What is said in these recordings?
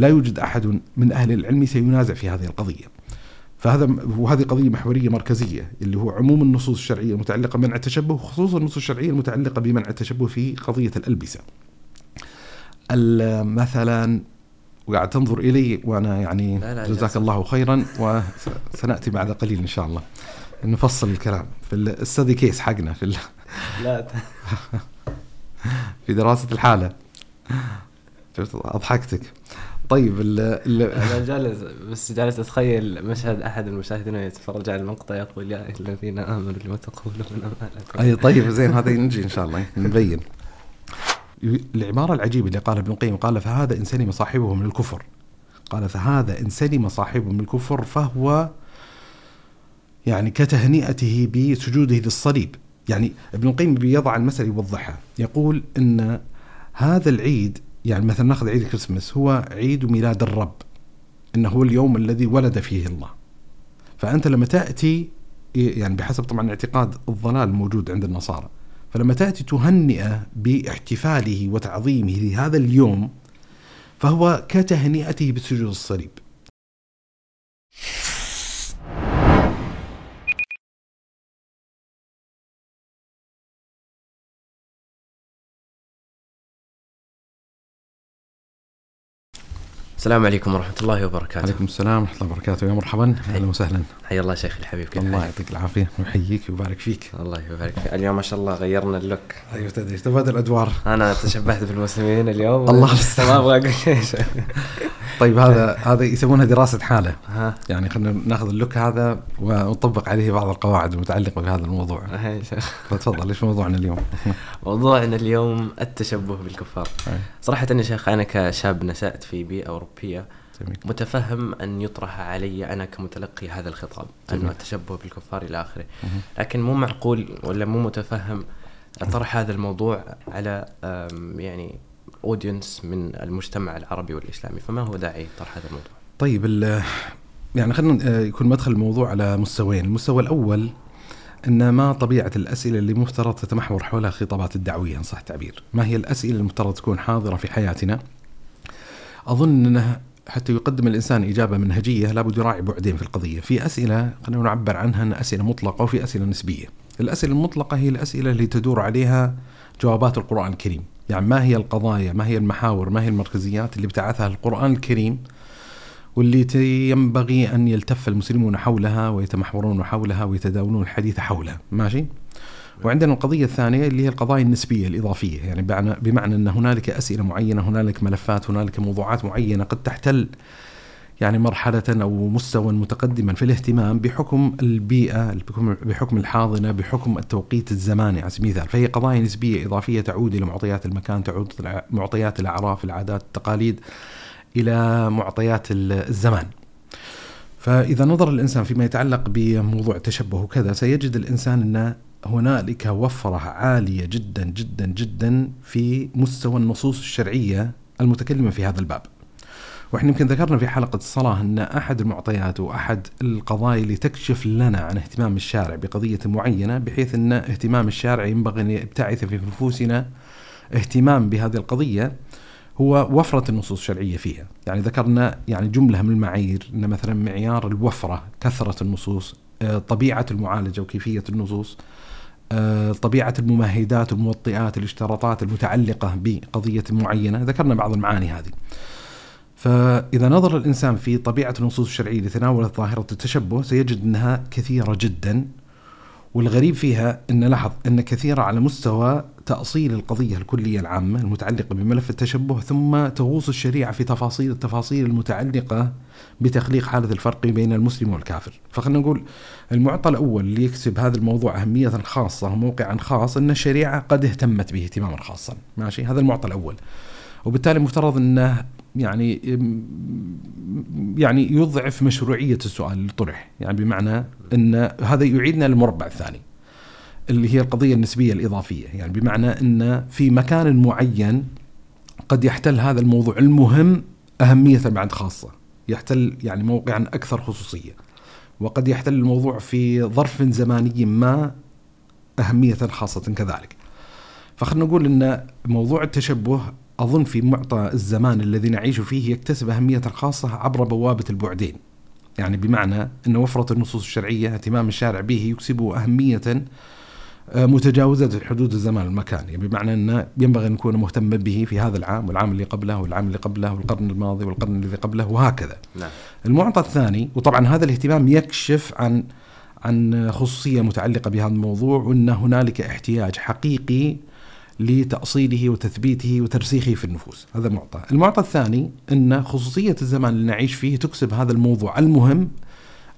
لا يوجد أحد من أهل العلم سينازع في هذه القضية. فهذا وهذه قضية محورية مركزية اللي هو عموم النصوص الشرعية المتعلقة بمنع التشبه وخصوصا النصوص الشرعية المتعلقة بمنع التشبه في قضية الألبسة. مثلا وقاعد تنظر إلي وأنا يعني لا لا جزاك. الله خيرا وسنأتي بعد قليل إن شاء الله نفصل الكلام في الستدي كيس حقنا في لا في دراسة الحالة شفت أضحكتك طيب ال ال أنا جالس بس جالس أتخيل مشهد أحد المشاهدين يتفرج على المقطع يقول يا ايها الذين آمنوا لما تقولون ما لا. أي طيب زين هذا نجي إن شاء الله نبين. العباره العجيبة اللي قالها ابن القيم قال فهذا إن سلم صاحبه من الكفر. قال فهذا إن سلم صاحبه من الكفر فهو يعني كتهنئته بسجوده للصليب. يعني ابن القيم بيضع المسألة يوضحها يقول إن هذا العيد يعني مثلا ناخذ عيد الكريسماس هو عيد ميلاد الرب إنه هو اليوم الذي ولد فيه الله. فأنت لما تأتي يعني بحسب طبعا اعتقاد الضلال الموجود عند النصارى فلما تأتي تهنئه باحتفاله وتعظيمه لهذا اليوم فهو كتهنئته بسجود الصليب. السلام عليكم ورحمة الله وبركاته. عليكم السلام ورحمة الله وبركاته. يا مرحبا. أهلا وسهلا. حيا الله شيخ الحبيب. كيف الله؟ يعطيك العافية ويحييك ويبارك فيك. الله يبارك فيك. اليوم ما شاء الله غيرنا اللوك. أيوه تدري تبادل الأدوار. أنا تشبهت بالمسلمين اليوم. الله. ما أبغى أقول شيء. طيب هذا هذا يسمونها دراسة حالة. ها. يعني خلينا ناخذ اللوك هذا ونطبق عليه بعض القواعد المتعلقة بهذا الموضوع. فتفضل إيش موضوعنا اليوم؟ موضوعنا اليوم التشبه بالكفار. صراحة يا شيخ أنا كشاب نشأت في بيئة أوروبية جميل. متفهم أن يطرح علي أنا كمتلقي هذا الخطاب جميل. أنه التشبه بالكفار إلى آخره. لكن مو معقول ولا مو متفهم طرح هذا الموضوع على يعني اودينس من المجتمع العربي والإسلامي. فما هو داعي طرح هذا الموضوع؟ طيب ال- يعني خلينا آه، يكون مدخل الموضوع على مستويين، المستوى الأول أن ما طبيعة الأسئلة اللي مفترض تتمحور حولها خطابات الدعوية إن صح التعبير، ما هي الأسئلة المفترض تكون حاضرة في حياتنا؟ أظن أنه حتى يقدم الإنسان إجابة منهجية لابد يراعي بعدين في القضية، في أسئلة خلينا نعبر عنها انها أسئلة مطلقة وفي أسئلة نسبية. الأسئلة المطلقة هي الأسئلة اللي تدور عليها جوابات القرآن الكريم، يعني ما هي القضايا، ما هي المحاور، ما هي المركزيات اللي ابتعثها القرآن الكريم واللي ينبغي أن يلتف المسلمون حولها ويتمحورون حولها ويتداولون الحديث حولها، ماشي؟ وعندنا القضية الثانية اللي هي القضايا النسبية الإضافية، يعني بمعنى أن هنالك أسئلة معينة، هنالك ملفات، هنالك موضوعات معينة قد تحتل يعني مرحلة أو مستوى متقدما في الاهتمام بحكم البيئة بحكم, الحاضنة بحكم التوقيت الزماني على سبيل المثال. فهي قضايا نسبية إضافية تعود إلى معطيات المكان تعود إلى معطيات الأعراف العادات التقاليد إلى معطيات ال- الزمان. فإذا نظر الإنسان فيما يتعلق بموضوع التشبه وكذا سيجد الإنسان أن هنالك وفرة عالية جدا جدا جدا في مستوى النصوص الشرعية المتكلمة في هذا الباب. وإحنا يمكن ذكرنا في حلقة الصلاة أن أحد المعطيات وأحد القضايا اللي تكشف لنا عن اهتمام الشارع بقضية معينة بحيث أن اهتمام الشارع ينبغي أن يبتعث في نفوسنا اهتمام بهذه القضية هو وفرة النصوص الشرعية فيها. يعني ذكرنا يعني جملة من المعايير أن مثلا معيار الوفرة كثرة النصوص آه، طبيعة المعالجة وكيفية النصوص آه، طبيعة الممهدات والموطئات الاشتراطات المتعلقة بقضية معينة. ذكرنا بعض المعاني هذه. فإذا نظر الإنسان في طبيعة النصوص الشرعية اللي تناولت ظاهرة التشبه سيجد أنها كثيرة جدا والغريب فيها أن لاحظ أن كثيرة على مستوى تأصيل القضية الكلية العامة المتعلقة بملف التشبه ثم تغوص الشريعة في تفاصيل التفاصيل المتعلقة بتخليق حالة الفرق بين المسلم والكافر. فخلنا نقول المعطى الأول اللي يكسب هذا الموضوع أهمية خاصة وموقعا خاص أن الشريعة قد اهتمت به اهتماما خاصا. ماشي؟ هذا المعطى الأول. وبالتالي مفترض أنه يعني يعني يضعف مشروعية السؤال اللي طرح يعني بمعنى أن هذا يعيدنا للمربع الثاني. اللي هي القضية النسبية الإضافية. يعني بمعنى أن في مكان معين قد يحتل هذا الموضوع. المهم أهمية بعد خاصة. يحتل يعني موقعا أكثر خصوصية. وقد يحتل الموضوع في ظرف زماني ما أهمية خاصة كذلك. فخلنا نقول أن موضوع التشبه أظن في معطى الزمان الذي نعيش فيه يكتسب أهمية خاصة عبر بوابة البعدين. يعني بمعنى إن وفرة النصوص الشرعية اهتمام الشارع به يكسبه أهمية متجاوزة حدود الزمان والمكان يعني بمعنى أنه ينبغي أن نكون مهتم به في هذا العام والعام اللي قبله والعام اللي قبله والقرن الماضي والقرن الذي قبله وهكذا. نعم. المعطى الثاني وطبعا هذا الاهتمام يكشف عن عن خصوصية متعلقة بهذا الموضوع وأن هنالك احتياج حقيقي لتأصيله وتثبيته وترسيخه في النفوس. هذا معطى المعطى الثاني أن خصوصية الزمان اللي نعيش فيه تكسب هذا الموضوع المهم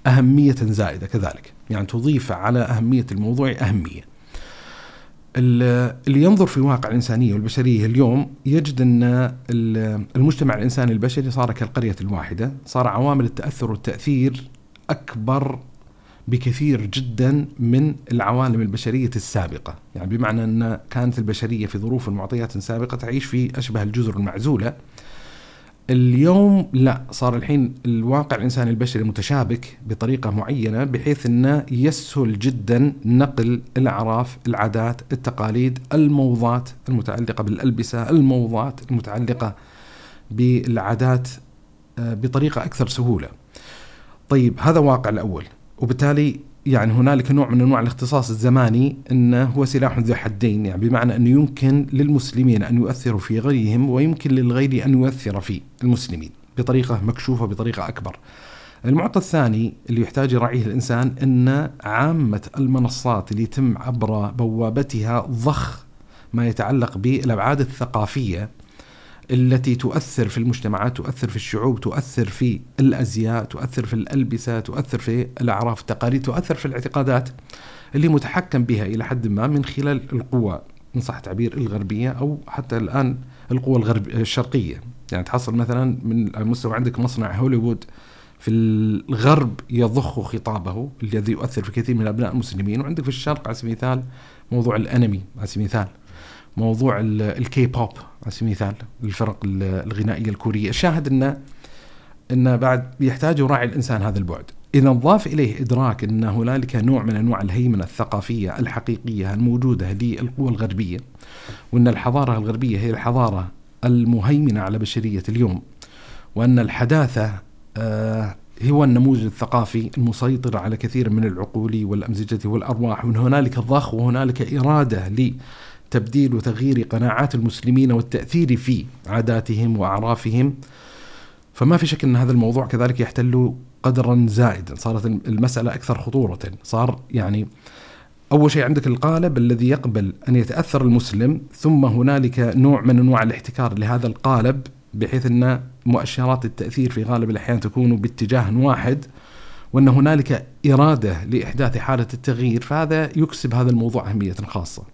أهمية زائدة كذلك. يعني تضيف على أهمية الموضوع أهمية. اللي ينظر في واقع الإنسانية والبشرية اليوم يجد أن المجتمع الإنساني البشري صار كالقرية الواحدة صار عوامل التأثر والتأثير أكبر بكثير جدا من العوالم البشرية السابقة. يعني بمعنى أن كانت البشرية في ظروف المعطيات سابقة تعيش في أشبه الجزر المعزولة اليوم لا صار الحين الواقع الانساني البشري متشابك بطريقة معينة بحيث إنه يسهل جدا نقل الأعراف، العادات، التقاليد، الموضات المتعلقة بالألبسة، الموضات المتعلقة بالعادات آه، بطريقة أكثر سهولة. طيب هذا واقع الأول وبالتالي يعني هنالك نوع من أنواع الاختصاص الزماني إنه هو سلاح ذو حدين يعني بمعنى انه يمكن للمسلمين أن يؤثروا في غيرهم ويمكن للغير أن يؤثر في المسلمين بطريقة مكشوفة بطريقة أكبر. المعطى الثاني اللي يحتاج يراعيه الإنسان إن عامة المنصات اللي يتم عبر بوابتها ضخ ما يتعلق بالأبعاد الثقافية التي تؤثر في المجتمعات تؤثر في الشعوب تؤثر في الأزياء تؤثر في الألبسة تؤثر في الأعراف التقاليد تؤثر في الاعتقادات اللي متحكم بها إلى حد ما من خلال القوى إن صح التعبير الغربية أو حتى الآن القوى الغرب الشرقية. يعني تحصل مثلا من المستوى عندك مصنع هوليوود في الغرب يضخ خطابه الذي يؤثر في كثير من أبناء المسلمين وعندك في الشرق على سبيل المثال موضوع الأنمي على سبيل المثال. موضوع الكي بوب على سبيل المثال الفرق الغنائية الكورية. الشاهد انه إنه بعد يحتاج يراعي الإنسان هذا البعد. إذا ضاف إليه إدراك إن هنالك نوع من أنواع الهيمنة الثقافية الحقيقية الموجودة للقوى الغربية وإن الحضارة الغربية هي الحضارة المهيمنة على بشرية اليوم وإن الحداثة آه هو النموذج الثقافي المسيطر على كثير من العقول والأمزجة والأرواح وإن هنالك ضخ وهنالك إرادة تبديل وتغيير قناعات المسلمين والتأثير في عاداتهم وأعرافهم. فما في شك أن هذا الموضوع كذلك يحتل قدرا زائدا. صارت المسألة أكثر خطورة. صار يعني أول شيء عندك القالب الذي يقبل أن يتأثر المسلم ثم هنالك نوع من أنواع الاحتكار لهذا القالب بحيث أن مؤشرات التأثير في غالب الأحيان تكون باتجاه واحد وأن هنالك إرادة لإحداث حالة التغيير. فهذا يكسب هذا الموضوع أهمية خاصة.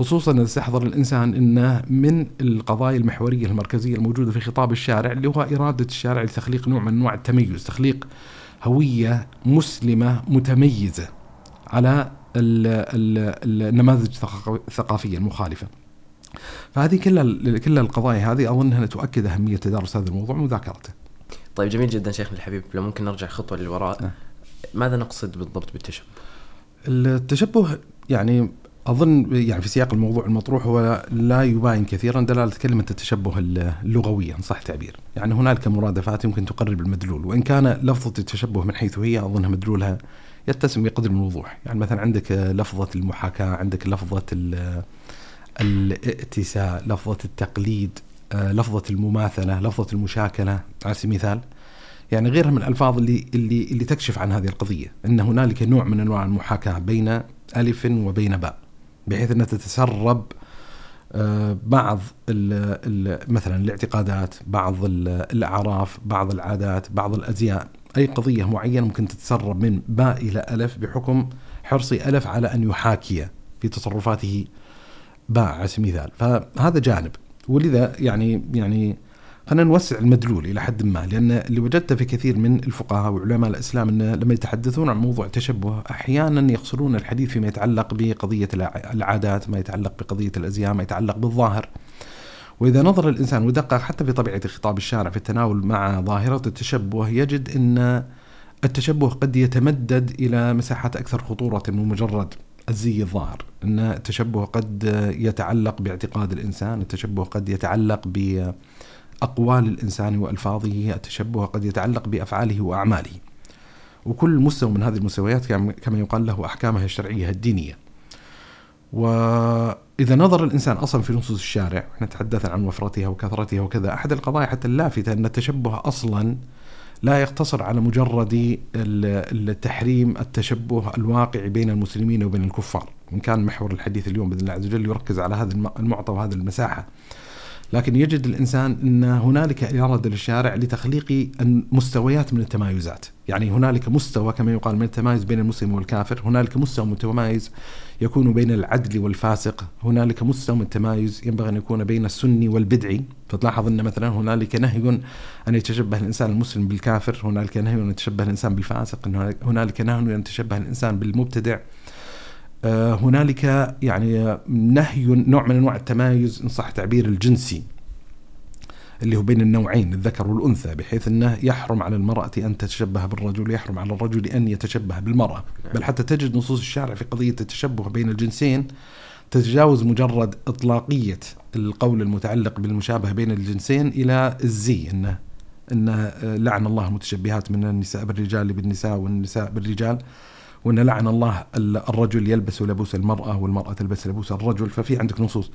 خصوصا إذا استحضر الإنسان إنه من القضايا المحورية المركزية الموجودة في خطاب الشارع اللي هو إرادة الشارع لتخليق نوع من أنواع التميز، تخليق هوية مسلمة متميزة على النماذج الثقافية المخالفة. فهذه كل كل القضايا هذه أظن أنها تؤكد أهمية تدارس هذا الموضوع ومذاكرته. طيب جميل جدا شيخنا الحبيب لو ممكن نرجع خطوة للوراء نعم. ماذا نقصد بالضبط بالتشبه؟ التشبه يعني أظن يعني في سياق الموضوع المطروح هو لا يباين كثيرا دلالة كلمة التشبه اللغويه ان صح التعبير، يعني هنالك مرادفات يمكن تقرب المدلول وإن كان لفظة التشبه من حيث هي أظنها مدلولها يتسم بقدر من الوضوح، يعني مثلا عندك لفظة المحاكاة، عندك لفظة الائتساء، لفظة التقليد، لفظة المماثلة، لفظة المشاكلة على سبيل المثال. يعني غيرها من الألفاظ اللي اللي اللي تكشف عن هذه القضية، إن هنالك نوع من أنواع المحاكاة بين ألف وبين باء. بحيث إنها تتسرب آه، بعض مثلا الاعتقادات بعض الأعراف بعض العادات بعض الأزياء. أي قضية معينة ممكن تتسرب من باء إلى ألف بحكم حرص ألف على أن يحاكي في تصرفاته. باء على سبيل المثال. فهذا جانب. ولذا يعني يعني خلينا نوسع المدلول إلى حد ما لأن اللي وجدته في كثير من الفقهاء وعلماء الإسلام إن لما يتحدثون عن موضوع التشبه أحيانا يقصرون الحديث فيما يتعلق بقضية العادات، ما يتعلق بقضية الأزياء، ما يتعلق بالظاهر. وإذا نظر الإنسان ودقق حتى في طبيعة خطاب الشارع في التناول مع ظاهرة التشبه يجد إن التشبه قد يتمدد إلى مساحات أكثر خطورة من مجرد الزي الظاهر أن التشبه قد يتعلق باعتقاد الإنسان التشبه قد يتعلق بأقوال الإنسان وألفاظه التشبه قد يتعلق بأفعاله وأعماله. وكل مستوى من هذه المستويات كما يقال له أحكامها الشرعية الدينية. وإذا نظر الإنسان أصلا في نصوص الشارع إحنا تحدثنا عن وفرتها وكثرتها وكذا أحد القضايا حتى اللافتة أن التشبه أصلا لا يقتصر على مجرد التحريم التشبه الواقع بين المسلمين وبين الكفار. إن كان محور الحديث اليوم بإذن الله عز وجل يركز على هذا المعطى وهذه المساحة. لكن يجد الإنسان إن هنالك اراده للشارع لتخليق مستويات من التمايزات، يعني هنالك مستوى كما يقال من التمايز بين المسلم والكافر، هنالك مستوى متمايز يكون بين العدل والفاسق، هنالك مستوى من التمايز ينبغي أن يكون بين السني والبدعي، فتلاحظ إن مثلا هنالك نهي أن يتشبه الإنسان المسلم بالكافر، هنالك نهي أن يتشبه الإنسان بالفاسق، هنالك نهي أن يتشبه الإنسان بالمبتدع، هنالك يعني نهي نوع من أنواع التمايز إن صح التعبير الجنسي اللي هو بين النوعين الذكر والأنثى بحيث أنه يحرم على المرأة أن تتشبه بالرجل يحرم على الرجل أن يتشبه بالمرأة. بل حتى تجد نصوص الشارع في قضية التشبه بين الجنسين تتجاوز مجرد إطلاقية القول المتعلق بالمشابهة بين الجنسين إلى الزي انه إن لعن الله المتشبهات من النساء بالرجال بالنساء والنساء بالرجال. وإن لعن الله الرجل يلبس لبوس المرأة والمرأة تلبس لبوس الرجل ففي عندك نصوص.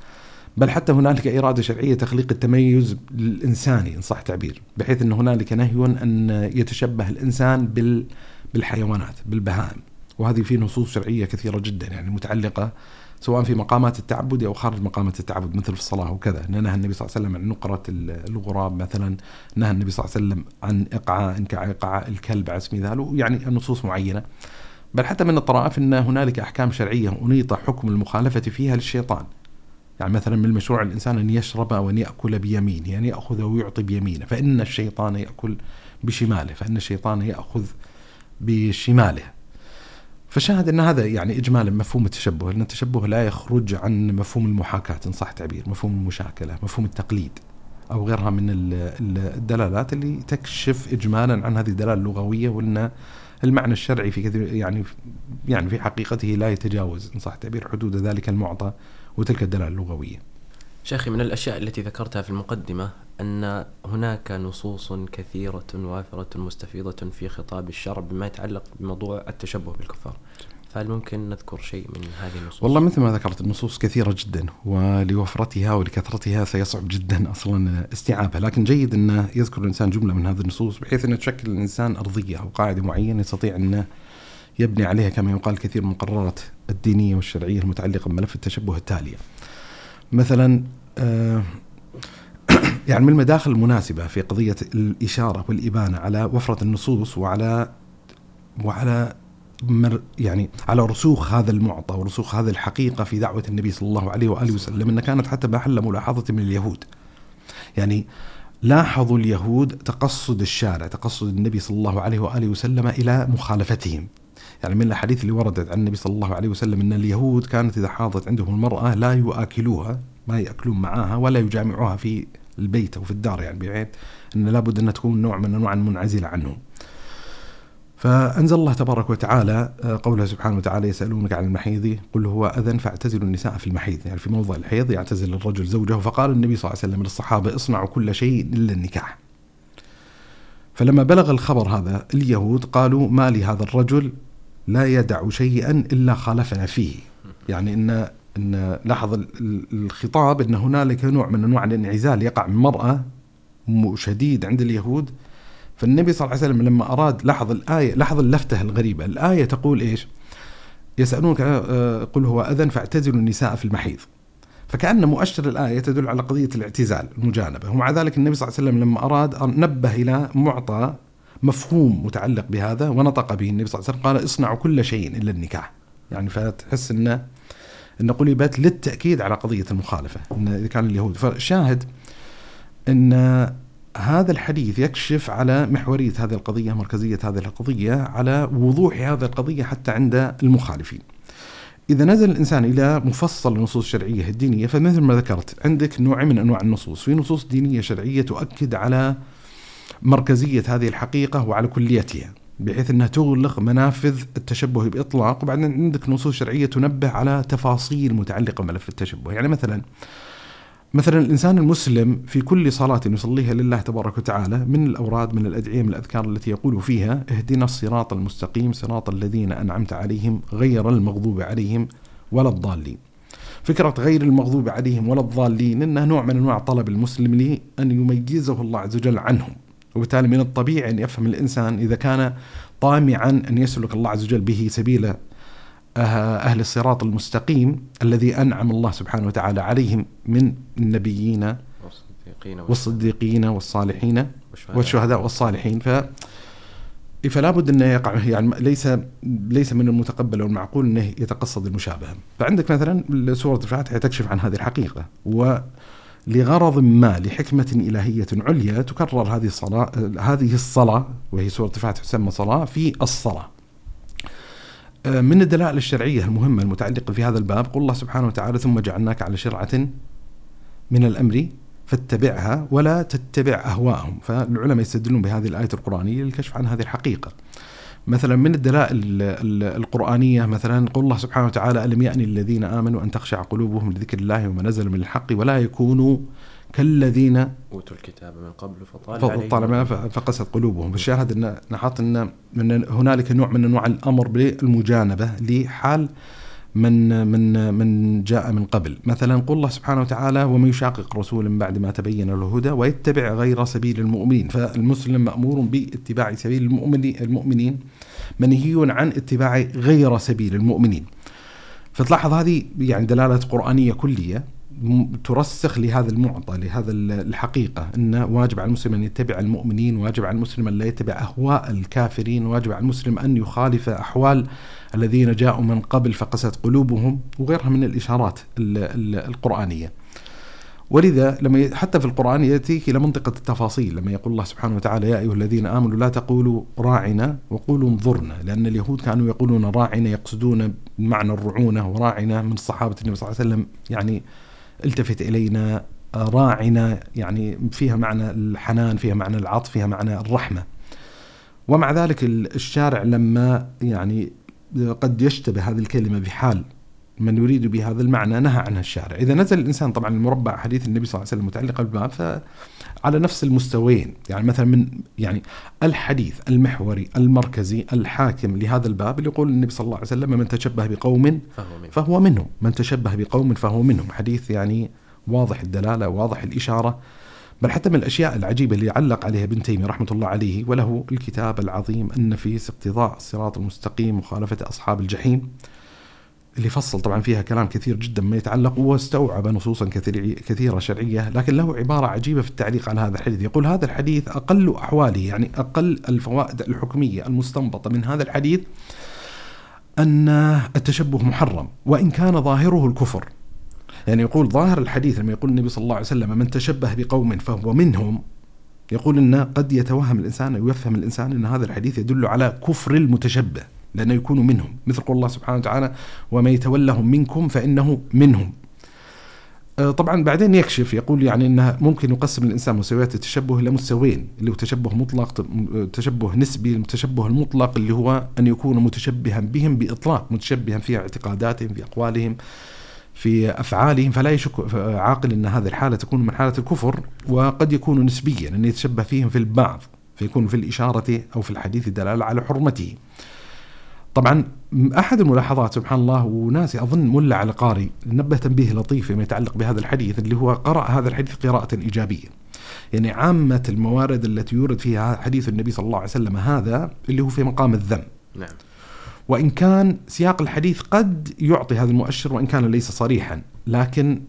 بل حتى هنالك إرادة شرعية تخليق التميز الإنساني إن صح تعبير بحيث إن هنالك نهي أن يتشبه الإنسان بال بالحيوانات بالبهائم. وهذه في نصوص شرعية كثيرة جدا يعني متعلقة سواء في مقامات التعبد أو خارج مقامات التعبد مثل في الصلاة وكذا. نهى النبي صلى الله عليه وسلم عن نقرة الغراب مثلا. نهى النبي صلى الله عليه وسلم عن إقعاء كاقعاء الكلب على سبيل المثال. يعني النصوص معينة. بل حتى من الطرائف أن هنالك أحكام شرعية أنيط حكم المخالفة فيها للشيطان. يعني مثلا من المشروع الإنسان أن يشرب أو أن يأكل بيمينه يعني يأخذ ويعطي بيمينه فإن الشيطان يأكل بشماله فإن الشيطان يأخذ بشماله. فشاهد أن هذا يعني إجمالا مفهوم التشبه أن التشبه لا يخرج عن مفهوم المحاكاة إن صح تعبير مفهوم المشاكلة مفهوم التقليد أو غيرها من الدلالات اللي تكشف إجمالا عن هذه الدلالة اللغوية وأن المعنى الشرعي في كثير يعني يعني في حقيقته لا يتجاوز إن صح التعبير حدود ذلك المعطى وتلك الدلالة اللغوية. شيخي من الأشياء التي ذكرتها في المقدمة أن هناك نصوص كثيرة وافرة مستفيضة في خطاب الشرع بما يتعلق بموضوع التشبه بالكفار. فهل ممكن نذكر شيء من هذه النصوص؟ والله مثل ما ذكرت النصوص كثيرة جدا ولوفرتها ولكثرتها سيصعب جدا أصلا استيعابها لكن جيد أن يذكر الإنسان جملة من هذه النصوص بحيث أن تشكل الإنسان أرضية أو قاعدة معينة يستطيع أن يبني عليها كما يقال كثير من القرارات الدينية والشرعية المتعلقة بملف التشبه التالية مثلا آه يعني من المداخل المناسبة في قضية الإشارة والإبانة على وفرة النصوص وعلى وعلى يعني على رسوخ هذا المعطى ورسوخ هذه الحقيقة في دعوة النبي صلى الله عليه وآله وسلم ان كانت حتى محل ملاحظة من اليهود. يعني لاحظوا اليهود تقصد الشارع، تقصد النبي صلى الله عليه وآله وسلم إلى مخالفتهم. يعني من الاحاديث اللي وردت عن النبي صلى الله عليه وسلم إن اليهود كانت إذا حاضت عندهم المرأة لا يؤكلوها، ما يأكلون معها ولا يجامعوها في البيت أو في الدار يعني بحيث إن لابد ان تكون نوع من أنواع المنعزله عنهم. فأنزل الله تبارك وتعالى آه، قوله سبحانه وتعالى يسألونك عن المحيض قل هو أذن فاعتزلوا النساء في المحيض. يعني في موضع الحيض يعتزل الرجل زوجه فقال النبي صلى الله عليه وسلم للصحابة اصنعوا كل شيء إلا النكاح. فلما بلغ الخبر هذا اليهود قالوا ما لهذا الرجل لا يدع شيئا إلا خالفنا فيه. يعني إن إن لاحظ الخطاب إن هنالك نوع من أنواع الانعزال يقع من المراه شديد عند اليهود فالنبي صلى الله عليه وسلم لما أراد لاحظ الآية لاحظ اللفتة الغريبة. الآية تقول إيش؟ يسألونك آه، قل هو أذن فاعتزلوا النساء في المحيض. فكأن مؤشر الآية تدل على قضية الاعتزال المجانبة. ومع ذلك النبي صلى الله عليه وسلم لما أراد نبه إلى معطى مفهوم متعلق بهذا ونطق به النبي صلى الله عليه وسلم قال اصنعوا كل شيء إلا النكاح. يعني فتحس أن أن قلبت للتأكيد على قضية المخالفة إذا كان اليهود. فشاهد أن هذا الحديث يكشف على محورية هذه القضية مركزية هذه القضية على وضوح هذه القضية حتى عند المخالفين. إذا نزل الإنسان إلى مفصل النصوص الشرعية الدينية فمثل ما ذكرت عندك نوع من أنواع النصوص. في نصوص دينية شرعية تؤكد على مركزية هذه الحقيقة وعلى كليتها بحيث إنها تغلق منافذ التشبه بإطلاق. وبعدين عندك نصوص شرعية تنبه على تفاصيل متعلقة بملف التشبه. يعني مثلا مثلا الإنسان المسلم في كل صلاة يصليها لله تبارك وتعالى من الأوراد من الأدعية من الأذكار التي يقول فيها اهدنا الصراط المستقيم صراط الذين أنعمت عليهم غير المغضوب عليهم ولا الضالين. فكرة غير المغضوب عليهم ولا الضالين إنها نوع من أنواع طلب المسلم لأن يميزه الله عز وجل عنهم. وبالتالي من الطبيعي أن يفهم الإنسان إذا كان طامعا أن يسلك الله عز وجل به سبيل أهل الصراط المستقيم الذي أنعم الله سبحانه وتعالى عليهم من النبيين والصديقين, والصديقين والصالحين والشهداء. والصالحين. ف فلا بد انه يقع يعني ليس ليس من المتقبل والمعقول أنه يتقصد المشابهة، فعندك مثلا سورة الفاتحة تكشف عن هذه الحقيقة ولغرض ما لحكمة إلهية عليا تكرر هذه الصلاه هذه الصلاة وهي سورة الفاتحة تسمى صلاة في الصلاة. آه، من الدلائل الشرعية المهمة المتعلقة في هذا الباب قول الله سبحانه وتعالى ثم جعلناك على شرعة من الأمر فاتبعها ولا تتبع أهواءهم. فالعلماء يستدلون بهذه الآية القرآنية للكشف عن هذه الحقيقة. مثلا من الدلائل القرآنية مثلا قول الله سبحانه وتعالى ألم يأني الذين آمنوا أن تخشع قلوبهم لذكر الله وما نزل من الحق ولا يكونوا كالذين أوتوا الكتاب من قبل فطال, فطال عليهم. فقست قلوبهم. الشاهد أن نحط أن من هنالك نوع من أنواع الأمر بالمجانبة لحال من من من جاء من قبل. مثلا قل الله سبحانه وتعالى ومن يشاقق رسول من بعد ما تبين له الهدى ويتبع غير سبيل المؤمنين فالمسلم مأمور باتباع سبيل المؤمنين المؤمنين منهي عن اتباع غير سبيل المؤمنين. فتلاحظ هذه يعني دلالة قرآنية كلية. ترسخ لهذا المعطى لهذا الحقيقة أن واجب على المسلم أن يتبع المؤمنين واجب على المسلم أن لا يتبع أهواء الكافرين واجب على المسلم أن يخالف أحوال الذين جاءوا من قبل فقست قلوبهم وغيرها من الإشارات القرآنية. ولذا لما حتى في القرآن يأتيك إلى منطقة التفاصيل لما يقول الله سبحانه وتعالى يا أيها الذين آمنوا لا تقولوا راعنا وقولوا انظرنا. لأن اليهود كانوا يقولون راعنا يقصدون معنى الرعونة وراعنا من صحابة النبي صلى الله عليه وسلم يعني التفت إلينا راعنا يعني فيها معنى الحنان فيها معنى العطف فيها معنى الرحمة. ومع ذلك الشارع لما يعني قد يشتبه هذه الكلمة بحال من يريد بهذا المعنى نهى عنها الشارع. إذا نزل الإنسان طبعا المربع حديث النبي صلى الله عليه وسلم متعلقة بالباب فعلى نفس المستويين. يعني مثلا من يعني الحديث المحوري المركزي الحاكم لهذا الباب اللي يقول النبي صلى الله عليه وسلم من تشبه بقوم فهو, منه. فهو منهم. من تشبه بقوم فهو منهم. حديث يعني واضح الدلالة واضح الإشارة. بل حتى من الأشياء العجيبة اللي علق عليها ابن تيمية رحمة الله عليه وله الكتاب العظيم النفيس اقتضاء الصراط المستقيم مخالفة أصحاب الجحيم. اللي فصل طبعا فيها كلام كثير جدا ما يتعلق واستوعب نصوصا كثيرة شرعية لكن له عبارة عجيبة في التعليق على هذا الحديث. يقول هذا الحديث أقل أحواله يعني أقل الفوائد الحكمية المستنبطة من هذا الحديث أن التشبه محرم وإن كان ظاهره الكفر. يعني يقول ظاهر الحديث لما يقول النبي صلى الله عليه وسلم من تشبه بقوم فهو منهم يقول أن قد يتوهم الإنسان أو يفهم الإنسان أن هذا الحديث يدل على كفر المتشبه. لأنه يكون منهم مثل قول الله سبحانه وتعالى ومن يتولهم منكم فإنه منهم آه، طبعا بعدين يكشف يقول يعني انه ممكن يقسم الإنسان مستويات التشبه إلى مستويين اللي هو تشبه مطلق تشبه نسبي التشبه المطلق اللي هو أن يكون متشبها بهم بإطلاق متشبها في اعتقاداتهم في أقوالهم في أفعالهم فلا يشك عاقل إن هذه الحالة تكون من حالة الكفر وقد يكون نسبيا أن يتشبه فيهم في البعض فيكون في الإشارة أو في الحديث دلالة على حرمته. طبعا أحد الملاحظات سبحان الله وناسي أظن ملا على قاري نبه تنبيه لطيف فيما يتعلق بهذا الحديث اللي هو قرأ هذا الحديث قراءة إيجابية. يعني عامة الموارد التي يورد فيها حديث النبي صلى الله عليه وسلم هذا اللي هو في مقام الذم. نعم. وإن كان سياق الحديث قد يعطي هذا المؤشر وإن كان ليس صريحا، لكن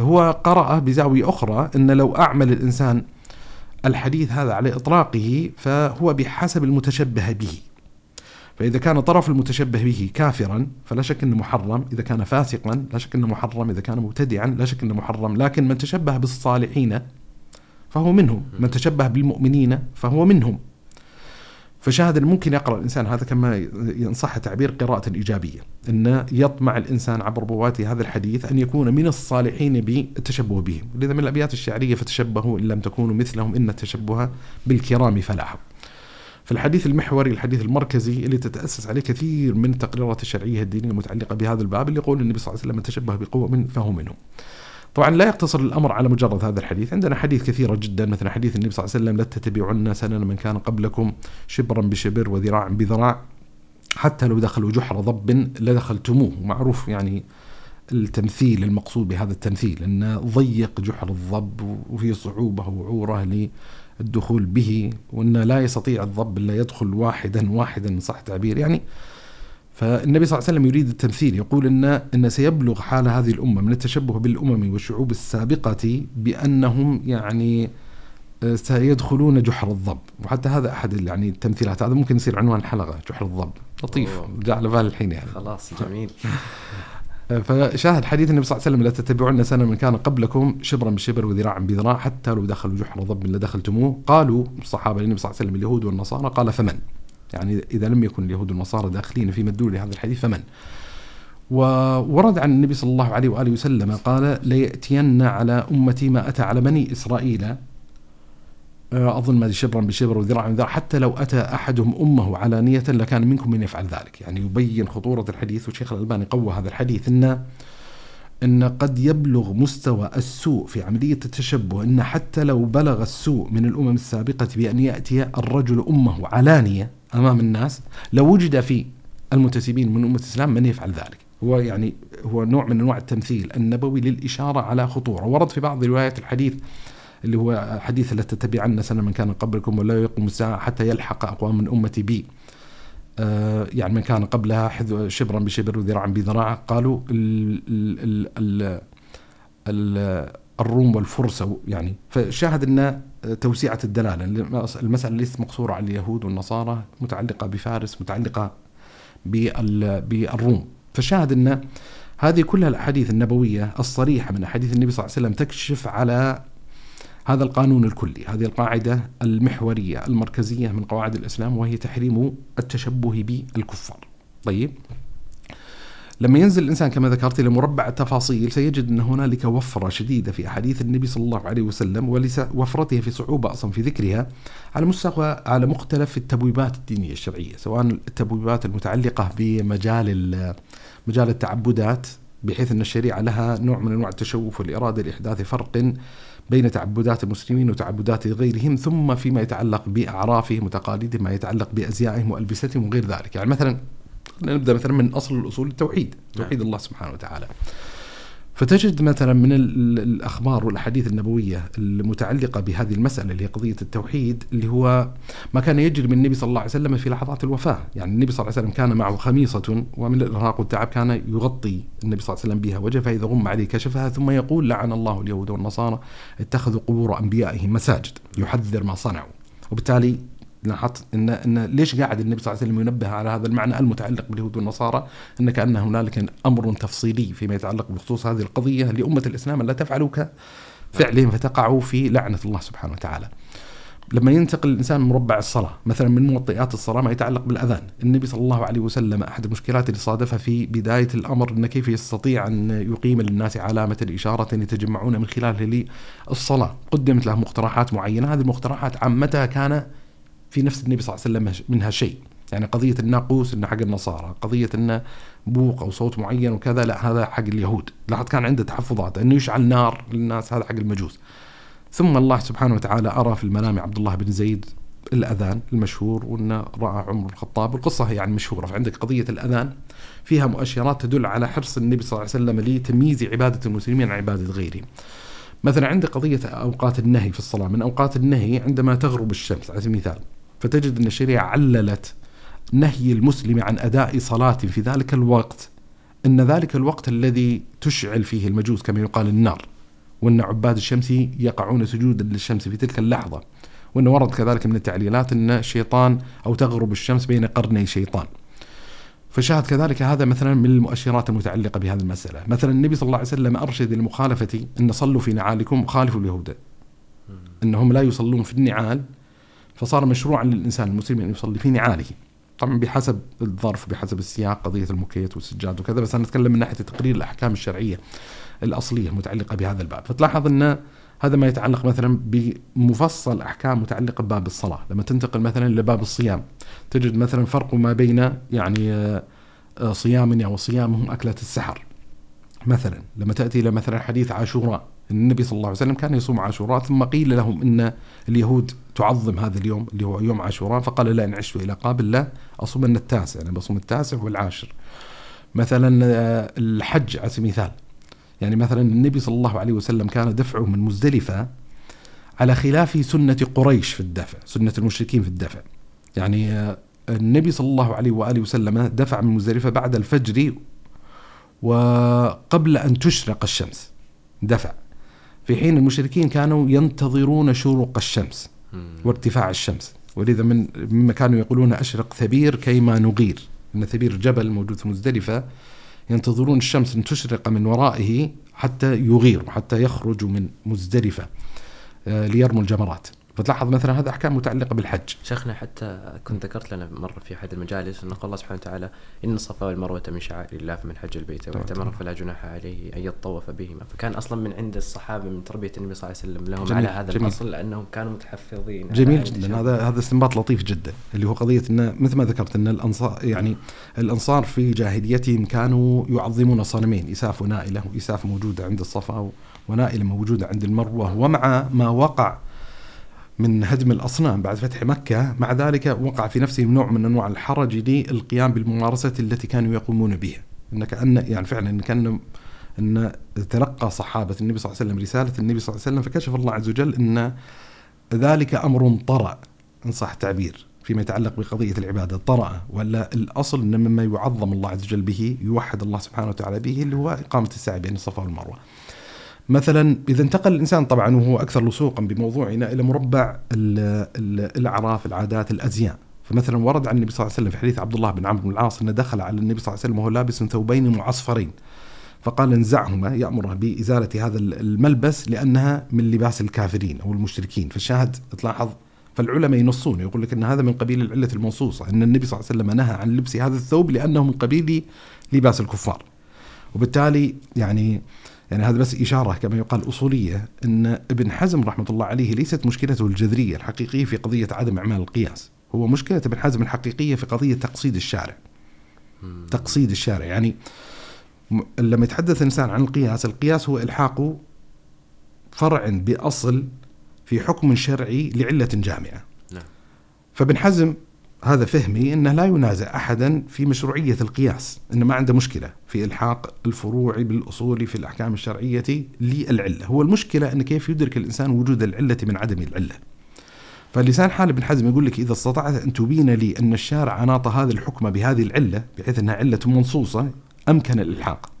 هو قرأ بزاوية أخرى أن لو أعمل الإنسان الحديث هذا على إطلاقه فهو بحسب المتشبه به فإذا كان طرف المتشبه به كافرا فلا شك أنه محرم إذا كان فاسقا لا شك أنه محرم إذا كان مبتدعا لا شك أنه محرم لكن من تشبه بالصالحين فهو منهم من تشبه بالمؤمنين فهو منهم. فشاهد ممكن يقرأ الإنسان هذا كما ينصح تعبير قراءة إيجابية أن يطمع الإنسان عبر ربوات هذا الحديث أن يكون من الصالحين بالتشبه بهم. لذا من الأبيات الشعرية فتشبهوا إن لم تكونوا مثلهم إن التشبه بالكرام فلاح. في الحديث المحوري الحديث المركزي اللي تتأسس عليه كثير من التقريرات الشرعية الدينية المتعلقة بهذا الباب اللي يقول النبي صلى الله عليه وسلم تشبه بقوم فهو منهم. طبعا لا يقتصر الأمر على مجرد هذا الحديث، عندنا حديث كثيرة جدا مثلا حديث النبي صلى الله عليه وسلم لا تتبعن سنن من كان قبلكم شبرا بشبر وذراعا بذراع حتى لو دخلوا جحر ضب لدخلتموه، معروف يعني التمثيل المقصود بهذا التمثيل انه ضيق جحر الضب وفي صعوبة وعورة للدخول به وانه لا يستطيع الضب الا يدخل واحدا واحدا ان صح التعبير. يعني فالنبي صلى الله عليه وسلم يريد التمثيل يقول إن إن سيبلغ حال هذه الأمة من التشبه بالأمم والشعوب السابقة بأنهم يعني آه، سيدخلون جحر الضب. وحتى هذا أحد يعني التمثيلات هذا ممكن يصير عنوان الحلقة جحر الضب. لطيف. جاء على بال الحين يعني. خلاص جميل. فشاهد حديث النبي صلى الله عليه وسلم لا تتبعون سنة من كان قبلكم شبرا بشبر وذراعا بذراع حتى لو دخلوا جحر ضب لدخلتموه قالوا الصحابة للنبي صلى الله عليه وسلم اليهود والنصارى. قال فمن؟ يعني إذا لم يكن اليهود والنصارى داخلين في مدلول لهذا الحديث فمن؟ وورد عن النبي صلى الله عليه وآله وسلم قال ليأتين على أمتي ما أتى على بني إسرائيل. أظن ما شبرا بشبر وذراعا بذراع حتى لو أتى أحدهم أمه علانية لكان منكم من يفعل ذلك. يعني يبين خطورة الحديث والشيخ الألباني قوى هذا الحديث أن أن قد يبلغ مستوى السوء في عملية التشبه أن حتى لو بلغ السوء من الأمم السابقة بأن يأتي الرجل أمه علانية أمام الناس لو وجد في المنتسبين من أمة الإسلام من يفعل ذلك. هو يعني هو نوع من أنواع التمثيل النبوي للإشارة على خطورة. ورد في بعض روايات الحديث اللي هو حديث لا تتبعن سنة من كان قبلكم ولا يقوم الساعة حتى يلحق أقوام من أمتي بي. آه يعني من كان قبلها شبرا بشبر وذراعا بذراع قالوا ال ال ال ال الروم والفرس يعني فشاهد ان توسيعة الدلالة. المسألة ليست مقصورة على اليهود والنصارى متعلقة بفارس متعلقة بالروم. فشاهد ان هذه كلها الأحاديث النبوية الصريحة من أحاديث النبي صلى الله عليه وسلم تكشف على هذا القانون الكلي هذه القاعدة المحورية المركزية من قواعد الإسلام وهي تحريم التشبه بالكفار. طيب. لما ينزل الإنسان كما ذكرت إلى مربع التفاصيل سيجد أن هنالك وفرة شديدة في أحاديث النبي صلى الله عليه وسلم ولوفرتها في صعوبة أصلا في ذكرها على مستوى على مختلف التبويبات الدينية الشرعية، سواء التبويبات المتعلقة بمجال مجال التعبدات بحيث أن الشريعة لها نوع من أنواع التشوف والإرادة لإحداث فرق بين تعبدات المسلمين وتعبدات غيرهم ثم فيما يتعلق بأعرافهم وتقاليدهم ما يتعلق بأزيائهم وألبستهم وغير ذلك، يعني مثلا نبدا مثلا من أصل الأصول التوحيد. نعم. توحيد الله سبحانه وتعالى. فتجد مثلا من الأخبار والأحاديث النبوية المتعلقة بهذه المسألة اللي هي قضية التوحيد اللي هو ما كان يجري من النبي صلى الله عليه وسلم في لحظات الوفاة، يعني النبي صلى الله عليه وسلم كان معه خميصة ومن الإرهاق والتعب كان يغطي النبي صلى الله عليه وسلم بها. وجهه فاذا غم عليه كشفها ثم يقول لعن الله اليهود والنصارى اتخذوا قبور أنبيائهم مساجد يحذر ما صنعوا، وبالتالي لاحظت ان ان ليش قاعد النبي صلى الله عليه وسلم ينبه على هذا المعنى المتعلق باليهود والنصارى؟ إن كأن هنالك أمر تفصيلي فيما يتعلق بخصوص هذه القضية لأمة الإسلام الا تفعلوا كفعلهم فتقعوا في لعنة الله سبحانه وتعالى. لما ينتقل الإنسان من مربع الصلاة، مثلا من موطئات الصلاة ما يتعلق بالأذان، النبي صلى الله عليه وسلم أحد المشكلات اللي صادفها في بداية الأمر ان كيف يستطيع أن يقيم للناس علامة الإشارة يتجمعون من خلالها للصلاة، قدمت له مقترحات معينة، هذه المقترحات عامتها كان في نفس النبي صلى الله عليه وسلم منها شيء. يعني قضية الناقوس إنه حق النصارى، قضية إنه بوق أو صوت معين وكذا لا هذا حق اليهود، لاحظ كان عنده تحفظات إنه يشعل نار للناس هذا حق المجوس. ثم الله سبحانه وتعالى أرى في المنام عبد الله بن زيد الأذان المشهور وانه رأى عمر الخطاب، القصة هي يعني مشهورة. فعندك قضية الأذان فيها مؤشرات تدل على حرص النبي صلى الله عليه وسلم لتمييز عبادة المسلمين عن عبادة غيرهم. مثلا عندك قضية أوقات النهي في الصلاة، من أوقات النهي عندما تغرب الشمس على سبيل المثال فتجد أن الشريعة عللت نهي المسلم عن أداء صلاة في ذلك الوقت. أن ذلك الوقت الذي تشعل فيه المجوس كما يقال النار. وأن عباد الشمس يقعون سجودا للشمس في تلك اللحظة. وأن ورد كذلك من التعليلات أن الشيطان أو تغرب الشمس بين قرني شيطان. فشاهد كذلك هذا مثلا من المؤشرات المتعلقة بهذه المسألة. مثلا النبي صلى الله عليه وسلم أرشد للمخالفة أن صلوا في نعالكم خالفوا اليهود. أنهم لا يصلون في النعال فصار مشروعا للإنسان المسلم أن يصلي في نعاله. طبعا بحسب الظرف بحسب السياق قضية المكيت والسجاد وكذا بس أنا أتكلم من ناحية تقرير الأحكام الشرعية الأصلية المتعلقة بهذا الباب. فتلاحظ أن هذا ما يتعلق مثلا بمفصل أحكام متعلقة بباب الصلاة، لما تنتقل مثلا لباب الصيام تجد مثلا فرق ما بين يعني آه، صيامنا وصيامهم أكلة السحر. مثلا لما تأتي إلى مثلا حديث عاشوراء النبي صلى الله عليه وسلم كان يصوم عاشوراء ثم قيل لهم إن اليهود تعظم هذا اليوم اللي هو يوم عاشوراء فقال لا ان عشت إلى قابل لا اصومن التاسع يعني بصوم التاسع والعاشر. مثلا آه، الحج على سبيل المثال يعني مثلا النبي صلى الله عليه وسلم كان دفعه من مزدلفة على خلاف سنة قريش في الدفع سنة المشركين في الدفع. يعني آه، النبي صلى الله عليه وآله وسلم دفع من مزدلفة بعد الفجر وقبل أن تشرق الشمس دفع. في حين المشركين كانوا ينتظرون شروق الشمس وارتفاع الشمس. ولذا من مما كانوا يقولون أشرق ثبير كيما نغير. أن ثبير جبل موجود في مزدلفة ينتظرون الشمس أن تشرق من ورائه حتى يغير وحتى يخرج من مزدلفة آه، ليرموا الجمرات. فتلاحظ مثلا هذا أحكام متعلقة بالحج. شيخنا حتى كنت ذكرت لنا مرة في أحد المجالس أن الله سبحانه وتعالى إن الصفا والمروة من شعائر الله فمن حج البيت واعتمر فلا جناح عليه أن يطوف بهما، فكان أصلا من عند الصحابة من تربية النبي صلى الله عليه وسلم لهم جميل على هذا جميل. الأصل لأنهم كانوا متحفظين. جميل جدا. هذا هذا استنباط لطيف جدا اللي هو قضية إن مثل ما ذكرت إن الانصار يعني الأنصار في جاهليتهم كانوا يعظمون صنمين إساف ونائلة وإساف موجودة عند الصفا ونائلة موجودة عند المروة ومع ما وقع من هدم الأصنام بعد فتح مكة. مع ذلك وقع في نفسه نوع من أنواع الحرج للقيام بالممارسة التي كانوا يقومون بها. إن كأن يعني فعلا إن كان أن تلقى صحابة النبي صلى الله عليه وسلم رسالة النبي صلى الله عليه وسلم فكشف الله عز وجل أن ذلك أمر طرأ. إن صح التعبير فيما يتعلق بقضية العبادة. طرأ. ولا الأصل أن مما يعظم الله عز وجل به يوحد الله سبحانه وتعالى به اللي هو إقامة السعي بين الصفا والمروة. مثلا إذا انتقل الإنسان طبعا وهو أكثر لصوقا بموضوعنا إلى مربع الأعراف العادات الأزياء. فمثلا ورد عن النبي صلى الله عليه وسلم في حديث عبد الله بن عمرو بن العاص أنه دخل على النبي صلى الله عليه وسلم وهو لابس ثوبين معصفرين. فقال انزعهما يامره بازاله هذا الملبس لأنها من لباس الكافرين أو المشركين. فالشاهد تلاحظ فالعلماء ينصون يقول لك إن هذا من قبيل العلة المنصوصة إن النبي صلى الله عليه وسلم نهى عن لبس هذا الثوب لأنه من قبيل لباس الكفار. وبالتالي يعني يعني هذا بس إشارة كما يقال أصولية أن ابن حزم رحمة الله عليه ليست مشكلته الجذرية الحقيقية في قضية عدم إعمال القياس. هو مشكلة ابن حزم الحقيقية في قضية تقصيد الشارع. تقصيد الشارع. يعني لما يتحدث الإنسان عن القياس القياس هو إلحاق فرع بأصل في حكم شرعي لعلة جامعة. نعم. فابن حزم هذا فهمي إنه لا ينازع أحدا في مشروعية القياس، إنه ما عنده مشكلة في إلحاق الفروع بالأصول في الأحكام الشرعية للعلة، هو المشكلة إن كيف يدرك الإنسان وجود العلة من عدم العلة. فلسان حال ابن حزم يقول لك إذا استطعت أن تبين لي أن الشارع أناط هذا الحكم بهذه العلة بحيث أنها علة منصوصة أمكن الإلحاق.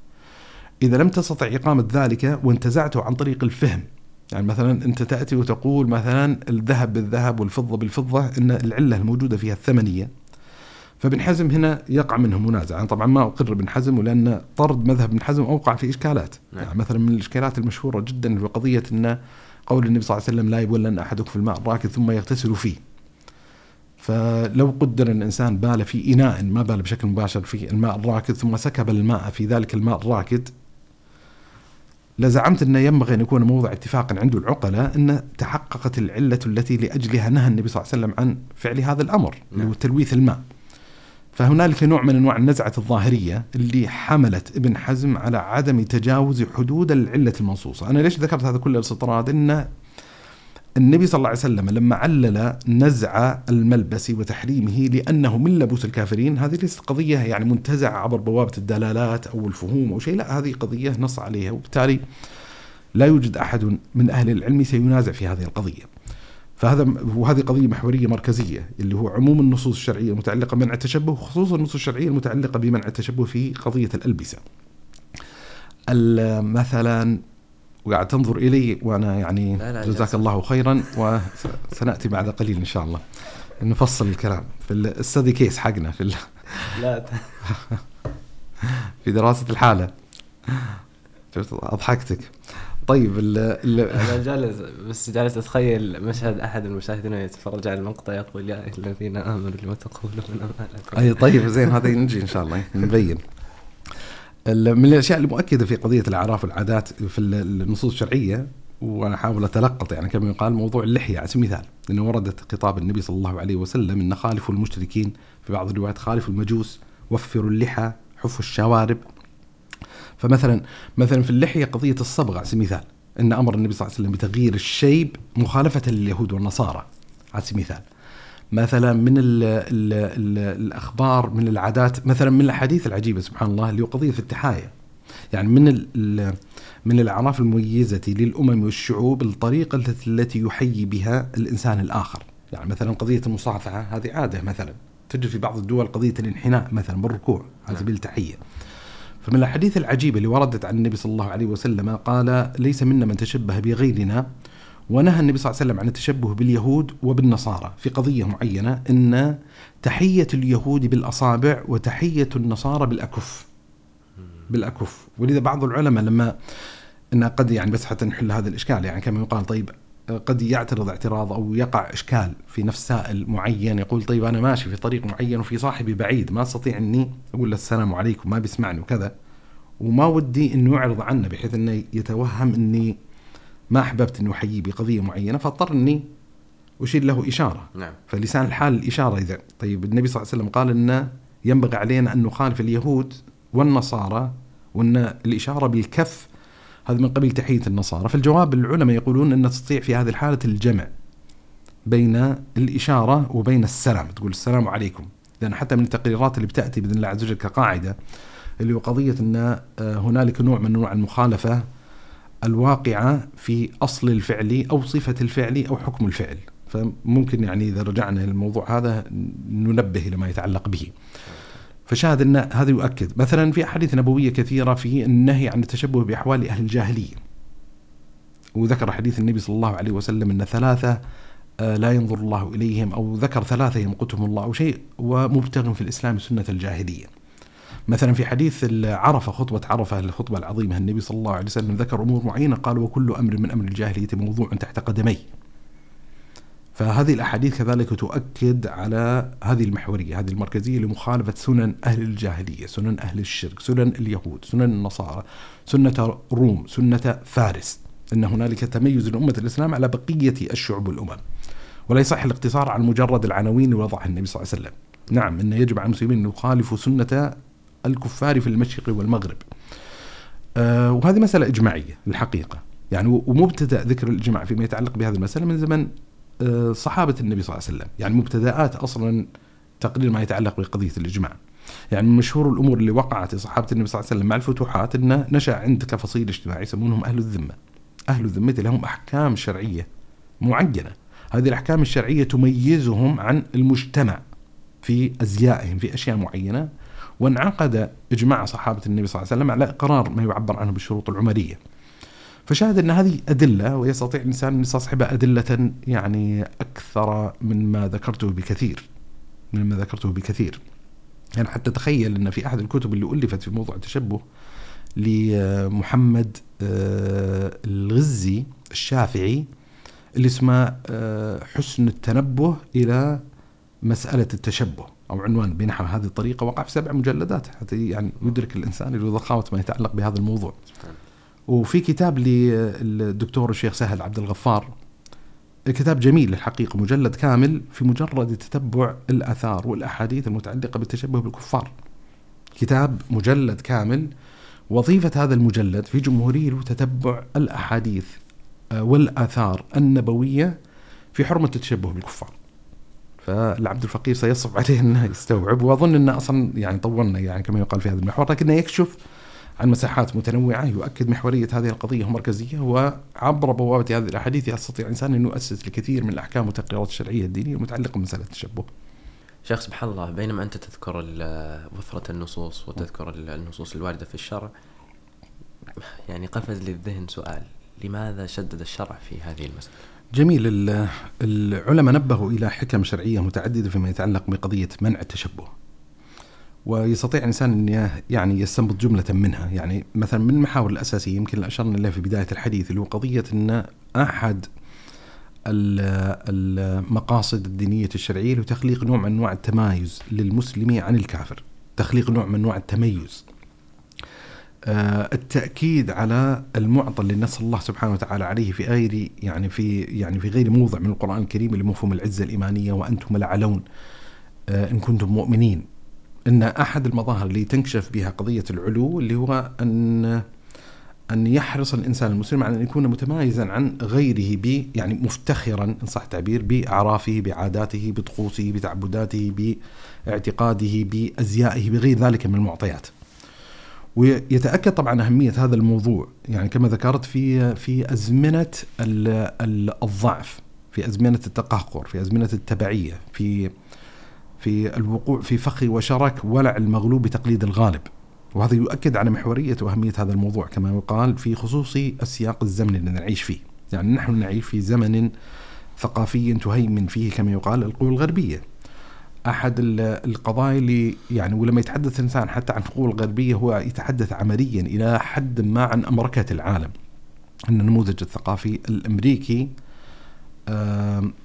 إذا لم تستطع إقامة ذلك وانتزعته عن طريق الفهم يعني مثلا أنت تأتي وتقول مثلا الذهب بالذهب والفضة بالفضة إن العلة الموجودة فيها الثمنية. فابن حزم هنا يقع منه منازعه يعني طبعا ما أقر ابن حزم ولأن طرد مذهب ابن حزم أوقع في إشكالات. نعم. يعني مثلا من الإشكالات المشهورة جدا في قضية إن قول النبي صلى الله عليه وسلم لا يبولن أحدكم في الماء الراكد ثم يغتسل فيه. فلو قدر إن الانسان بال في إناء ما بال بشكل مباشر في الماء الراكد ثم سكب الماء في ذلك الماء الراكد لزعمت أنه ينبغي أن يكون موضع اتفاق عند العقلاء أن تحققت العلة التي لأجلها نهى النبي صلى الله عليه وسلم عن فعل هذا الأمر اللي هو نعم. تلويث الماء. فهنالك نوع من أنواع النزعة الظاهرية اللي حملت ابن حزم على عدم تجاوز حدود العلة المنصوصة. أنا ليش ذكرت هذا كله الاستطراد أن النبي صلى الله عليه وسلم لما علل نزع الملبس وتحريمه لأنه من لبوس الكافرين هذه ليست قضية يعني منتزعة عبر بوابة الدلالات أو الفهوم أو شيء لا هذه قضية نص عليها وبالتالي لا يوجد أحد من أهل العلم سينازع في هذه القضية. فهذا وهذه قضية محورية مركزية اللي هو عموم النصوص الشرعية المتعلقة بمنع التشبه وخصوصا النصوص الشرعية المتعلقة بمنع التشبه في قضية الألبسة. مثلا وقاعد تنظر إلي وأنا يعني لا لا جزاك الله خيرا وسناتي بعد قليل إن شاء الله. نفصل الكلام في الستدي كيس حقنا في لا. في دراسة الحالة. أضحكتك. طيب ال أنا جالس بس جالس أتخيل مشهد أحد المشاهدين يتفرج على المقطع يقول يا الذين آمنوا لما تقولون ما أي طيب زين هذا نجي إن شاء الله نبين. من الأشياء المؤكدة في قضية الأعراف والعادات في النصوص الشرعية وأنا احاول أتلقط يعني كما يقال موضوع اللحية على سبيل المثال لأنه وردت خطاب النبي صلى الله عليه وسلم إن خالفوا المشركين في بعض الروايات خالفوا المجوس وفروا اللحى حفوا الشوارب. فمثلا مثلا في اللحية قضية الصبغة على سبيل المثال إن أمر النبي صلى الله عليه وسلم بتغيير الشيب مخالفة لليهود والنصارى على سبيل المثال. مثلا من ال ال ال الأخبار من العادات مثلا من الأحاديث العجيبة سبحان الله اللي هو قضية التحايا يعني من ال من الأعراف المميزة للأمم والشعوب الطريقة التي يحيي بها الإنسان الآخر. يعني مثلا قضية المصافحة هذه عادة مثلا. تجد في بعض الدول قضية الانحناء مثلا بالركوع على سبيل التحيه فمن الأحاديث العجيبة اللي وردت عن النبي صلى الله عليه وسلم قال ليس منا من تشبه بغيرنا ونهى النبي صلى الله عليه وسلم عن التشبه باليهود وبالنصارى في قضية معينة إن تحية اليهود بالأصابع وتحية النصارى بالأكف. بالأكف. ولذا بعض العلماء لما إن قد يعني بس حتى نحل هذا الإشكال يعني كما يقال طيب قد يعترض اعتراض أو يقع إشكال في نفس سائل معين يقول طيب أنا ماشي في طريق معين وفي صاحبي بعيد ما أستطيع إني أقول له السلام عليكم ما بيسمعني وكذا وما ودي إنه يعرض عنه بحيث إنه يتوهم إني ما أحببت أني احييه بقضية معينة فاضطر أني أشير له إشارة. نعم. فلسان الحال الإشارة إذا طيب النبي صلى الله عليه وسلم قال إن ينبغي علينا أن نخالف اليهود والنصارى وأن الإشارة بالكف هذا من قبيل تحية النصارى. فالجواب العلماء يقولون أن تستطيع في هذه الحالة الجمع بين الإشارة وبين السلام. تقول السلام عليكم. لأن حتى من التقريرات اللي بتأتي بإذن الله عز وجل كقاعدة اللي هو قضية أن آه، هنالك نوع من أنواع المخالفة الواقعة في أصل الفعل أو صفة الفعل أو حكم الفعل فممكن يعني إذا رجعنا للموضوع هذا ننبه إلى ما يتعلق به. فشاهد أن هذا يؤكد مثلا في أحاديث نبوية كثيرة في النهي عن التشبه بأحوال أهل الجاهلية. وذكر حديث النبي صلى الله عليه وسلم أن ثلاثة آه، لا ينظر الله إليهم أو ذكر ثلاثة يمقتهم الله أو شيء ومبتغ في الإسلام سنة الجاهلية. مثلا في حديث عرفه خطبة عرفة الخطبة العظيمة النبي صلى الله عليه وسلم ذكر أمور معينة قال وكل أمر من أمر الجاهلية موضوع تحت قدمي. فهذه الأحاديث كذلك تؤكد على هذه المحورية، هذه المركزية لمخالفة سنن أهل الجاهلية، سنن أهل الشرك، سنن اليهود، سنن النصارى، سنة روم، سنة فارس، إن هنالك تميز لأمة الإسلام على بقية الشعوب والامم. ولا يصح الاقتصار على مجرد العناوين اللي وضعها النبي صلى الله عليه وسلم. نعم انه يجب على المسلمين أن يخالفوا سنة الكفار في المشرق والمغرب. آه وهذه مسألة إجماعية الحقيقة، يعني ومبتدأ ذكر الإجماع فيما يتعلق بهذه المسألة من زمن آه، صحابة النبي صلى الله عليه وسلم. يعني مبتدآت أصلا تقرير ما يتعلق بقضية الإجماع. يعني من مشهور الأمور اللي وقعت لصحابة النبي صلى الله عليه وسلم مع الفتوحات أنه نشأ عندك فصيل اجتماعي يسمونهم أهل الذمة. أهل الذمة لهم أحكام شرعية معينة. هذه الأحكام الشرعية تميزهم عن المجتمع في أزيائهم في أشياء معينة. وانعقد إجماع صحابة النبي صلى الله عليه وسلم على إقرار ما يعبر عنه بالشروط العمرية. فشاهد أن هذه أدلة ويستطيع الإنسان أن يستصحب أدلة يعني أكثر من ما ذكرته بكثير من ما ذكرته بكثير. يعني حتى تخيل أن في أحد الكتب اللي ألفت في موضوع التشبه لمحمد آه، الغزي الشافعي اللي اسمه آه، حسن التنبه إلى مسألة التشبه. أو عنوان بنحو هذه الطريقة وقع في سبع مجلدات حتى يعني يدرك الإنسان ضخامه ما يتعلق بهذا الموضوع. وفي كتاب للدكتور الشيخ سهل عبد الغفار كتاب جميل الحقيقة مجلد كامل في مجرد تتبع الآثار والأحاديث المتعلقة بالتشبه بالكفار كتاب مجلد كامل وظيفة هذا المجلد في جمهورية تتبع الأحاديث آه، والآثار النبوية في حرمة التشبه بالكفار فالعبد الفقير سيصعب عليه أنه يستوعب وأظن أنه أصلا يعني طولنا يعني كما يقال في هذا المحور لكنه يكشف عن مساحات متنوعة يؤكد محورية هذه القضية ومركزية وعبر بوابة هذه الأحاديث يستطيع الإنسان أن يؤسس الكثير من الأحكام والتقريرات الشرعية الدينية المتعلقة بمسألة التشبه شيخ سبحان الله بينما أنت تذكر وفرة النصوص وتذكر النصوص الواردة في الشرع يعني قفز للذهن سؤال لماذا شدد الشرع في هذه المسألة؟ جميل. العلماء نبهوا إلى حكم شرعية متعددة فيما يتعلق بقضية منع التشبه. ويستطيع الإنسان أن يعني يستنبط جملة منها، يعني مثلا من المحاور الأساسية يمكن اللي أشرنا إليها في بداية الحديث اللي هو قضية أن أحد المقاصد الدينية الشرعية لتخليق نوع من أنواع التمايز للمسلم عن الكافر، تخليق نوع من أنواع التميز. آه، التأكيد على المعطى اللي نص الله سبحانه وتعالى عليه في غير يعني في يعني في غير موضع من القرآن الكريم لمفهوم العزة الإيمانية وأنتم لعلون آه، إن كنتم مؤمنين إن أحد المظاهر اللي تنكشف بها قضية العلو اللي هو أن أن يحرص الإنسان المسلم على أن يكون متمايزا عن غيره ب يعني مفتخرا إن صح التعبير بأعرافه بعاداته بطقوسه بتعبداته باعتقاده بأزيائه بغير ذلك من المعطيات. ويتأكد طبعا أهمية هذا الموضوع. يعني كما ذكرت في في أزمنة الضعف في أزمنة التقهقر في أزمنة التبعية في في الوقوع في فخ وشرك ولع المغلوب بتقليد الغالب. وهذا يؤكد على محورية وأهمية هذا الموضوع. كما يقال في خصوص السياق الزمني اللي نعيش فيه. يعني نحن نعيش في زمن ثقافي تهيمن فيه كما يقال القوى الغربية. أحد القضايا اللي يعني ولما يتحدث الإنسان حتى عن القوى الغربية هو يتحدث عمليا إلى حد ما عن أمركة العالم. أن النموذج الثقافي الأمريكي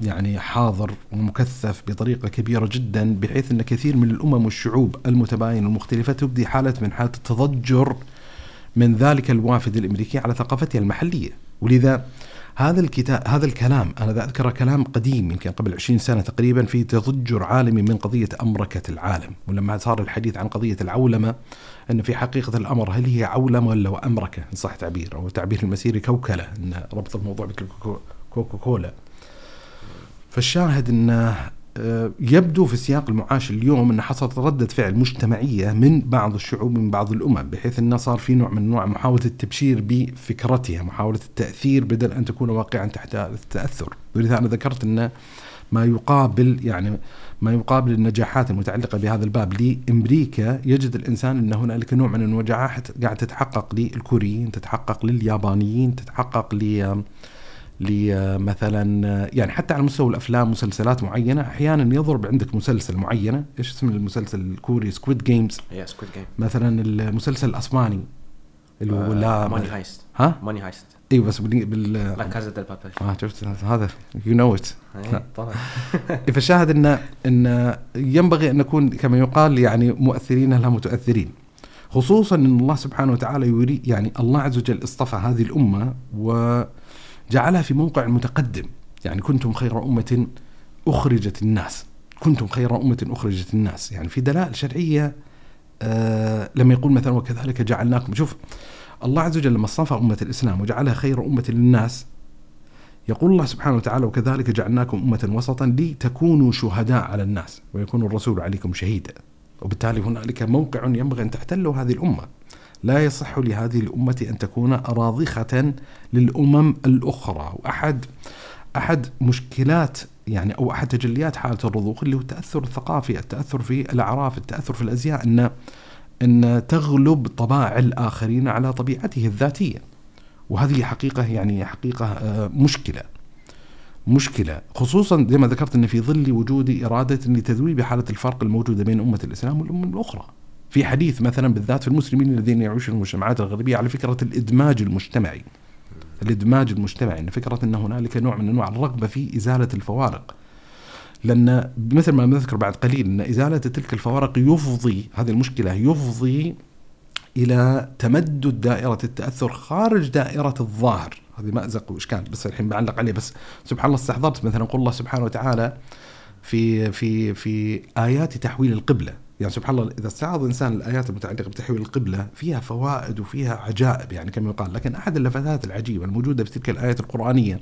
يعني حاضر ومكثف بطريقة كبيرة جدا بحيث أن كثير من الأمم والشعوب المتباينة المختلفة تبدي حالة من حالة التضجر من ذلك الوافد الأمريكي على ثقافتها المحلية. ولذا هذا الكتاب هذا الكلام أنا أذكر كلام قديم يمكن قبل 20 سنة تقريبا في تضجر عالمي من قضية أمركة العالم ولما صار الحديث عن قضية العولمة إن في حقيقة الأمر هل هي عولمة ولا أمركة؟ إن صح تعبير أو تعبير المسيري كوكله إن ربط الموضوع بكوكا فالشاهد انه آه، يبدو في سياق المعاش اليوم ان حصلت ردة فعل مجتمعية من بعض الشعوب من بعض الأمم بحيث انه صار في نوع من انواع محاولة التبشير بفكرتها، محاولة التأثير بدل أن تكون واقعا تحت التأثر، ولذا أنا ذكرت انه ما يقابل يعني ما يقابل النجاحات المتعلقة بهذا الباب لأمريكا يجد الإنسان أن هنالك نوع من النجاحات قاعد تتحقق للكوريين، تتحقق لليابانيين، تتحقق ل لمثلا يعني حتى على مستوى الأفلام مسلسلات معينة أحيانا يضرب عندك مسلسل معينة. إيش اسم المسلسل؟ الكوري Squid Games Squid Game مثلا المسلسل الأسباني اللي هو La Money Heist ها؟ Money Heist أيوه بس بال, بال... La Casa de Papel آه شفت؟ هذا you know it طبعا. فالشاهد ان إن ينبغي أن نكون كما يقال يعني مؤثرين لا متاثرين خصوصا إن الله سبحانه وتعالى يريد يعني الله عز وجل اصطفى هذه الأمة و جعلها في موقع متقدم. يعني كنتم خير أمة أخرجت الناس. كنتم خير أمة أخرجت الناس. يعني في دلائل شرعية آه لما يقول مثلا وكذلك جعلناكم. شوف الله عز وجل لما اصطفى أمة الإسلام وجعلها خير أمة للناس يقول الله سبحانه وتعالى وكذلك جعلناكم أمة وسطا لتكونوا شهداء على الناس ويكون الرسول عليكم شهيدا. وبالتالي هنالك موقع ينبغي أن تحتله هذه الأمة. لا يصح لهذه الأمة أن تكون راضخة للأمم الأخرى. وأحد أحد مشكلات يعني أو أحد تجليات حالة الرضوخ اللي هو التأثر الثقافي التأثر في الأعراف التأثر في الأزياء أن أن تغلب طباع الآخرين على طبيعته الذاتية. وهذه حقيقة يعني حقيقة آه، مشكلة. مشكلة. خصوصا زي ما ذكرت أن في ظل وجود إرادة لتذويب حالة الفرق الموجودة بين أمة الإسلام والأمم الأخرى. في حديث مثلا بالذات في المسلمين الذين يعيشون المجتمعات الغربية على فكرة الإدماج المجتمعي. الإدماج المجتمعي أن فكرة أن هنالك نوع من أنواع الرغبة في إزالة الفوارق. لأن مثل ما نذكر بعد قليل أن إزالة تلك الفوارق يفضي هذه المشكلة يفضي إلى تمدد دائرة التأثر خارج دائرة الظاهر. هذه مأزق وإشكال بس الحين بعلق عليه. بس سبحان الله استحضرت مثلا قول الله سبحانه وتعالى في في في آيات تحويل القبلة. يعني سبحان الله إذا استعرض الانسان الآيات المتعلقة بتحويل القبلة فيها فوائد وفيها عجائب يعني كما يقال لكن أحد اللفتات العجيبة الموجودة في تلك الايات القرآنية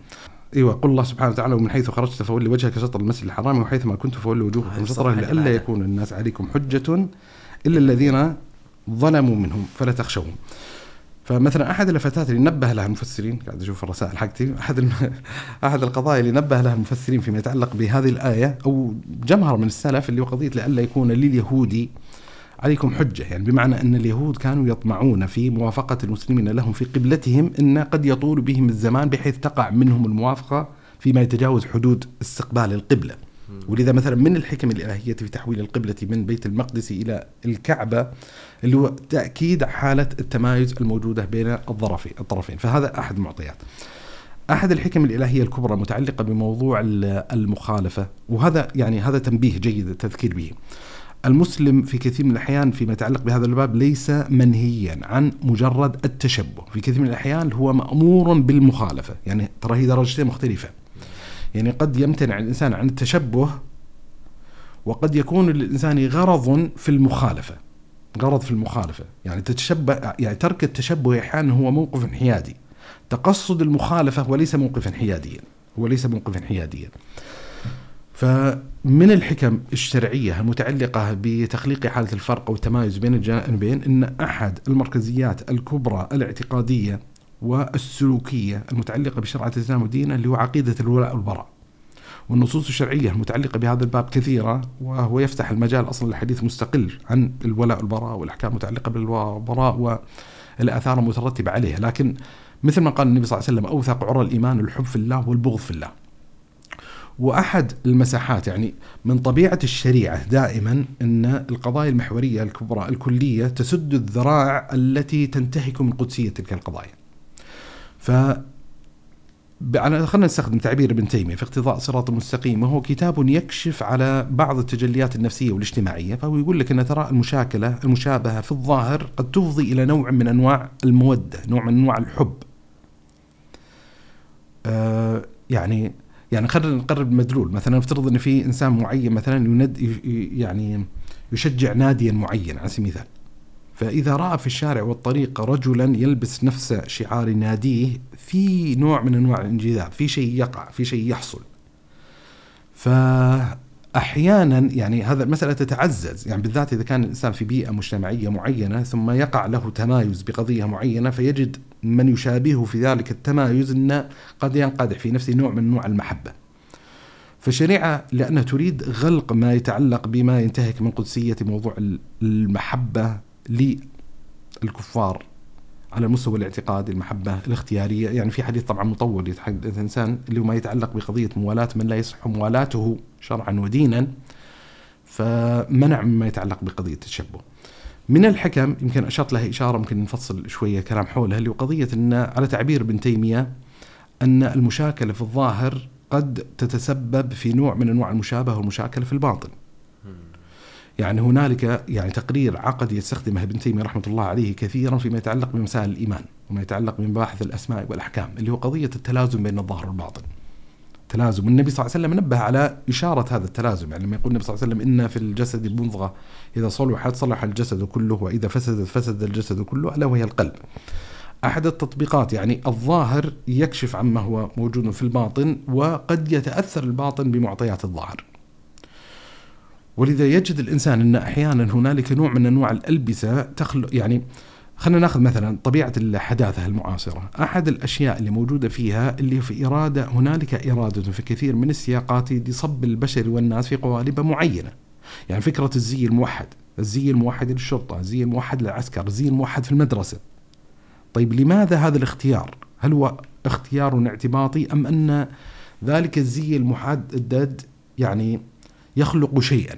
أيوه قل الله سبحانه وتعالى ومن حيث خرجت فولي وجهك شطر المسجد الحرام وحيث ما كنت فولوا وجوهكم شطره لئلا يكون الناس عليكم حجة إلا الذين ظلموا منهم فلا تخشوهم. فمثلا أحد اللفتات اللي نبه لها المفسرين قاعد أشوف الرسائل حقتي أحد الم... أحد القضايا اللي نبه لها المفسرين فيما يتعلق بهذه الآية أو جمهر من السلف اللي هو قضية لئلا يكون لليهودي عليكم حجة. يعني بمعنى أن اليهود كانوا يطمعون في موافقة المسلمين لهم في قبلتهم إن قد يطول بهم الزمان بحيث تقع منهم الموافقة فيما يتجاوز حدود استقبال القبلة. ولذا مثلا من الحكم الإلهية في تحويل القبلة من بيت المقدس إلى الكعبة اللي هو تأكيد حالة التمايز الموجودة بين الظرفين الطرفين. فهذا أحد المعطيات. أحد الحكم الإلهية الكبرى متعلقة بموضوع المخالفة وهذا يعني هذا تنبيه جيد التذكير به. المسلم في كثير من الأحيان فيما يتعلق بهذا الباب ليس منهيا عن مجرد التشبه. في كثير من الأحيان هو مأمور بالمخالفة. يعني ترى هي درجتين مختلفة. يعني قد يمتنع الإنسان عن التشبه وقد يكون للإنسان غرض في المخالفة. غرض في المخالفة. يعني تتشبه يعني ترك التشبه أحيانا هو موقف انحيادي. تقصد المخالفة وليس موقفا حياديا هو ليس موقفا حياديا فمن الحكم الشرعية المتعلقة بتخليق حالة الفرق أو التمايز بين الجانبين أن أحد المركزيات الكبرى الاعتقادية والسلوكية المتعلقة بشرعة الإسلام ودينه اللي هو عقيدة الولاء والبراء. والنصوص الشرعية المتعلقة بهذا الباب كثيرة وهو يفتح المجال أصلا لحديث مستقل عن الولاء والبراء والأحكام المتعلقة بالولاء والآثار المترتبة عليها. لكن مثل ما قال النبي صلى الله عليه وسلم أوثق عرى الإيمان الحب في الله والبغض في الله. وأحد المساحات يعني من طبيعة الشريعة دائما إن القضايا المحورية الكبرى الكلية تسد الذرائع التي تنتهك من قدسية تلك القضايا. ف خلينا نستخدم تعبير ابن تيمية في اقتضاء صراط المستقيم وهو كتاب يكشف على بعض التجليات النفسية والاجتماعية فهو يقول لك إن ترى المشاكلة المشابهة في الظاهر قد تفضي إلى نوع من أنواع المودة، نوع من أنواع الحب. آه يعني يعني خلينا نقرب مدلول مثلا نفترض إن في إنسان معين مثلا يند يعني يشجع ناديا معين على سبيل المثال فإذا رأى في الشارع والطريق رجلا يلبس نفس شعار ناديه في نوع من أنواع الانجذاب في شيء يقع في شيء يحصل ف أحيانا يعني هذا المسألة تتعزز يعني بالذات إذا كان الإنسان في بيئة مجتمعية معينة ثم يقع له تمايز بقضية معينة فيجد من يشابهه في ذلك التمايز إنه قد ينقدح في نفسه نوع من أنواع المحبة. فالشريعة لأنها تريد غلق ما يتعلق بما ينتهك من قدسية موضوع المحبة للكفار على المستوى الاعتقادي المحبة الاختيارية. يعني في حديث طبعا مطول يتحدث الإنسان اللي هو ما يتعلق بقضية موالاة من لا يصح موالاته شرعا ودينا فمنع مما يتعلق بقضية التشبه. من الحكم يمكن أشرت لها إشارة ممكن نفصل شوية كلام حولها اللي قضية أن على تعبير ابن تيمية أن المشاكلة في الظاهر قد تتسبب في نوع من أنواع المشابهة والمشاكلة في الباطن. يعني هنالك يعني تقرير عقدي يستخدمه ابن تيمية رحمة الله عليه كثيرا فيما يتعلق بمسائل الإيمان وما يتعلق بمباحث الأسماء والأحكام اللي هو قضية التلازم بين الظاهر والباطن. تلازم النبي صلى الله عليه وسلم نبه على إشارة هذا التلازم يعني لما يقول النبي صلى الله عليه وسلم إن في الجسد مضغه إذا صلحت صلح الجسد كله وإذا فسدت فسد الجسد كله ألا وهي القلب. أحد التطبيقات يعني الظاهر يكشف عما هو موجود في الباطن وقد يتأثر الباطن بمعطيات الظاهر. ولذا يجد الإنسان أن أحيانا هنالك نوع من أنواع الألبسة تخلق يعني خلينا نأخذ مثلا طبيعة الحداثة المعاصرة، أحد الأشياء اللي موجودة فيها اللي في إرادة هنالك إرادة في كثير من السياقات لصب البشر والناس في قوالب معينة. يعني فكرة الزي الموحد، الزي الموحد للشرطة، الزي الموحد للعسكر، الزي الموحد في المدرسة. طيب لماذا هذا الاختيار؟ هل هو اختيار اعتباطي أم أن ذلك الزي المحدد يعني يخلق شيئا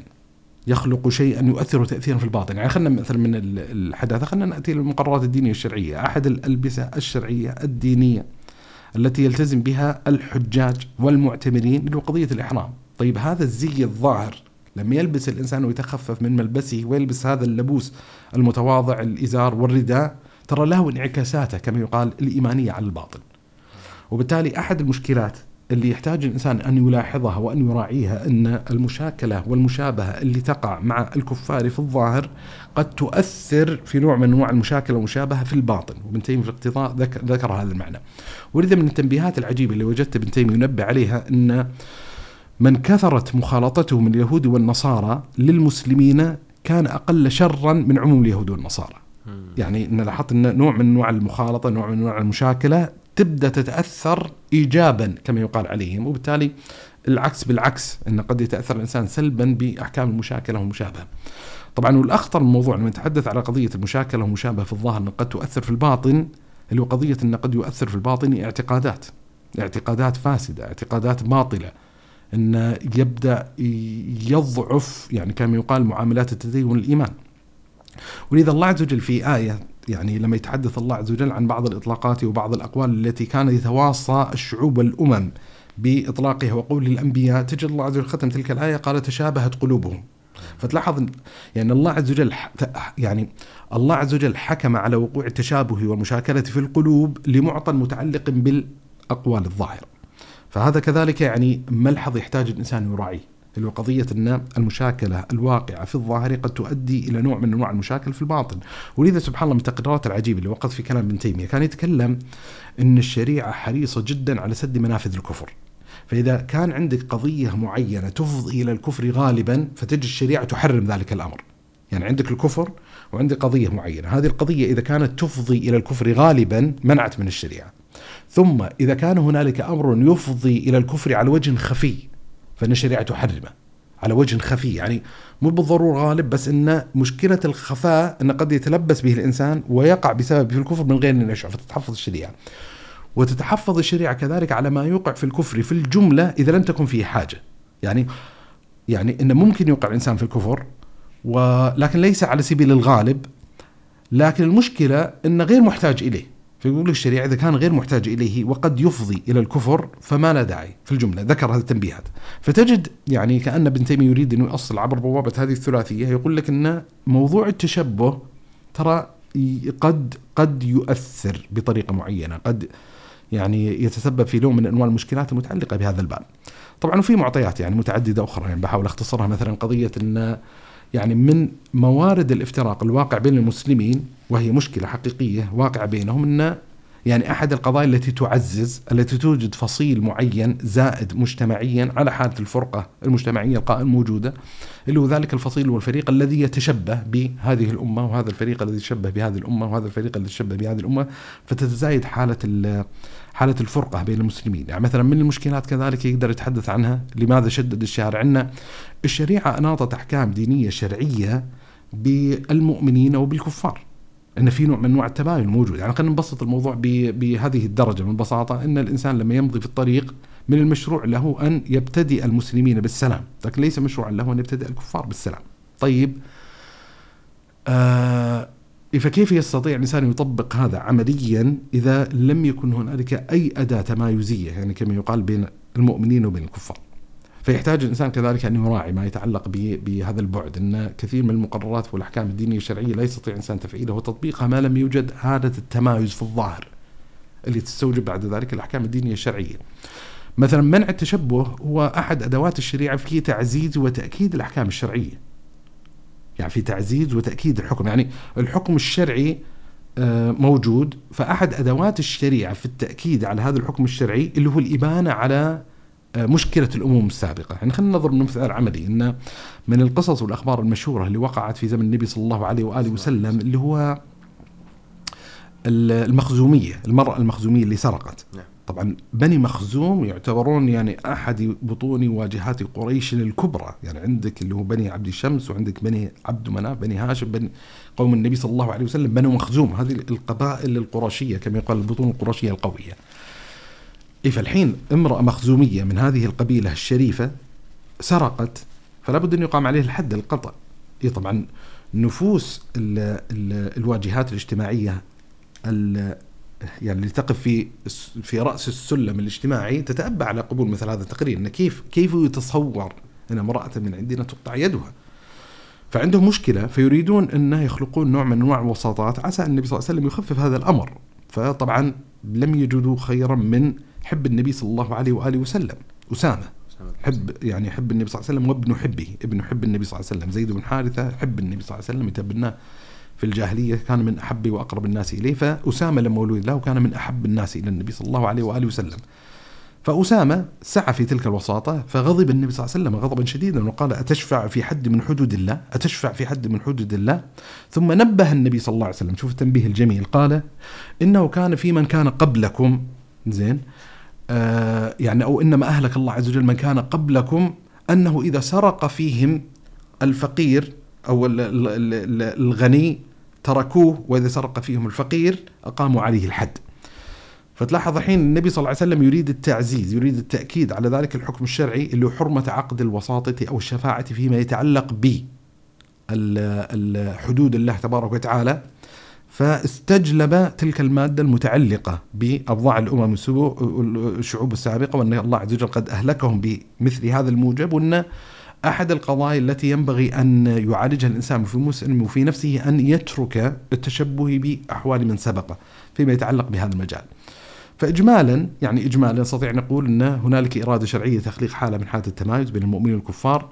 يخلق شيئا يؤثر تاثيرا في الباطن، يعني خلينا مثلا من الحداثة خلينا نأتي للمقررات الدينية الشرعية، أحد الألبسة الشرعية الدينية التي يلتزم بها الحجاج والمعتمرين اللي هو قضية الإحرام، طيب هذا الزي الظاهر لما يلبس الإنسان ويتخفف من ملبسه ويلبس هذا اللبوس المتواضع الإزار والرداء ترى له انعكاساته كما يقال الإيمانية على الباطن. وبالتالي أحد المشكلات اللي يحتاج الإنسان أن يلاحظها وأن يراعيها أن المشاكلة والمشابهة اللي تقع مع الكفار في الظاهر قد تؤثر في نوع من أنواع المشاكلة والمشابهة في الباطن، وابن تيمية في الاقتضاء ذكر, ذكر هذا المعنى. ولذا من التنبيهات العجيبة اللي وجدت ابن تيمية ينبه عليها أن من كثرت مخالطته من اليهود والنصارى للمسلمين كان أقل شرا من عموم اليهود والنصارى. يعني إن لاحظت إن نوع من أنواع المخالطة، نوع من أنواع المشاكلة تبدأ تتأثر ايجابا كما يقال عليهم وبالتالي العكس بالعكس إن قد يتأثر الإنسان سلبا بأحكام المشاكلة والمشابهه. طبعا والاخطر من الموضوع لما نتحدث على قضية المشاكلة والمشابهه في الظاهر قد تؤثر في الباطن اللي هو قضية انه قد يؤثر في الباطن اعتقادات اعتقادات فاسدة، اعتقادات باطلة إن يبدأ يضعف يعني كما يقال معاملات التدين والإيمان. ولذا الله عز وجل في آية يعني لما يتحدث الله عز وجل عن بعض الإطلاقات وبعض الأقوال التي كان يتواصى الشعوب والأمم بإطلاقها وقول الأنبياء تجد الله عز وجل ختم تلك الآية قال تشابهت قلوبهم. فتلاحظ يعني الله عز وجل يعني الله عز وجل حكم على وقوع التشابه والمشاكلة في القلوب لمعطى متعلق بالأقوال الظاهرة. فهذا كذلك يعني ملحظ يحتاج الإنسان يراعيه. اللي هو قضية أن المشاكلة الواقعة في الظاهر قد تؤدي إلى نوع من أنواع المشاكل في الباطن. ولذا سبحان الله من التقريرات العجيبة اللي وقت في كلام ابن تيمية. كان يتكلم أن الشريعة حريصة جدا على سد منافذ الكفر. فإذا كان عندك قضية معينة تفضي إلى الكفر غالبا فتجد الشريعة تحرم ذلك الأمر. يعني عندك الكفر وعندك قضية معينة. هذه القضية إذا كانت تفضي إلى الكفر غالبا منعت من الشريعة. ثم إذا كان هنالك أمر يفضي إلى الكفر على وجه خفي فإن الشريعة تحرمه. على وجه خفي يعني مو بالضرورة غالب بس إن مشكلة الخفاء أنه قد يتلبس به الإنسان ويقع بسبب في الكفر من غير أن يشعر فتتحفظ الشريعة. وتتحفظ الشريعة كذلك على ما يوقع في الكفر في الجملة إذا لم تكن فيه حاجة. يعني يعني إنه ممكن يوقع الإنسان في الكفر ولكن ليس على سبيل الغالب. لكن المشكلة أنه غير محتاج إليه. فيقول لك الشريعة إذا كان غير محتاج إليه وقد يفضي إلى الكفر فما لا داعي في الجملة ذكر هذه التنبيهات فتجد يعني كأن ابن تيمية يريد أن يؤصل عبر بوابة هذه الثلاثية يقول لك أن موضوع التشبه ترى قد قد يؤثر بطريقة معينة قد يعني يتسبب في نوع من أنواع المشكلات المتعلقة بهذا الباب. طبعا وفي معطيات يعني متعددة أخرى يعني بحاول أختصرها مثلا قضية إن يعني من موارد الافتراق الواقع بين المسلمين وهي مشكلة حقيقية واقعة بينهم إن يعني أحد القضايا التي تعزز التي توجد فصيل معين زائد مجتمعيا على حالة الفرقة المجتمعية القائمة الموجوده اللي هو ذلك الفصيل والفريق الذي يتشبه بهذه الأمة وهذا الفريق الذي يتشبه بهذه الأمة وهذا الفريق الذي يتشبه بهذه الأمة فتتزايد حالة ال- حالة الفرقة بين المسلمين، يعني مثلا من المشكلات كذلك يقدر يتحدث عنها لماذا شدد الشارع؟ إن الشريعة أناطت أحكام دينية شرعية بالمؤمنين وبالكفار. إن في نوع من انواع التباين موجود، يعني خلينا نبسط الموضوع بهذه الدرجة من البساطه إن الإنسان لما يمضي في الطريق من المشروع له أن يبتدئ المسلمين بالسلام، لكن ليس مشروعا له أن يبتدئ الكفار بالسلام. طيب. آه فكيف يستطيع الإنسان يطبق هذا عمليا إذا لم يكن هنالك أي أداة تمايزية؟ يعني كما يقال بين المؤمنين وبين الكفار. فيحتاج الإنسان كذلك أن يراعي ما يتعلق بهذا البعد إن كثير من المقررات والأحكام الدينية الشرعيه لا يستطيع الإنسان تفعيلها وتطبيقها ما لم يوجد حاله التمايز في الظاهر اللي تستوجب بعد ذلك الأحكام الدينية الشرعية. مثلا منع التشبه هو أحد أدوات الشريعة في تعزيز وتأكيد الأحكام الشرعية. يعني في تعزيز وتأكيد الحكم، يعني الحكم الشرعي آه، موجود فأحد أدوات الشريعة في التأكيد على هذا الحكم الشرعي اللي هو الابانه على آه، مشكلة الأمم السابقة، يعني خلينا نضرب مثال عملي إن من القصص والأخبار المشهورة اللي وقعت في زمن النبي صلى الله عليه وآله وسلم اللي هو ال- المخزومية، المرأة المخزومية اللي سرقت. نعم. طبعا بني مخزوم يعتبرون يعني أحد بطون واجهات قريش الكبرى، يعني عندك اللي هو بني عبد الشمس وعندك بني عبد مناف، بني هاشم، بني قوم النبي صلى الله عليه وسلم بنو مخزوم، هذه القبائل القرشية كما يقال البطون القرشية القوية. إيه فالحين امرأة مخزومية من هذه القبيلة الشريفة سرقت فلا بد أن يقام عليه الحد القطع. إيه طبعا نفوس ال ال الواجهات الاجتماعية ال يعني اللي تقف في في رأس السلم الاجتماعي تتأبى على قبول مثل هذا التقرير. إن كيف كيف يتصور أن امرأة من عندنا تقطع يدها؟ فعندهم مشكلة فيريدون أنه يخلقون نوع من أنواع الوساطات عسى النبي صلى الله عليه وسلم يخفف هذا الأمر. فطبعا لم يجدوا خيرا من حب النبي صلى الله عليه وآله وسلم. أسامة. حب يعني حب النبي صلى الله عليه وسلم وابن حبه. ابن حب النبي صلى الله عليه وسلم. زيد بن حارثة حب النبي صلى الله عليه وسلم. يتبناه في الجاهلية كان من أحب وأقرب الناس إليه. فأسامة لما ولد له كان من أحب الناس إلى النبي صلى الله عليه وآله وسلم. فأسامة سعى في تلك الوساطة فغضب النبي صلى الله عليه وسلم غضبا شديدا وقال أتشفع في حد من حدود الله؟ أتشفع في حد من حدود الله؟ ثم نبه النبي صلى الله عليه وسلم. شوف التنبيه الجميل. قال إنه كان في من كان قبلكم. زين. يعني أو إنما أهلك الله عز وجل من كان قبلكم أنه إذا سرق فيهم الفقير أو ال- ال- ال- الغني تركوه وإذا سرق فيهم الفقير أقاموا عليه الحد. فتلاحظ الحين النبي صلى الله عليه وسلم يريد التعزيز يريد التأكيد على ذلك الحكم الشرعي اللي هو حرمة عقد الوساطة أو الشفاعة فيما يتعلق ب حدود الله تبارك وتعالى. فاستجلب تلك المادة المتعلقة بأبضاع الأمم الشعوب السابقة وأن الله عز وجل قد أهلكهم بمثل هذا الموجب وأن أحد القضايا التي ينبغي أن يعالجها الإنسان في مسلم وفي نفسه أن يترك التشبه بأحوال من سبقه فيما يتعلق بهذا المجال. فاجمالا يعني اجمالا نستطيع نقول أن هنالك إرادة شرعية تخليق حالة من حالات التمايز بين المؤمنين والكفار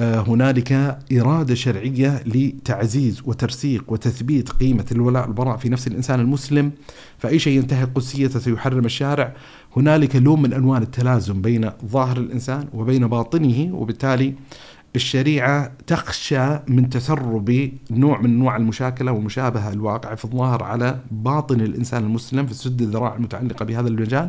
هنالك إرادة شرعية لتعزيز وترسيخ وتثبيت قيمة الولاء والبراء في نفس الإنسان المسلم فأي شيء ينتهك قدسيته سيحرم الشارع. هنالك لون من ألوان التلازم بين ظاهر الإنسان وبين باطنه وبالتالي الشريعة تخشى من تسرب نوع من أنواع المشاكلة والمشابهة الواقعة في الظاهر على باطن الإنسان المسلم في سد الذراع المتعلقة بهذا المجال.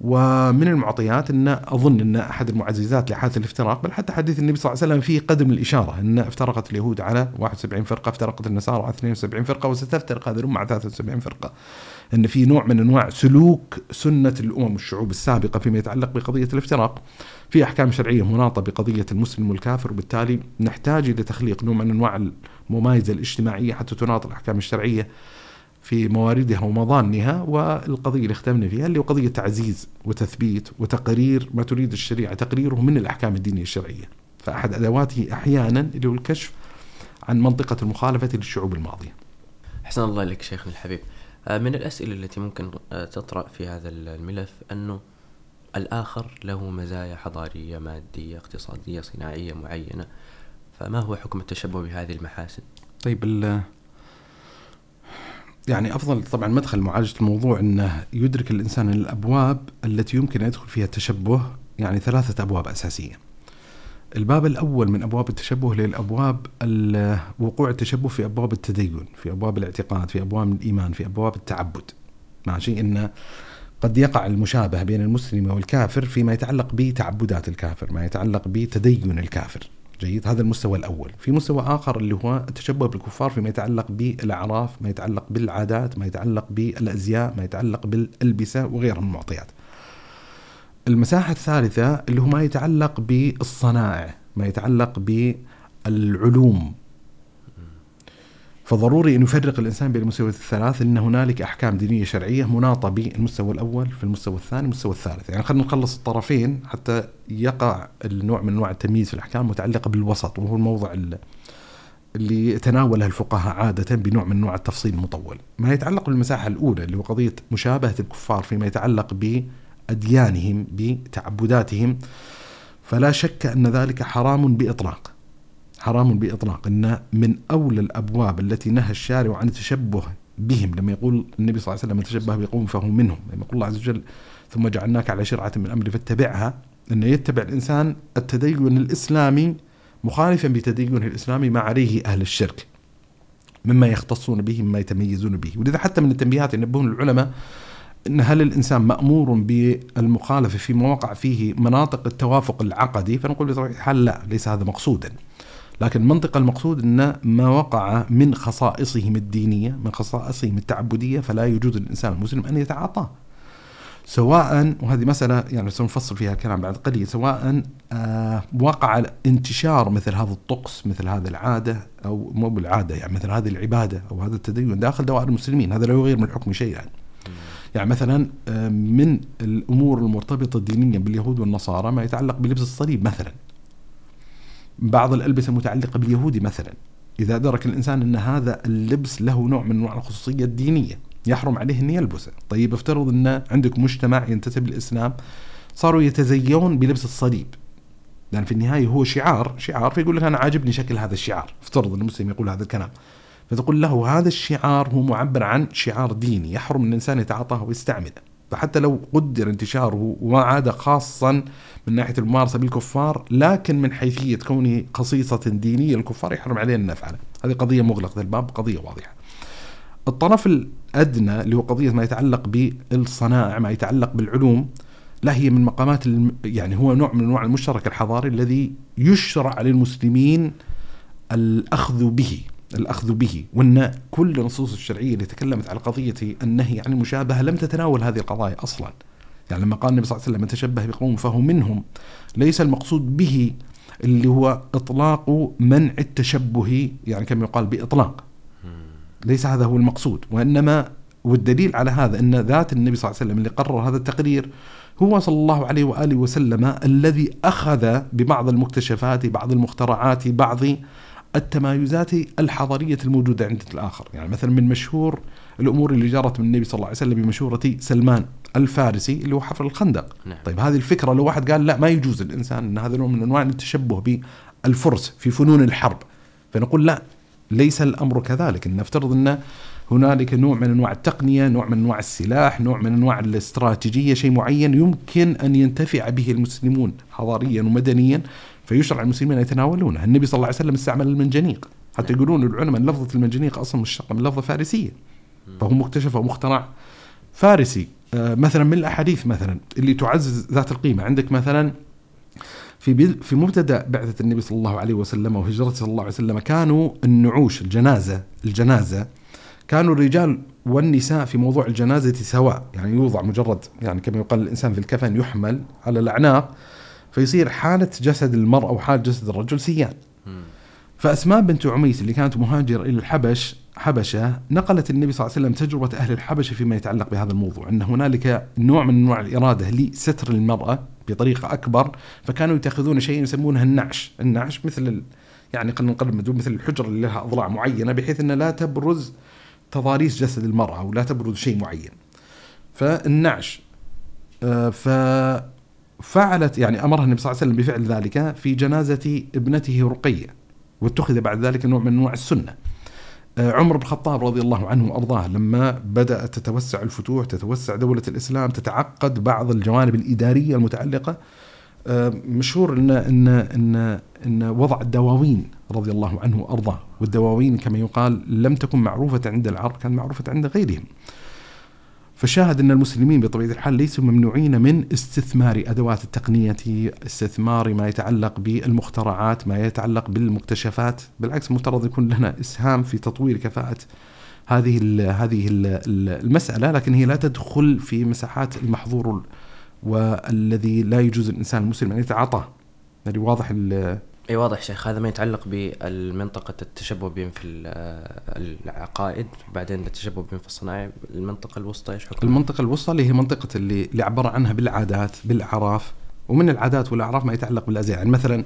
ومن المعطيات إن أظن إن أحد المعززات لحاله الافتراق بل حتى حديث النبي صلى الله عليه وسلم فيه قدم الإشارة إن افترقت اليهود على 71 فرقة افترقت النصارى على 72 فرقة وستفترق هذه الأمة على 73 فرقة. إن في نوع من أنواع سلوك سنة الأمم والشعوب السابقة فيما يتعلق بقضية الافتراق. في أحكام شرعية مناطة بقضية المسلم والكافر وبالتالي نحتاج إلى تخليق نوع من أنواع الممايزة الاجتماعية حتى تناط الأحكام الشرعية في مواردها ومظانها والقضية اللي اختمنا فيها اللي هو قضية تعزيز وتثبيت وتقرير ما تريد الشريعة تقريره من الأحكام الدينية الشرعية. فأحد أدواته أحيانا اللي هو الكشف عن منطقة المخالفة للشعوب الماضية. أحسن الله لك شيخنا الحبيب. آه، من الأسئلة التي ممكن آه، تطرأ في هذا الملف أنه الآخر له مزايا حضارية مادية اقتصادية صناعية معينة. فما هو حكم التشبه بهذه المحاسن؟ طيب يعني أفضل طبعا مدخل معالجة الموضوع إنه يدرك الإنسان الأبواب التي يمكن أن يدخل فيها التشبه يعني ثلاثة أبواب أساسية. الباب الأول من أبواب التشبه للأبواب وقوع التشبه في أبواب التدين، في أبواب الاعتقاد، في أبواب الإيمان، في أبواب التعبد. ماشي إن قد يقع المشابه بين المسلم والكافر فيما يتعلق بتعبدات الكافر، ما يتعلق بتدين الكافر. جيد هذا المستوى الأول. في مستوى آخر اللي هو التشبه بالكفار فيما يتعلق بالأعراف ما يتعلق بالعادات ما يتعلق بالأزياء ما يتعلق بالألبسة وغيرها من المعطيات. المساحة الثالثة اللي هو ما يتعلق بالصنائع ما يتعلق بالعلوم. فضروري أن يفرق الإنسان بين المستويات الثلاث أن هنالك أحكام دينية شرعية مناطة بالمستوى الأول في المستوى الثاني والمستوى الثالث. يعني خلينا نخلص الطرفين حتى يقع النوع من أنواع التمييز في الأحكام المتعلقة بالوسط وهو الموضع اللي يتناوله الفقهاء عادة بنوع من أنواع التفصيل المطول. ما يتعلق بالمساحة الأولى اللي هو قضية مشابهة الكفار فيما يتعلق بأديانهم بتعبداتهم فلا شك أن ذلك حرام بإطلاق. حرام بإطلاق. أن من أولى الأبواب التي نهى الشارع عن التشبه بهم لما يقول النبي صلى الله عليه وسلم من تشبه بقوم فهو منهم لما يقول الله عز وجل ثم جعلناك على شرعة من أمر فاتبعها أن يتبع الإنسان التدين الإسلامي مخالفا بتدينه الإسلامي ما عليه أهل الشرك مما يختصون به مما يتميزون به. ولذا حتى من التنبيهات ينبهون العلماء إن هل الإنسان مأمور بالمخالفة في مواقع فيه مناطق التوافق العقدي؟ فنقول بطبيعه الحال لا ليس هذا مقصودا. لكن المنطقة المقصود أن ما وقع من خصائصهم الدينية من خصائصهم التعبدية فلا يجوز للإنسان المسلم أن يتعاطاه. سواء وهذه مسألة يعني سنفصل فيها كلام بعد قليل سواء آه وقع انتشار مثل هذا الطقس مثل هذه العادة أو مو بالعادة يعني مثل هذه العبادة أو هذا التدين داخل دوائر المسلمين هذا لا يغير من حكم شيئا. يعني مثلا آه، من الأمور المرتبطة دينيا باليهود والنصارى ما يتعلق بلبس الصليب مثلا. بعض الألبسة المتعلقة باليهود مثلا. إذا أدرك الإنسان أن هذا اللبس له نوع من أنواع الخصوصية الدينية يحرم عليه أن يلبسه. طيب افترض أن عندك مجتمع ينتسب للإسلام صاروا يتزيون بلبس الصليب. لأن في النهاية هو شعار شعار فيقول لك أنا عاجبني شكل هذا الشعار. افترض أن المسلم يقول هذا الكلام. فتقول له هذا الشعار هو معبر عن شعار ديني يحرم أن الإنسان يتعاطاه ويستعمله. فحتى لو قدر انتشاره وما عاد خاصا من ناحية الممارسة بالكفار لكن من حيثية كونه خصيصة دينية الكفار يحرم علينا أن نفعله هذه قضية مغلقة الباب قضية واضحة الطرف الأدنى اللي هو قضية ما يتعلق بالصنائع ما يتعلق بالعلوم لا هي من مقامات. يعني هو نوع من أنواع المشترك الحضاري الذي يشرع للمسلمين الأخذ به الأخذ به وأن كل النصوص الشرعية اللي تكلمت على قضية النهي عن المشابهة لم تتناول هذه القضايا أصلا. يعني لما قال النبي صلى الله عليه وسلم من تشبه بقوم فهو منهم ليس المقصود به اللي هو إطلاق منع التشبه يعني كما يقال بإطلاق. ليس هذا هو المقصود وإنما والدليل على هذا أن ذات النبي صلى الله عليه وسلم اللي قرر هذا التقرير هو صلى الله عليه وآله وسلم الذي أخذ ببعض المكتشفات بعض المخترعات بعض التمايزات الحضارية الموجودة عند الآخر، يعني مثلا من مشهور الأمور اللي جرت من النبي صلى الله عليه وسلم بمشوره سلمان الفارسي اللي هو حفر الخندق. نعم. طيب هذه الفكرة لو واحد قال لا ما يجوز الإنسان إن هذا نوع من أنواع التشبه بالفرس في فنون الحرب، فنقول لا ليس الأمر كذلك، نفترض إن هنالك نوع من أنواع التقنية، نوع من أنواع السلاح، نوع من أنواع الاستراتيجية، شيء معين يمكن أن ينتفع به المسلمون حضاريا ومدنيا فيشرع المسلمين أن يتناولونه، النبي صلى الله عليه وسلم استعمل المنجنيق، حتى يقولون العلماء إن لفظة المنجنيق أصلا مشتقه من لفظة فارسية. فهو مكتشف ومخترع فارسي، آه مثلا من الأحاديث مثلا اللي تعزز ذات القيمة، عندك مثلا في في مبتدأ بعثة النبي صلى الله عليه وسلم وهجرته صلى الله عليه وسلم كانوا النعوش الجنازة الجنازة. كانوا الرجال والنساء في موضوع الجنازة سواء يعني يوضع مجرد يعني كما يقال الإنسان في الكفن يحمل على الأعناق. فيصير حالة جسد المراه وحاله جسد الرجل سيان. فأسماء بنت عميس اللي كانت مهاجرة إلى الحبش حبشة نقلت النبي صلى الله عليه وسلم تجربة أهل الحبشة فيما يتعلق بهذا الموضوع إن هنالك نوع من أنواع الإرادة لستر المرأة بطريقة أكبر فكانوا يتخذون شيء يسمونه النعش، النعش مثل. يعني خلينا نقرب مثل الحجرة اللي لها أضلاع معينة بحيث إن لا تبرز تضاريس جسد المرأة أو لا تبرز شيء معين. فالنعش آه، ففعلت يعني أمرها النبي صلى الله عليه وسلم بفعل ذلك في جنازة ابنته رقية واتخذ بعد ذلك نوع من أنواع السنة. آه، عمر بن الخطاب رضي الله عنه وأرضاه لما بدات تتوسع الفتوح تتوسع دولة الإسلام تتعقد بعض الجوانب الإدارية المتعلقة آه، مشهور ان ان ان إن وضع الدواوين رضي الله عنه وأرضاه والدواوين كما يقال لم تكن معروفة عند العرب كانت معروفة عند غيرهم. فشاهد أن المسلمين بطبيعة الحال ليسوا ممنوعين من استثمار أدوات التقنية، استثمار ما يتعلق بالمخترعات، ما يتعلق بالمكتشفات، بالعكس المفترض يكون لنا إسهام في تطوير كفاءة هذه ال هذه ال المسألة، لكن هي لا تدخل في مساحات المحظور والذي لا يجوز الإنسان المسلم أن يتعاطاه. يعني واضح إي واضح شيخ. هذا ما يتعلق بالمنطقة التشبه بهم في ال- العقائد بعدين التشبه بهم في الصناعة. المنطقة الوسطى إيش حكم؟ المنطقة الوسطى اللي هي منطقة اللي اللي عبر عنها بالعادات بالأعراف ومن العادات والأعراف ما يتعلق بالأزياء. يعني مثلا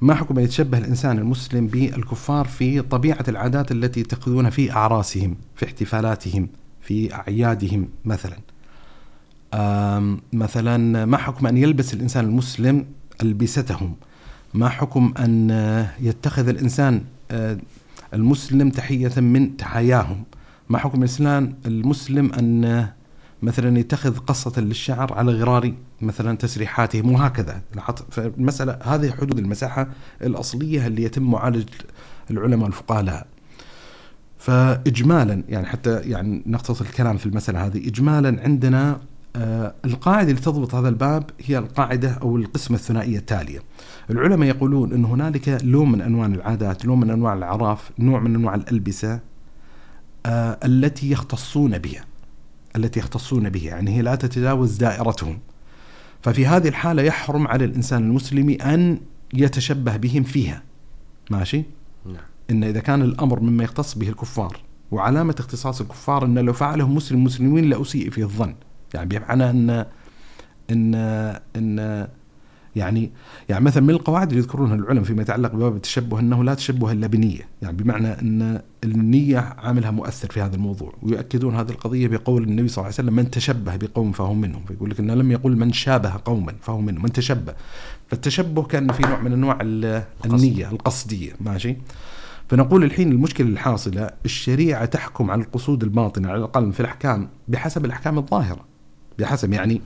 ما حكم أن يتشبه الإنسان المسلم بالكفار في طبيعة العادات التي يتخذونها في أعراسهم في احتفالاتهم في أعيادهم مثلا؟ مثلا ما حكم أن يلبس الإنسان المسلم ألبستهم؟ ما حكم أن يتخذ الإنسان آه، المسلم تحية من تحاياهم؟ ما حكم الإسلام المسلم أن مثلا يتخذ قصة للشعر على غرار مثلا تسريحاتهم وهكذا فالمسألة هذه حدود المساحة الأصلية اللي يتم معالجة العلماء والفقهاء لها. فإجمالا يعني حتى يعني نختصر الكلام في المسألة هذه إجمالا عندنا القاعدة اللي تضبط هذا الباب هي القاعدة أو القسمة الثنائية التالية. العلماء يقولون أن هنالك لون من أنواع العادات لون من أنواع الأعراف نوع من أنواع الألبسة آه التي يختصون بها التي يختصون بها يعني هي لا تتجاوز دائرتهم. ففي هذه الحالة يحرم على الإنسان المسلم أن يتشبه بهم فيها. ماشي؟ نعم. إن إذا كان الأمر مما يختص به الكفار وعلامة اختصاص الكفار إن لو فعله مسلم مسلمين لأسيء فيه الظن. يعني بمعنى ان ان إن يعني يعني مثلا من القواعد اللي يذكرونها العلماء فيما يتعلق بباب التشبه أنه لا تشبه إلا بنية، يعني بمعنى إن النية عاملها مؤثر في هذا الموضوع، ويؤكدون هذه القضية بقول النبي صلى الله عليه وسلم من تشبه بقوم فهو منهم، فيقول لك إنه لم يقل من شابه قوما فهو منهم، من تشبه. فالتشبه كان في نوع من أنواع ال- النية القصدية، ماشي؟ فنقول الحين المشكلة الحاصلة الشريعة تحكم على القصود الباطنة على الأقل في الأحكام بحسب الأحكام الظاهرة بحسب. يعني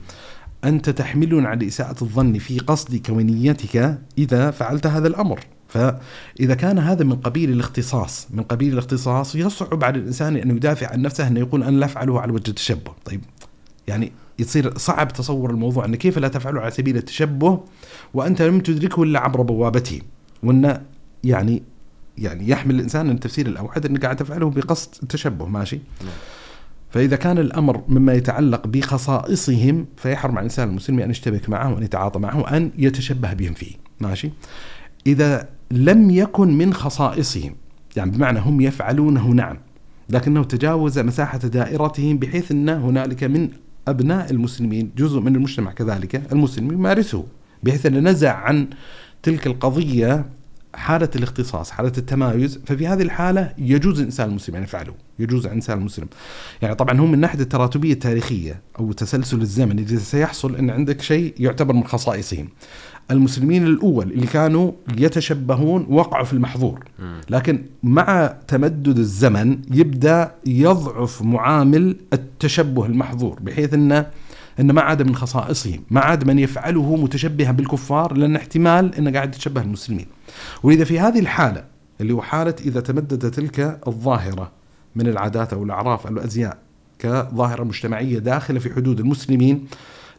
أنت تحملون على إساءة الظن في قصدك ونيتك إذا فعلت هذا الأمر. فإذا كان هذا من قبيل الاختصاص من قبيل الاختصاص يصعب على الإنسان أن يدافع عن نفسه أنه يقول أنا لا أفعله على وجه التشبه. طيب يعني يصير صعب تصور الموضوع أن كيف لا تفعله على سبيل التشبه وأنت لم تدركه إلا عبر بوابته. وأن يعني يعني يحمل الإنسان ان التفسير الأوحد أنك قاعد تفعله بقصد التشبه. ماشي؟ نعم. فإذا كان الأمر مما يتعلق بخصائصهم فيحرم على الإنسان المسلم أن يشتبك معه وان يتعاطى معه وأن يتشبه بهم فيه. ماشي؟ إذا لم يكن من خصائصهم يعني بمعنى هم يفعلونه نعم لكنه تجاوز مساحة دائرتهم بحيث أن هنالك من أبناء المسلمين جزء من المجتمع كذلك المسلم يمارسه بحيث أن نزع عن تلك القضية حالة الاختصاص حالة التمايز. ففي هذه الحالة يجوز الإنسان المسلم أن يفعله. يجوز الإنسان المسلم يعني طبعا هو من ناحية التراتبية التاريخية أو تسلسل الزمن اللي سيحصل أن عندك شيء يعتبر من خصائصهم. المسلمين الأول اللي كانوا يتشبهون وقعوا في المحظور. لكن مع تمدد الزمن يبدأ يضعف معامل التشبه المحظور بحيث أنه أن ما عاد من خصائصهم ما عاد من يفعله متشبها بالكفار لأن احتمال أنه قاعد يتشبه المسلمين. ولذا في هذه الحالة اللي هو حالة إذا تمددت تلك الظاهرة من العادات أو الأعراف أو الأزياء كظاهرة مجتمعية داخلة في حدود المسلمين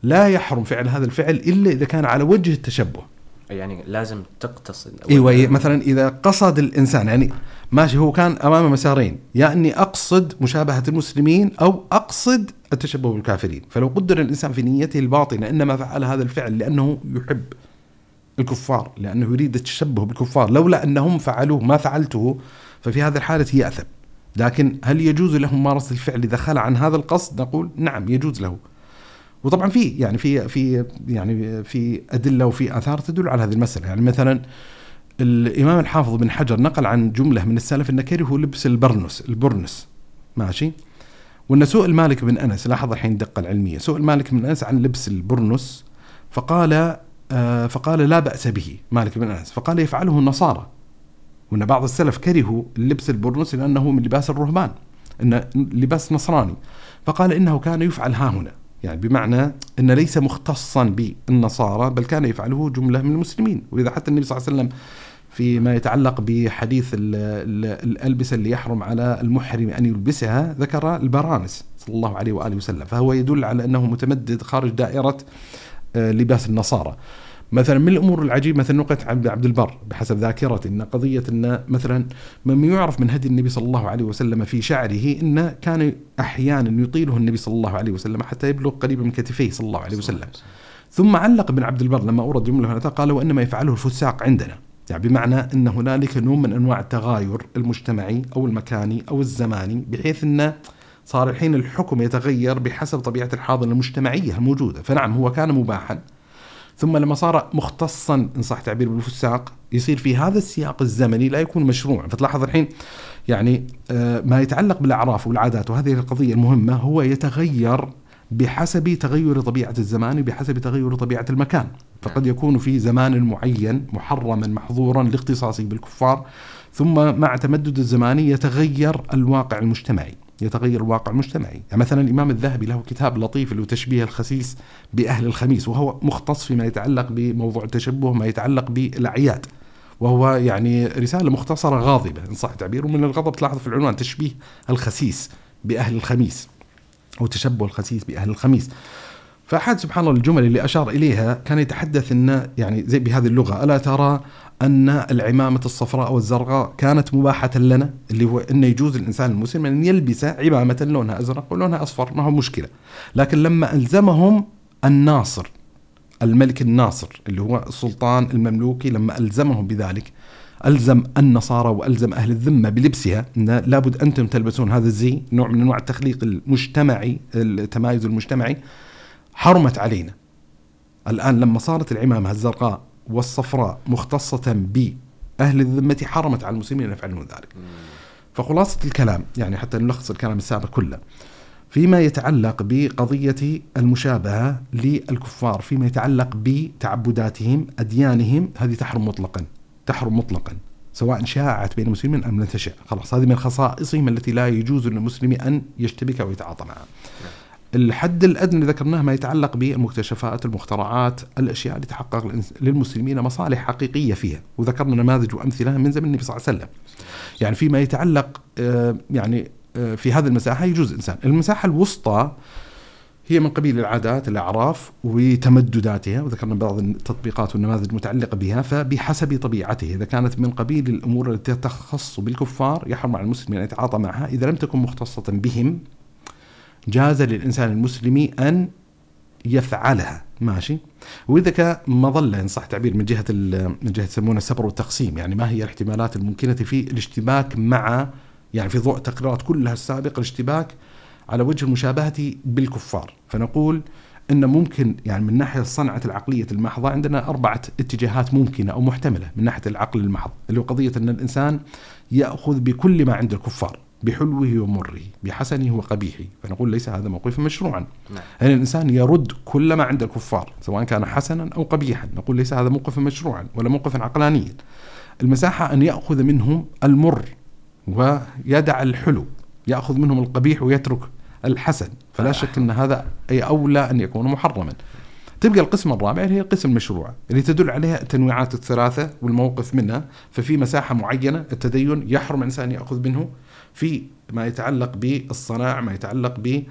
لا يحرم فعل هذا الفعل إلا إذا كان على وجه التشبه. يعني لازم تقتصد إيوه مثلا إذا قصد الإنسان يعني ماشي هو كان أمام مسارين يا يعني أني أقصد مشابهة المسلمين أو أقصد التشبه بالكافرين. فلو قدر الإنسان في نيته الباطنة إنما فعل هذا الفعل لأنه يحب الكفار لأنه يريد التشبه بالكفار لولا أنهم فعلوه ما فعلته ففي هذه الحالة ياثم لكن هل يجوز له ممارسة الفعل إذا خلع عن هذا القصد؟ نقول نعم يجوز له. وطبعا في يعني في في يعني في أدلة وفي آثار تدل على هذه المسألة. يعني مثلا الإمام الحافظ بن حجر نقل عن جملة من السلف ان كرهوا لبس البرنس البرنس. ماشي؟ وأن سئل مالك بن أنس لاحظ الحين الدقه العلمية سئل مالك بن أنس عن لبس البرنس فقال آه فقال لا بأس به مالك بن أنس. فقال يفعله النصارى. وان بعض السلف كرهوا لبس البرنس لأنه من لباس الرهبان إن لباس نصراني. فقال إنه كان يفعل ها هنا يعني بمعنى أنه ليس مختصا بالنصارى بل كان يفعله جملة من المسلمين. وإذا حتى النبي صلى الله عليه وسلم فيما يتعلق بحديث الألبسة اللي يحرم على المحرم أن يلبسها ذكر البرانس صلى الله عليه وآله وسلم. فهو يدل على أنه متمدد خارج دائرة آه، لباس النصارى. مثلا من الأمور العجيبة مثلا نقطه عبد عبد البر بحسب ذاكرتي إن قضية إن مثلا مما يعرف من هدي النبي صلى الله عليه وسلم في شعره انه كان أحيانا يطيله النبي صلى الله عليه وسلم حتى يبلغ قريبا من كتفيه صلى الله عليه وسلم. ثم علق ابن عبد البر لما أورد جملة قال وإنما يفعله الفساق عندنا. يعني بمعنى إن هنالك نوع من أنواع التغاير المجتمعي أو المكاني أو الزماني بحيث انه صار الحين الحكم يتغير بحسب طبيعة الحاضنة المجتمعية الموجودة، فنعم هو كان مباحا ثم لما صار مختصا إن صح تعبير بالفساق يصير في هذا السياق الزمني لا يكون مشروع. فتلاحظ الحين يعني آه، ما يتعلق بالأعراف والعادات وهذه القضية المهمة هو يتغير بحسب تغير طبيعة الزمان وبحسب تغير طبيعة المكان. فقد يكون في زمان معين محرما محظورا لاختصاصه بالكفار ثم مع تمدد الزمان يتغير الواقع المجتمعي. يتغير الواقع المجتمعي يعني مثلا الإمام الذهبي له كتاب لطيف اللي هو تشبيه الخسيس بأهل الخميس وهو مختص فيما يتعلق بموضوع التشبه ما يتعلق بالأعياد وهو يعني رسالة مختصرة غاضبة إن صح التعبير ومن الغضب تلاحظ في العنوان تشبيه الخسيس بأهل الخميس أو تشبه الخسيس بأهل الخميس. فأحد سبحان الله الجمل اللي أشار إليها كان يتحدث أنه يعني زي بهذه اللغة ألا ترى أن العمامة الصفراء والزرقاء كانت مباحة لنا اللي هو أنه يجوز الإنسان المسلم أن يلبس عمامة لونها أزرق ولونها أصفر ما هو مشكلة. لكن لما ألزمهم الناصر الملك الناصر اللي هو السلطان المملوكي لما ألزمهم بذلك ألزم النصارى وألزم أهل الذمة بلبسها أن لابد أنتم تلبسون هذا الزي نوع من أنواع التخليق المجتمعي التمايز المجتمعي حرمت علينا. الآن لما صارت العمامة الزرقاء والصفراء مختصة بأهل الذمة حرمت على المسلمين أن يفعلون ذلك. فخلاصة الكلام يعني حتى نلخص الكلام السابق كله فيما يتعلق بقضية المشابهة للكفار فيما يتعلق بتعبداتهم أديانهم هذه تحرم مطلقا تحرم مطلقا سواء شاعت بين المسلمين أم لم تشع. خلاص هذه من خصائصهم التي لا يجوز للمسلم أن يشتبك أو يتعاطى معها. الحد الأدنى ذكرناه ما يتعلق بالمكتشفات المخترعات الأشياء اللي تحقق للمسلمين مصالح حقيقية فيها. وذكرنا نماذج وأمثلة من زمن النبي صلى الله عليه وسلم. يعني فيما يتعلق آه، يعني آه، في هذه المساحة يجوز الانسان المساحة الوسطى هي من قبيل العادات الأعراف وتمدداتها وذكرنا بعض التطبيقات والنماذج المتعلقة بها فبحسب طبيعته. إذا كانت من قبيل الأمور التي تخص بالكفار يحرم على المسلم أن يتعاطى معها إذا لم تكن مختصة بهم. جاز للإنسان المسلم أن يفعلها. ماشي؟ وإذا كان مظلة ان صح تعبير من جهة من جهة يسمونها السبر والتقسيم يعني ما هي الاحتمالات الممكنة في الاشتباك مع يعني في ضوء تقريرات كلها السابقة الاشتباك على وجه المشابهة بالكفار. فنقول إن ممكن يعني من ناحية صنعة العقلية المحضة عندنا أربعة اتجاهات ممكنة أو محتملة من ناحية العقل المحض اللي هو قضية إن الإنسان يأخذ بكل ما عند الكفار. بحلوه ومره بحسنه وقبيحه فنقول ليس هذا موقفا مشروعا. نعم. يعني الإنسان يرد كل ما عند الكفار سواء كان حسنا أو قبيحا نقول ليس هذا موقفا مشروعا ولا موقفا عقلانيا. المساحة أن يأخذ منهم المر ويدع الحلو يأخذ منهم القبيح ويترك الحسن فلا شك إن هذا أي أولى أن يكون محرما. تبقى القسم الرابع اللي هي القسم المشروع اللي تدل عليها التنويعات الثلاثة والموقف منها. ففي مساحة معينة التدين يحرم الإنسان يأخذ منه في ما يتعلق بالصناعة ما يتعلق ب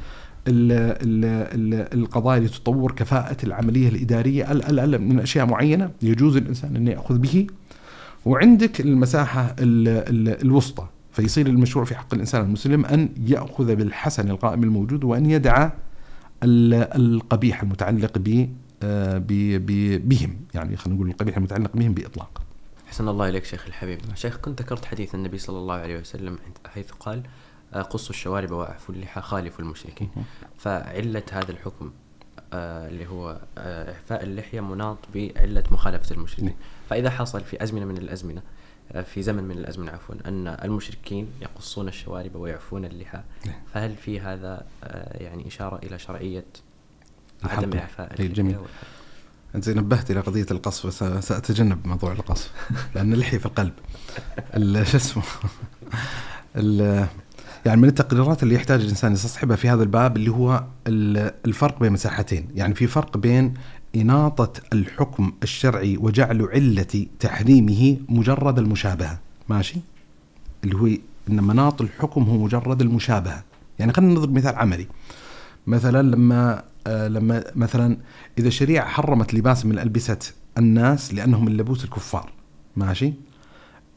القضايا اللي تطور كفاءة العملية الإدارية ال ال من أشياء معينة يجوز الإنسان أن يأخذ به. وعندك المساحة ال ال الوسطى فيصير المشروع في حق الإنسان المسلم أن يأخذ بالحسن القائم الموجود وأن يدع القبيح المتعلق ب بهم. يعني خلينا نقول القبيح المتعلق بهم بإطلاق. أحسن الله إليك شيخ الحبيب. شيخ كنت ذكرت حديث النبي صلى الله عليه وسلم حيث قال آه، قصوا الشوارب وأعفوا اللحى خالفوا المشركين. فعلة هذا الحكم آه، اللي هو آه، إعفاء اللحية مناط بعلة مخالفة المشركين. فإذا حصل في أزمنة من الأزمنة في زمن من الأزمنة عفوا أن المشركين يقصون الشوارب ويعفون اللحى. نعم. فهل في هذا يعني إشارة إلى شرعية عدم إعفاء اللحية جميل. انت نبهت إلى قضية القصف سأتجنب موضوع القصف لأن اللحية في القلب. شو اسمه؟ يعني من التقريرات اللي يحتاج الإنسان يستصحبها في هذا الباب اللي هو الفرق بين مساحتين، يعني في فرق بين إناطة الحكم الشرعي وجعل علة تحريمه مجرد المشابهة، ماشي؟ اللي هو إن مناط الحكم هو مجرد المشابهة، يعني خلينا نضرب مثال عملي. مثلا لما آه لما مثلا إذا الشريعه حرمت لباس من البسه الناس لأنهم من لبوس الكفار. ماشي؟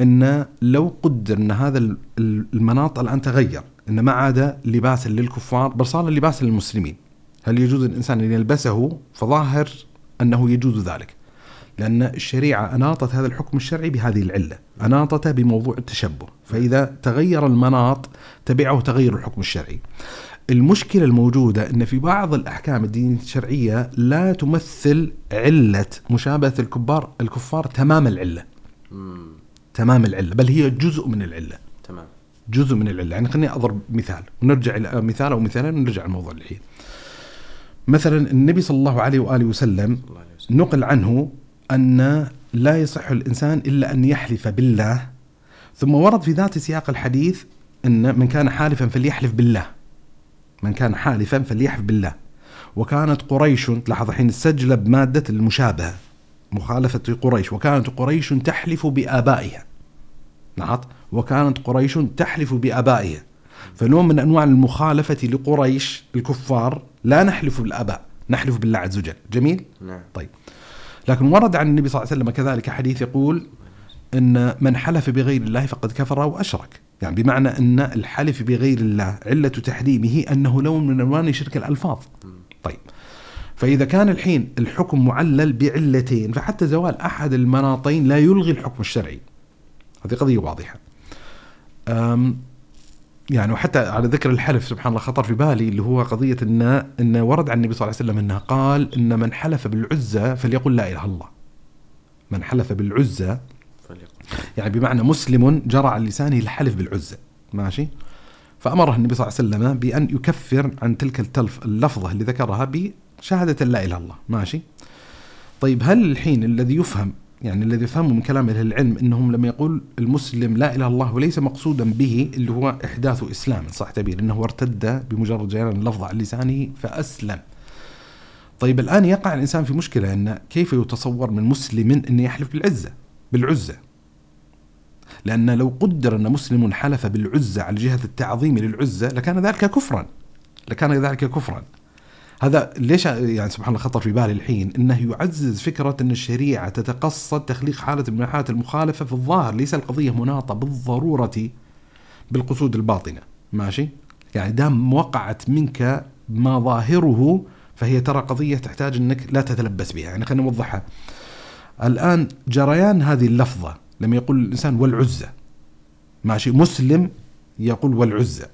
إن لو قدر إن هذا المناط الآن تغير إن ما عاد لباسا للكفار بل صار لباسا للمسلمين. هل يجوز الإنسان أن يلبسه؟ فظاهر أنه يجوز ذلك. لأن الشريعة أناطت هذا الحكم الشرعي بهذه العلة اناطته بموضوع التشبه. فإذا تغير المناط تبعه تغير الحكم الشرعي. المشكلة الموجودة أن في بعض الأحكام الدينية الشرعية لا تمثل علة مشابهة الكبار الكفار تمام العلة. مم. تمام العلة بل هي جزء من العلة. تمام. جزء من العلة. يعني خليني أضرب مثال ونرجع إلى مثال أو مثالين ونرجع الموضوع الحين مثلا النبي صلى الله عليه وآله وسلم نقل عنه أن لا يصح الإنسان إلا أن يحلف بالله. ثم ورد في ذات سياق الحديث أن من كان حالفا فليحلف بالله. من كان حالفا فليحلف بالله. وكانت قريش تلاحظ الحين السجلة بمادة المشابهة مخالفة قريش. وكانت قريش تحلف بآبائها. لاحظ وكانت قريش تحلف بآبائها. فنوع من أنواع المخالفة لقريش الكفار لا نحلف بالآباء نحلف بالله عز وجل. جميل؟ نعم. طيب. لكن ورد عن النبي صلى الله عليه وسلم كذلك حديث يقول إن من حلف بغير الله فقد كفر أو اشرك يعني بمعنى إن الحلف بغير الله علة تحريمه أنه لون من ألوان شرك الألفاظ. طيب. فإذا كان الحين الحكم معلل بعلتين فحتى زوال أحد المناطين لا يلغي الحكم الشرعي. هذه قضية واضحة. أم يعني وحتى على ذكر الحلف سبحان الله خطر في بالي اللي هو قضية ان إن ورد عن النبي صلى الله عليه وسلم انه قال إن من حلف بالعزى فليقل لا إله إلا الله. من حلف بالعزى يعني بمعنى مسلم جرى على لسانه الحلف بالعزة ماشي فأمره النبي صلى الله عليه وسلم بأن يكفر عن تلك التلف اللفظة اللي ذكرها بشهادة لا إله إلا الله ماشي طيب هل الحين الذي يفهم يعني الذي يفهمه من كلام أهل العلم إنهم لما يقول المسلم لا إله إلا الله وليس مقصودا به اللي هو إحداث إسلام صح تعبير انه ارتد بمجرد جريان اللفظ عن لسانه فأسلم. طيب الآن يقع الإنسان في مشكلة إن كيف يتصور من مسلم إنه يحلف بالعزة؟ بالعزة. لأن لو قدر أن مسلم حلف بالعزة على جهة التعظيم للعزة لكان ذلك كفرا. لكان ذلك كفرا. هذا ليش يعني سبحان الله خطر في بالي الحين؟ إنه يعزز فكرة إن الشريعة تتقصد تخليق حالة من حالات المخالفة في الظاهر. ليس القضية مناطة بالضرورة بالقصود الباطنة. ماشي؟ يعني دام وقعت منك ما ظاهره فهي ترى قضية تحتاج إنك لا تتلبس بها. يعني خلينا نوضحها الآن جريان هذه اللفظة. لما يقول الإنسان والعزة. ماشي؟ مسلم يقول والعزى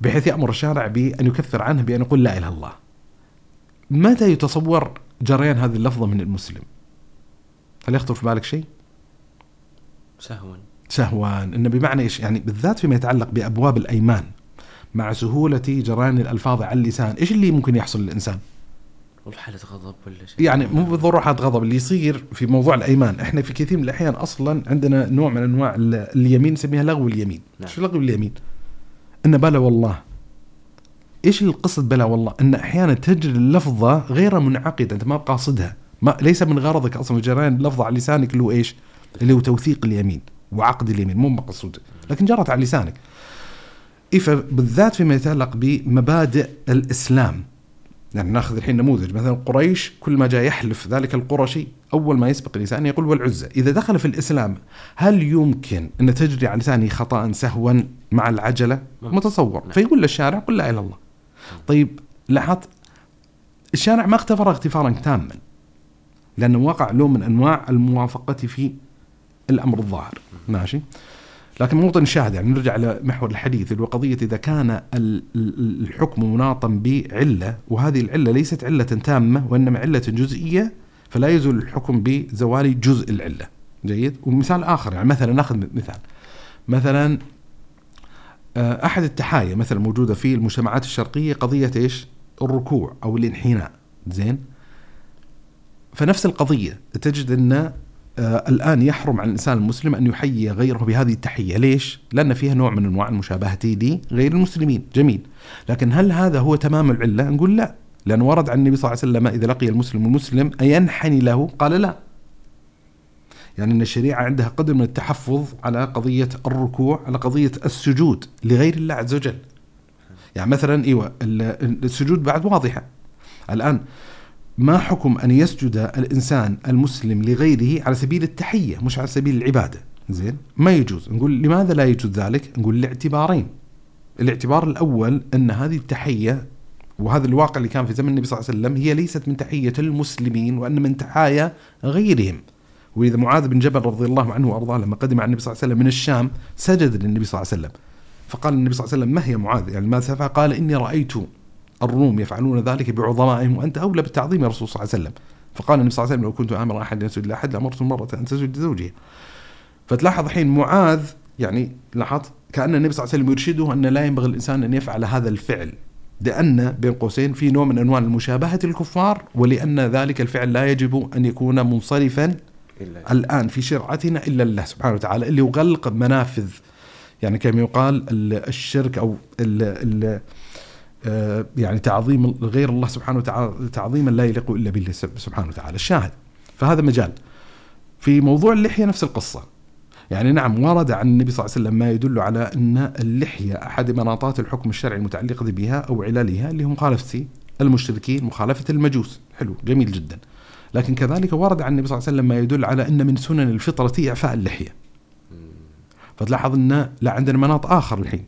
بحيث يأمر الشارع بأن يكفر عنه بأن يقول لا إله إلا الله. متى يتصور جريان هذه اللفظة من المسلم؟ هل يخطر في بالك شيء؟ سهوا سهوا إن بمعنى إيش؟ يعني بالذات فيما يتعلق بأبواب الأيمان مع سهولة جريان الألفاظ على اللسان إيش اللي ممكن يحصل للإنسان؟ والله حالة غضب ولا شيء. يعني مو بالضرورة حالة غضب اللي يصير في موضوع الأيمان. إحنا في كثير من الأحيان أصلا عندنا نوع من أنواع ال- اليمين نسميها لغو اليمين. نعم. شو لغو اليمين؟ إن بلا والله إيش القصد بلا والله إن أحيانا تجري اللفظة غير منعقدة أنت ما بقاصدها ما ليس من غرضك أصلا جريان اللفظة على لسانك اللي هو إيش اللي هو توثيق اليمين وعقد اليمين مو مقصود لكن جرت على لسانك إيه فبالذات فيما يتعلق بمبادئ الإسلام يعني ناخذ الحين نموذج مثلا قريش كل ما جاء يحلف ذلك القرشي أول ما يسبق لسانه يقول والعزى، إذا دخل في الإسلام هل يمكن أن تجري على لسانه خطا سهوا مع العجلة؟ ممكن. متصور، نعم. فيقول للشارع قل لا إله إلا الله. طيب لاحظت الشارع ما اختفر اغتفارا تاما لأنه وقع له من أنواع الموافقة في الأمر الظاهر، ماشي؟ لكن موطن الشاهد يعني نرجع لمحور الحديث اللي هو قضية إذا كان ال- ال- الحكم مناطا بعلة وهذه العلة ليست علة تامة وإنما علة جزئية فلا يزول الحكم بزوال جزء العلة. جيد؟ ومثال آخر يعني مثلا نأخذ مثال. مثلا آه، أحد التحايا مثلا موجودة في المجتمعات الشرقية قضية إيش؟ الركوع أو الانحناء. زين؟ فنفس القضية تجد أن آه الآن يحرم على الإنسان المسلم أن يحيي غيره بهذه التحية. ليش؟ لأن فيها نوع من أنواع المشابهة لغير المسلمين. جميل. لكن هل هذا هو تمام العلة؟ نقول لا. لأن ورد عن النبي صلى الله عليه وسلم إذا لقي المسلم المسلم أينحني له؟ قال لا. يعني أن الشريعة عندها قدر من التحفظ على قضية الركوع على قضية السجود لغير الله عز وجل. يعني مثلا ال- السجود بعد واضحة. الآن ما حكم أن يسجد الإنسان المسلم لغيره على سبيل التحية مش على سبيل العبادة؟ زين ما يجوز. نقول لماذا لا يجوز ذلك؟ نقول لاعتبارين الاعتبار الأول أن هذه التحية وهذا الواقع اللي كان في زمن النبي صلى الله عليه وسلم هي ليست من تحية المسلمين وأن من تحايا غيرهم. وإذا معاذ بن جبل رضي الله عنه وأرضاه لما قدم على النبي صلى الله عليه وسلم من الشام سجد للنبي صلى الله عليه وسلم. فقال النبي صلى الله عليه وسلم ما هي معاذ؟ يعني ما سفع قال إني رأيت الروم يفعلون ذلك بعظمائهم وأنت أولى بالتعظيم يا رسول صلى الله عليه وسلم. فقال النبي صلى الله عليه وسلم لو كنت آمر أحد يسجد لأحد لأمرت المراه أن تسجد لزوجها. فتلاحظ الحين معاذ يعني لاحظت كأن النبي صلى الله عليه وسلم يرشده أن لا ينبغي الإنسان أن يفعل هذا الفعل لأن بين قوسين في نوع من أنواع المشابهة الكفار ولأن ذلك الفعل لا يجب أن يكون منصرفا إلا الآن في شرعتنا إلا الله سبحانه وتعالى اللي يغلق منافذ يعني كما يقال ال- الشرك أو ال ال آه، يعني تعظيم غير الله سبحانه وتعالى تعظيما لا يليق إلا بالله سب- سبحانه وتعالى. الشاهد فهذا مجال. في موضوع اللحية نفس القصة. يعني نعم ورد عن النبي صلى الله عليه وسلم ما يدل على أن اللحية أحد مناطات الحكم الشرعي المتعلقة بها أو علالها اللي هو مخالفة المشركين مخالفة المجوس. حلو جميل جدا. لكن كذلك ورد عن النبي صلى الله عليه وسلم ما يدل على أن من سنن الفطرة إعفاء اللحية. فتلاحظ أن لا عندنا مناط آخر الحين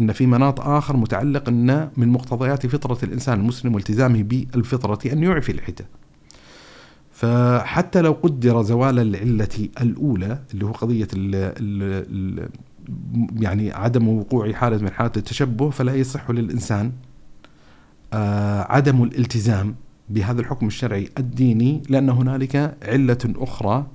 أن في مناط آخر متعلق أن من مقتضيات فطرة الإنسان المسلم والتزامه بالفطرة أن يعفي لحيته. فحتى لو قدر زوال العلة الأولى اللي هو قضية ال ال ال يعني عدم وقوع حالة من حالات التشبه فلا يصح للإنسان آه عدم الالتزام بهذا الحكم الشرعي الديني لأن هنالك علة أخرى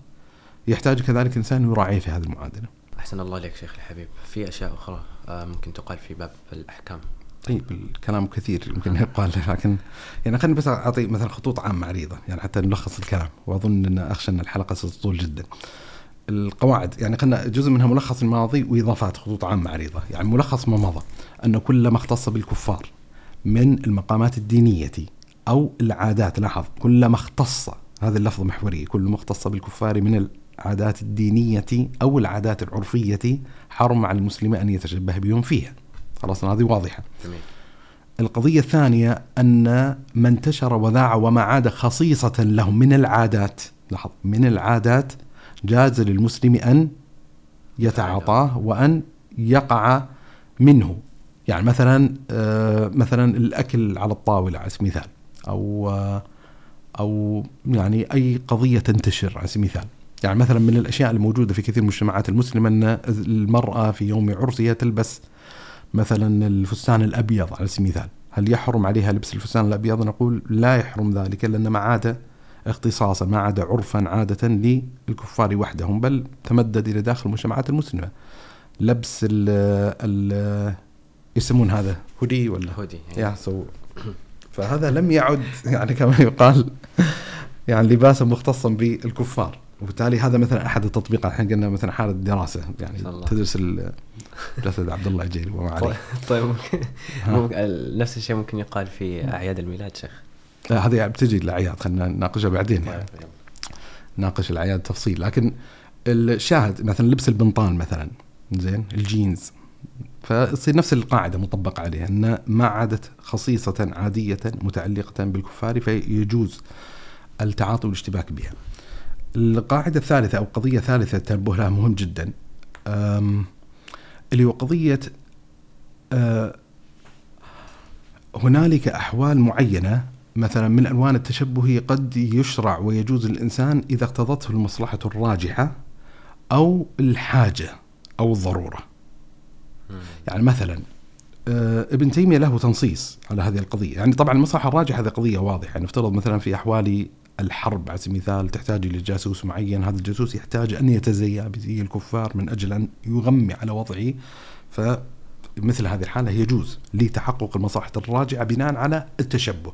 يحتاج كذلك الإنسان يراعيها في هذه المعادلة. أحسن الله عليك شيخ الحبيب. في أشياء أخرى آه، ممكن تقال في باب الأحكام؟ طيب الكلام كثير يمكن يقال لكن يعني خليني بس أعطي مثلا خطوط عامة عريضة يعني حتى نلخص الكلام وأظن أن أخشى أن الحلقة ستطول جدا. القواعد يعني خلينا جزء منها ملخص الماضي وإضافات خطوط عامة عريضة. يعني ملخص ما مضى أن كل ما اختص بالكفار من المقامات الدينية أو العادات. لاحظ كل ما اختص هذه اللفظة محورية كل ما اختص بالكفار من العادات الدينية أو العادات العرفية حرم على المسلم أن يتشبه بهم فيها. خلاص هذه واضحة. جميل. القضية الثانية أن ما انتشر وذاع وما عاد خصيصة لهم من العادات. لاحظ من العادات جاز للمسلم أن يتعاطاه وأن يقع منه. يعني مثلا آه، مثلا الأكل على الطاولة على سبيل المثال. أو آه، أو يعني أي قضية تنتشر على سبيل المثال. يعني مثلا من الأشياء الموجودة في كثير من المجتمعات المسلمة أن المرأة في يوم عرسها تلبس مثلا الفستان الأبيض على سبيل المثال. هل يحرم عليها لبس الفستان الأبيض؟ نقول لا يحرم ذلك لأن ما عاد اختصاصا ما عاد عرفا عادة للكفار وحدهم بل تمدد إلى داخل المجتمعات المسلمة. لبس ال ال يسمون هذا هودي ولا؟ هودي يا سو فهذا لم يعد يعني كما يقال يعني لباسا مختصا بالكفار. وبالتالي هذا مثلا أحد التطبيقات. إحنا قلنا مثلا حالة دراسة. يعني الله. تدرس ال- جسد عبد الله الجيلي وما عليه طيب. ممكن. ممكن نفس الشيء ممكن يقال في أعياد الميلاد شيخ. لا، هذه بتجي الاعياد خلينا نناقشها بعدين يعني. طيب. ناقش الأعياد تفصيل. لكن الشاهد مثلا لبس البنطال مثلا زين الجينز فتصير نفس القاعدة مطبقة عليها إن ما عادت خصيصة عادية متعلقة بالكفار فيجوز التعاطي والاشتباك بها. القاعدة الثالثة أو قضية ثالثة تنبه لها مهم جدا اللي هو قضية أه، هنالك أحوال معينة مثلا من ألوان التشبه قد يشرع ويجوز للانسان إذا اقتضته المصلحة الراجحة أو الحاجة أو الضرورة. يعني مثلا آه، ابن تيمية له تنصيص على هذه القضية، يعني طبعا المصلحة الراجحه هذه قضية واضحة، يعني نفترض مثلا في احوال الحرب على سبيل المثال تحتاج إلى جاسوس معين، هذا الجاسوس يحتاج أن يتزيا بزي الكفار من أجل أن يغمي على وضعه. فمثل هذه الحالة يجوز لتحقق المصلحة الراجعة بناء على التشبه.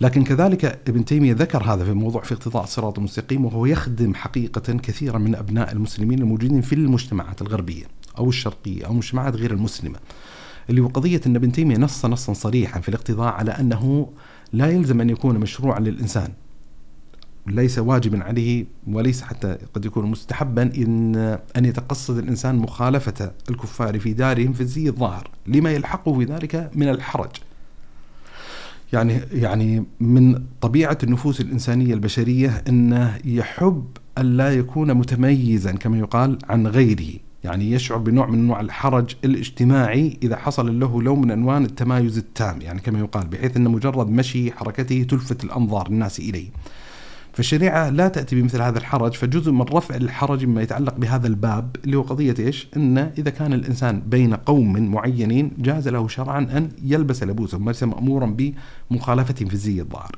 لكن كذلك ابن تيمية ذكر هذا في موضوع في اقتضاء الصراط المستقيم وهو يخدم حقيقة كثيرا من أبناء المسلمين الموجودين في المجتمعات الغربية. أو الشرقية أو المجتمعات غير المسلمة. اللي هو قضية إن ابن تيمية نص نصا صريحا في الاقتضاء على أنه لا يلزم أن يكون مشروعا للإنسان. ليس واجبا عليه وليس حتى قد يكون مستحبا ان أن يتقصد الإنسان مخالفة الكفار في دارهم في الزي الظاهر لما يلحقه في ذلك من الحرج. يعني يعني من طبيعة النفوس الإنسانية البشرية إنه يحب أن لا يكون متميزا كما يقال عن غيره، يعني يشعر بنوع من أنواع الحرج الاجتماعي إذا حصل له لون من انواع التمايز التام، يعني كما يقال بحيث ان مجرد مشي حركته تلفت الأنظار الناس إليه. فالشريعة لا تأتي بمثل هذا الحرج فجزء من رفع الحرج مما يتعلق بهذا الباب اللي هو قضية إيش؟ إن إذا كان الإنسان بين قوم معينين جاز له شرعا أن يلبس لبوسهم وليس مامورا بمخالفتهم في الزي الظاهر.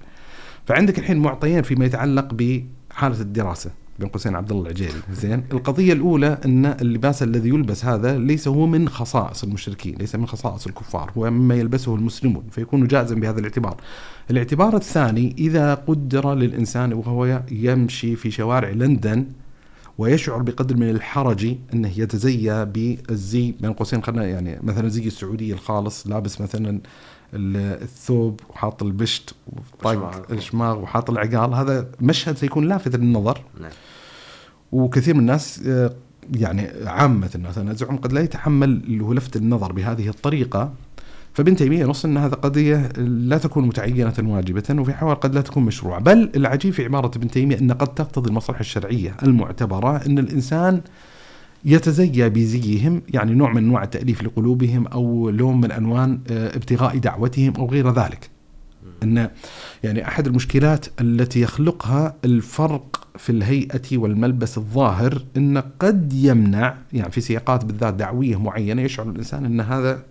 فعندك الحين معطيين فيما يتعلق بحالة الدراسة بين قوسين عبد الله العجيري. زين. القضية الأولى أن اللباس الذي يلبس هذا ليس هو من خصائص المشركين ليس من خصائص الكفار هو مما يلبسه المسلمون فيكون جائزا بهذا الاعتبار. الاعتبار الثاني إذا قدر للإنسان وهو يمشي في شوارع لندن ويشعر بقدر من الحرج أنه يتزيا بالزي بين قوسين خلينا يعني مثلا زي السعودي الخالص لابس مثلا ال- الثوب وحاط البشت وطاق. الشماغ وحاط العقال هذا مشهد سيكون لافت للنظر. نعم. وكثير من الناس آه، يعني عامة الناس أنا أزعم قد لا يتحمل اللي هو لفت النظر بهذه الطريقة فابن تيمية نص أن هذا قضية لا تكون متعينة واجبة وفي حوار قد لا تكون مشروعة بل العجيب في عبارة ابن تيمية أن قد تقتضي المصلحة الشرعية المعتبرة أن الإنسان يتزيا بزيهم يعني نوع من أنواع التأليف لقلوبهم أو لون من انوان آه، ابتغاء دعوتهم أو غير ذلك. إن يعني أحد المشكلات التي يخلقها الفرق في الهيئة والملبس الظاهر إن قد يمنع يعني في سياقات بالذات دعوية معينة يشعر الإنسان إن هذا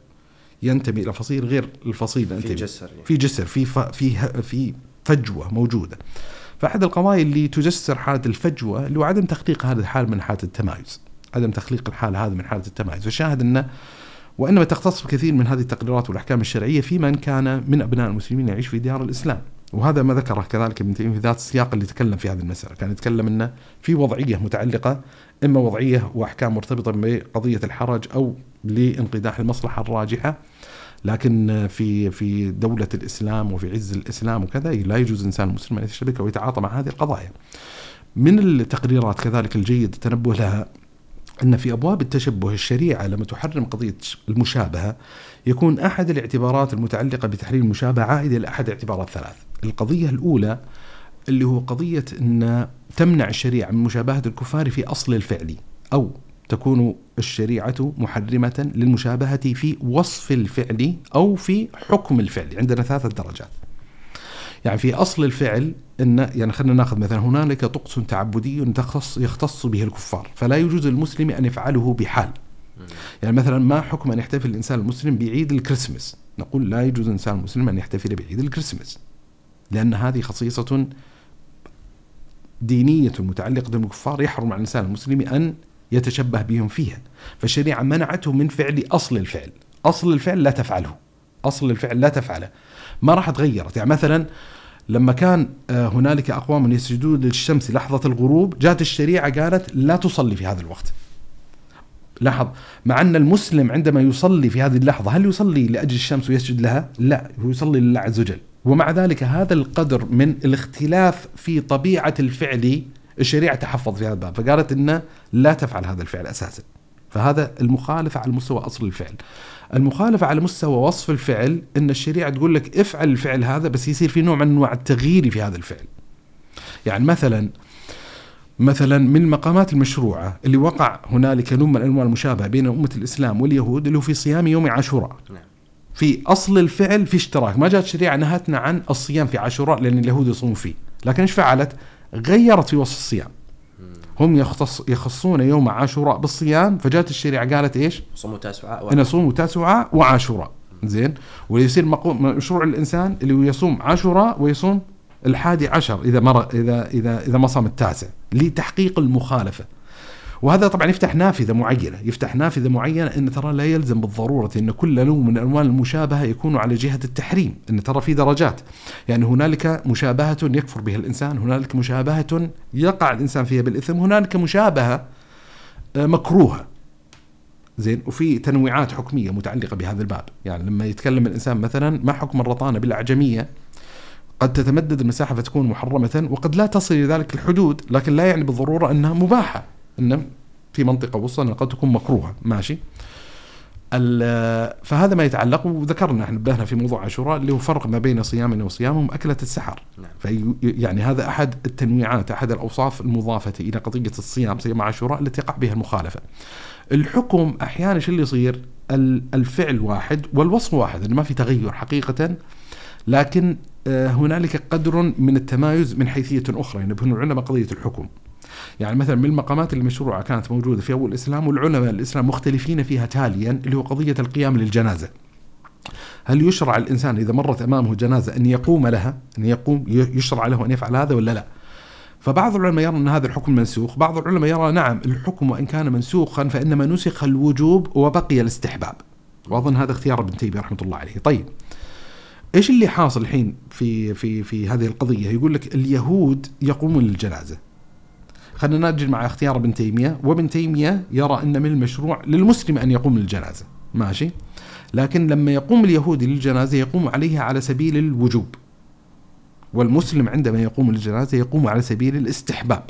ينتمي إلى فصيل غير الفصيل في جسر يعني. في جسر في ف... في ه- في فجوة موجودة. فأحد القضايا اللي تجسر حالة الفجوة اللي هو عدم تخليق هذه الحاله من حالة التمايز. عدم تخليق الحاله هذه من حالة التمايز، والشاهد إنه وإنما تختص كثير من هذه التقريرات والأحكام الشرعية في من كان من أبناء المسلمين يعيش في ديار الإسلام. وهذا ما ذكره كذلك ابن تيمية في ذات السياق اللي تكلم في هذه المسألة، كان يتكلم إنه في وضعية متعلقة إما وضعية وأحكام مرتبطة بقضية الحرج أو لانقداح المصلحة الراجحة لكن في في دولة الإسلام وفي عز الإسلام وكذا لا يجوز الإنسان المسلم أن يتشبك أو يتعاطى مع هذه القضايا من التقريرات كذلك الجيد التنبه لها أن في أبواب التشبه الشريعة لما تحرم قضية المشابهة يكون أحد الاعتبارات المتعلقة بتحريم المشابهة عائدة إلى أحد اعتبارات ثلاث القضية الأولى اللي هو قضية أن تمنع الشريعة من مشابهة الكفار في أصل الفعل أو تكون الشريعة محرمة للمشابهة في وصف الفعل أو في حكم الفعل عندنا ثلاثة درجات. يعني في أصل الفعل أن يعني خلينا ناخذ مثلا هنالك طقس تعبدي تخص يختص به الكفار فلا يجوز للمسلم أن يفعله بحال. يعني مثلا ما حكم أن يحتفل الإنسان المسلم بعيد الكريسماس؟ نقول لا يجوز الإنسان المسلم أن يحتفل بعيد الكريسماس لأن هذه خصيصة دينية متعلقة بالكفار يحرم على الإنسان المسلم أن يتشبه بهم فيها. فالشريعة منعته من فعل أصل الفعل. أصل الفعل لا تفعله. أصل الفعل لا تفعله. ما راح تغيرت. يعني مثلا لما كان آه، هنالك أقوام يسجدون للشمس لحظة الغروب جاءت الشريعة قالت لا تصلي في هذا الوقت. لاحظ مع أن المسلم عندما يصلي في هذه اللحظة هل يصلي لأجل الشمس ويسجد لها؟ لا هو يصلي لله عز وجل. ومع ذلك هذا القدر من الاختلاف في طبيعة الفعل الشريعة تحفظ في هذا الباب. فقالت إنه لا تفعل هذا الفعل أساسا. فهذا المخالفة على مستوى أصل الفعل. المخالفة على مستوى وصف الفعل إن الشريعة تقول لك افعل الفعل هذا بس يصير في نوع من أنواع التغيير في هذا الفعل. يعني مثلا مثلا من المقامات المشروعة اللي وقع هنالك نوع من انواع المشابهة بين أمة الإسلام واليهود اللي هو في صيام يوم عاشوراء. نعم. في أصل الفعل في اشتراك، ما جاءت الشريعة نهتنا عن الصيام في عاشوراء لأن اليهود يصوموا فيه، لكن إيش فعلت؟ غيرت في وصف الصيام. هم يختص يخصون يوم عاشوراء بالصيام فجاءت الشريعة قالت إيش؟ صوموا تاسوعاء أنا صوموا تاسوعاء وعاشوراء. زين؟ ويصير مشروع الإنسان اللي هو يصوم عاشوراء ويصوم الحادي عشر إذا مر اذا اذا إذا ما صام التاسع لتحقيق المخالفة. وهذا طبعا يفتح نافذة معينة، يفتح نافذة معينة إن ترى لا يلزم بالضرورة إن كل نوع من ألوان المشابهة يكون على جهة التحريم، إن ترى في درجات، يعني هنالك مشابهة يكفر بها الإنسان، هنالك مشابهة يقع الإنسان فيها بالإثم، هنالك مشابهة آه، مكروهة. زين وفي تنويعات حكمية متعلقة بهذا الباب، يعني لما يتكلم الإنسان مثلا ما حكم الرطانة بالأعجمية قد تتمدد المساحة فتكون محرمة وقد لا تصل إلى ذلك الحدود، لكن لا يعني بالضرورة أنها مباحة. إن في منطقة وسطى قد تكون مكروهة ماشي؟ فهذا ما يتعلق وذكرنا إحنا نبهنا في موضوع عاشوراء اللي هو فرق ما بين صيامنا وصيامهم اكله السحر. نعم. في يعني هذا أحد التنويعات أحد الأوصاف المضافة إلى قضية الصيام صيام عاشوراء التي يقع بها المخالفة. الحكم أحيانا شو اللي يصير؟ الفعل واحد والوصف واحد إنه ما في تغير حقيقة لكن آه، هنالك قدر من التمايز من حيثية أخرى ينبهون يعني العلماء قضية الحكم. يعني مثلا من المقامات المشروعة كانت موجودة في أول الإسلام والعلماء الإسلام مختلفين فيها تاليا اللي هو قضية القيام للجنازة. هل يشرع الإنسان إذا مرت أمامه جنازة أن يقوم لها؟ أن يقوم يشرع له أن يفعل هذا ولا لا؟ فبعض العلماء يرى أن هذا الحكم منسوخ بعض العلماء يرى نعم الحكم وإن كان منسوخا فإنما نسخ الوجوب وبقي الاستحباب. وأظن هذا اختيار ابن تيمية رحمة الله عليه. طيب إيش اللي حاصل الحين في في في هذه القضية؟ يقول لك اليهود يقومون للجنازة. خلينا نرجع مع اختيار ابن تيمية. وابن تيمية يرى أن من المشروع للمسلم أن يقوم للجنازة. ماشي؟ لكن لما يقوم اليهودي للجنازة يقوم عليها على سبيل الوجوب. والمسلم عندما يقوم للجنازة يقوم على سبيل الاستحباب.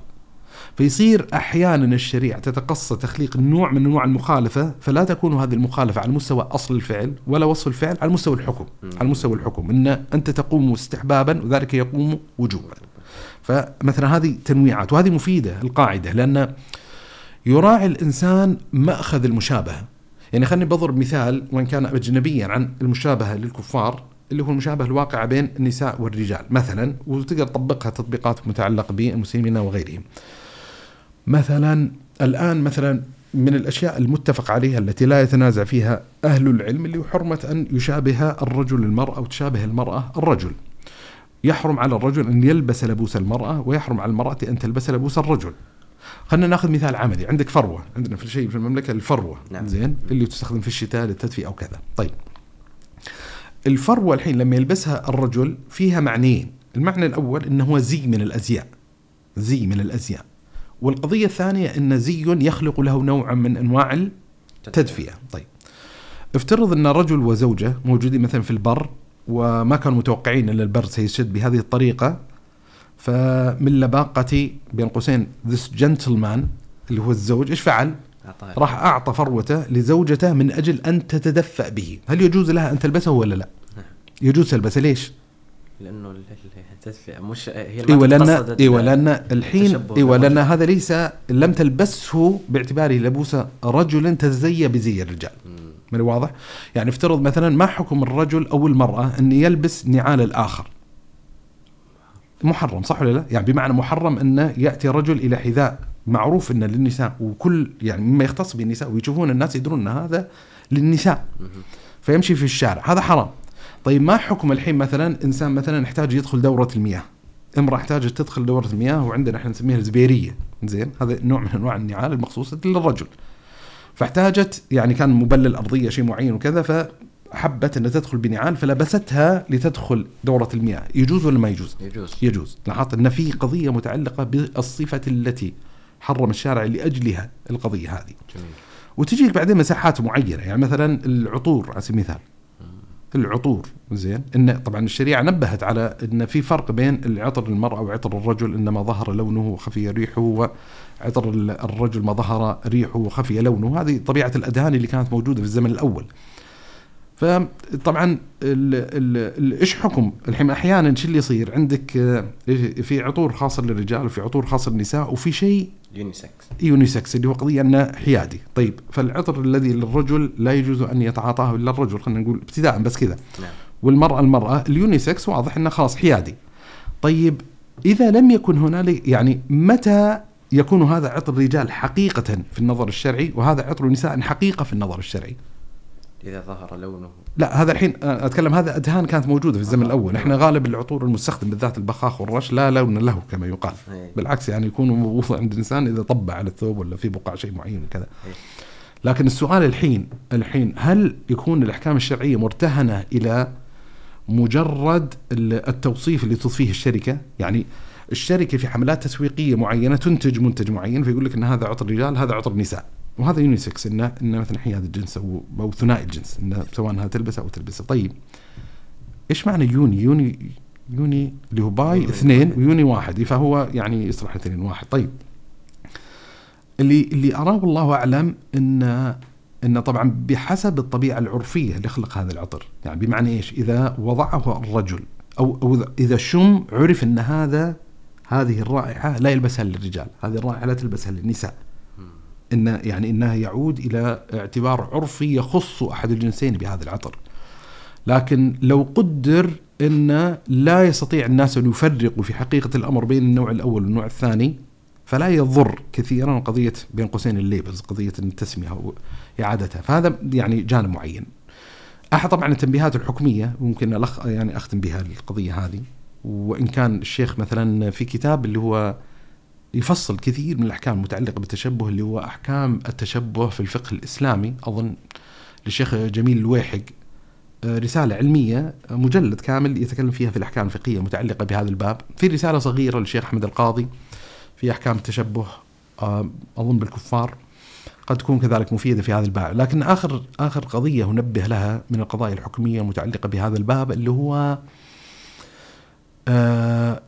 فيصير أحيانا الشريعة تتقصى تخليق نوع من أنواع المخالفة فلا تكون هذه المخالفة على مستوى أصل الفعل ولا وصف الفعل على مستوى الحكم على مستوى الحكم. إن أنت تقوم استحبابا وذلك يقوم وجوبا. فمثلا هذه تنويعات وهذه مفيدة القاعدة لأن يراعي الإنسان مأخذ المشابهة يعني خليني بضرب مثال وإن كان اجنبيا عن المشابهة للكفار اللي هو المشابهة الواقعة بين النساء والرجال مثلا وتقدر تطبقها تطبيقات متعلقة بالمسلمين وغيرهم. مثلا الآن مثلا من الأشياء المتفق عليها التي لا يتنازع فيها أهل العلم اللي هو حرمة أن يشابه الرجل المرأة أو تشابه المرأة الرجل. يحرم على الرجل أن يلبس لبوس المرأة ويحرم على المرأة أن تلبس لبوس الرجل. خلينا ناخذ مثال عملي. عندك فروة. عندنا في شيء في المملكة الفروة. نعم. زين؟ اللي تستخدم في الشتاء للتدفئة أو كذا. طيب. الفروة الحين لما يلبسها الرجل فيها معنيين. المعنى الأول أنه هو زي من الأزياء. زي من الأزياء. والقضية الثانية أن زي يخلق له نوعا من أنواع التدفئة. طيب. افترض أن رجل وزوجة موجودين مثلا في البر وما كانوا متوقعين ان البرد سيشد بهذه الطريقة فمن لباقة بين قوسين ذس جنتلمان اللي هو الزوج إيش فعل؟ راح أعطى فروته لزوجته من أجل أن تتدفأ به، هل يجوز لها أن تلبسه ولا لا؟ نعم. يجوز تلبسه ليش؟ لأنه التدفئة مش هي إيوه لأن إيوه لأن الحين إيوه لأن هذا ليس لم تلبسه باعتباره لبوس رجل تزي بزي الرجال. من واضح؟ يعني افترض مثلا ما حكم الرجل أو المرأة إن يلبس نعال الآخر. محرم صح ولا لا؟ يعني بمعنى محرم إنه يأتي رجل إلى حذاء معروف ان للنساء وكل يعني مما يختص بالنساء ويشوفون الناس يدرون إن هذا للنساء. فيمشي في الشارع هذا حرام طيب ما حكم الحين مثلا إنسان مثلا يحتاج يدخل دورة المياه امرأة احتاجت تدخل دورة المياه وعندنا إحنا نسميها الزبيرية زين هذا نوع من أنواع النعال المخصوصة للرجل فاحتاجت يعني كان مبلل ارضيه شيء معين وكذا فحبت إنها تدخل بنعال فلبستها لتدخل دورة المياه. يجوز ولا ما يجوز؟ يجوز. يجوز. لاحظت إن في قضية متعلقة بالصفة التي حرم الشارع لأجلها القضية هذه. جميل. وتجيك بعدين مساحات معينة يعني مثلا العطور على سبيل المثال. العطور. زين. إن طبعا الشريعة نبهت على إن في فرق بين العطر المراه وعطر الرجل ان ما ظهر لونه وخفي ريحه وعطر ال- الرجل ما ظهر ريحه وخفي لونه. هذه طبيعة الادهان اللي كانت موجودة في الزمن الأول. فطبعا إيش حكم؟ الحين أحيانا شو اللي يصير؟ عندك آه، في عطور خاصة للرجال وفي عطور خاصة للنساء وفي شيء unisex. unisex اللي هو قضية إنه حيادي، طيب فالعطر الذي للرجل لا يجوز أن يتعاطاه إلا الرجل خلينا نقول ابتداء بس كذا، نعم. والمرأة المرأة ال unisex واضح إنه خلاص حيادي. طيب إذا لم يكن هنالك يعني متى يكون هذا عطر رجال حقيقه في النظر الشرعي؟ وهذا عطر نساء حقيقة في النظر الشرعي؟ إذا ظهر لونه لا هذا الحين أتكلم هذا أدهان كانت موجودة في الزمن الأول، إحنا غالب العطور المستخدم بالذات البخاخ والرش لا لون له كما يقال. إيه. بالعكس يعني يكون موضوع عند الإنسان إذا طبع على الثوب ولا في بقع شيء معين وكذا إيه. لكن السؤال الحين الحين هل يكون الأحكام الشرعية مرتهنة إلى مجرد ال- التوصيف اللي تضفيه الشركة يعني الشركة في حملات تسويقية معينة تنتج منتج معين فيقول لك إن هذا عطر رجال هذا عطر نساء وهذا unisex انه إنه مثلا حياد الجنس أو أو ثنائي الجنس إنه سواء إنها تلبسه أو تلبسه. طيب إيش معنى uni؟ uni uni اللي هو bi اثنين. و uni واحد فهو يعني يصلح اثنين واحد. طيب اللي اللي أراه والله أعلم ان إن طبعا بحسب الطبيعة العرفية لخلق هذا العطر. يعني بمعنى إيش؟ إذا وضعه الرجل أو أو اذا شم عرف إن هذا هذه الرائحة لا يلبسها للرجال هذه الرائحة لا تلبسها للنساء. إن يعني إنها يعود إلى اعتبار عرفي يخص أحد الجنسين بهذا العطر. لكن لو قدر إن لا يستطيع الناس أن يفرقوا في حقيقة الأمر بين النوع الأول والنوع الثاني فلا يضر كثيرا قضية بين قوسين الليبلز قضية التسمية أو إعادتها. فهذا يعني جانب معين. أحد طبعا التنبيهات الحكمية ممكن يعني أختم بها القضية هذه. وإن كان الشيخ مثلا في كتاب اللي هو يفصل كثير من الأحكام المتعلقة بالتشبه اللي هو أحكام التشبه في الفقه الإسلامي. أظن للشيخ جميل الويحق آه، رسالة علمية آه، مجلد كامل يتكلم فيها في الأحكام الفقهية المتعلقة بهذا الباب. في رسالة صغيرة للشيخ أحمد القاضي في أحكام التشبه آه، أظن بالكفار قد تكون كذلك مفيدة في هذا الباب. لكن آخر آخر قضية ننبه لها من القضايا الحكمية المتعلقة بهذا الباب اللي هو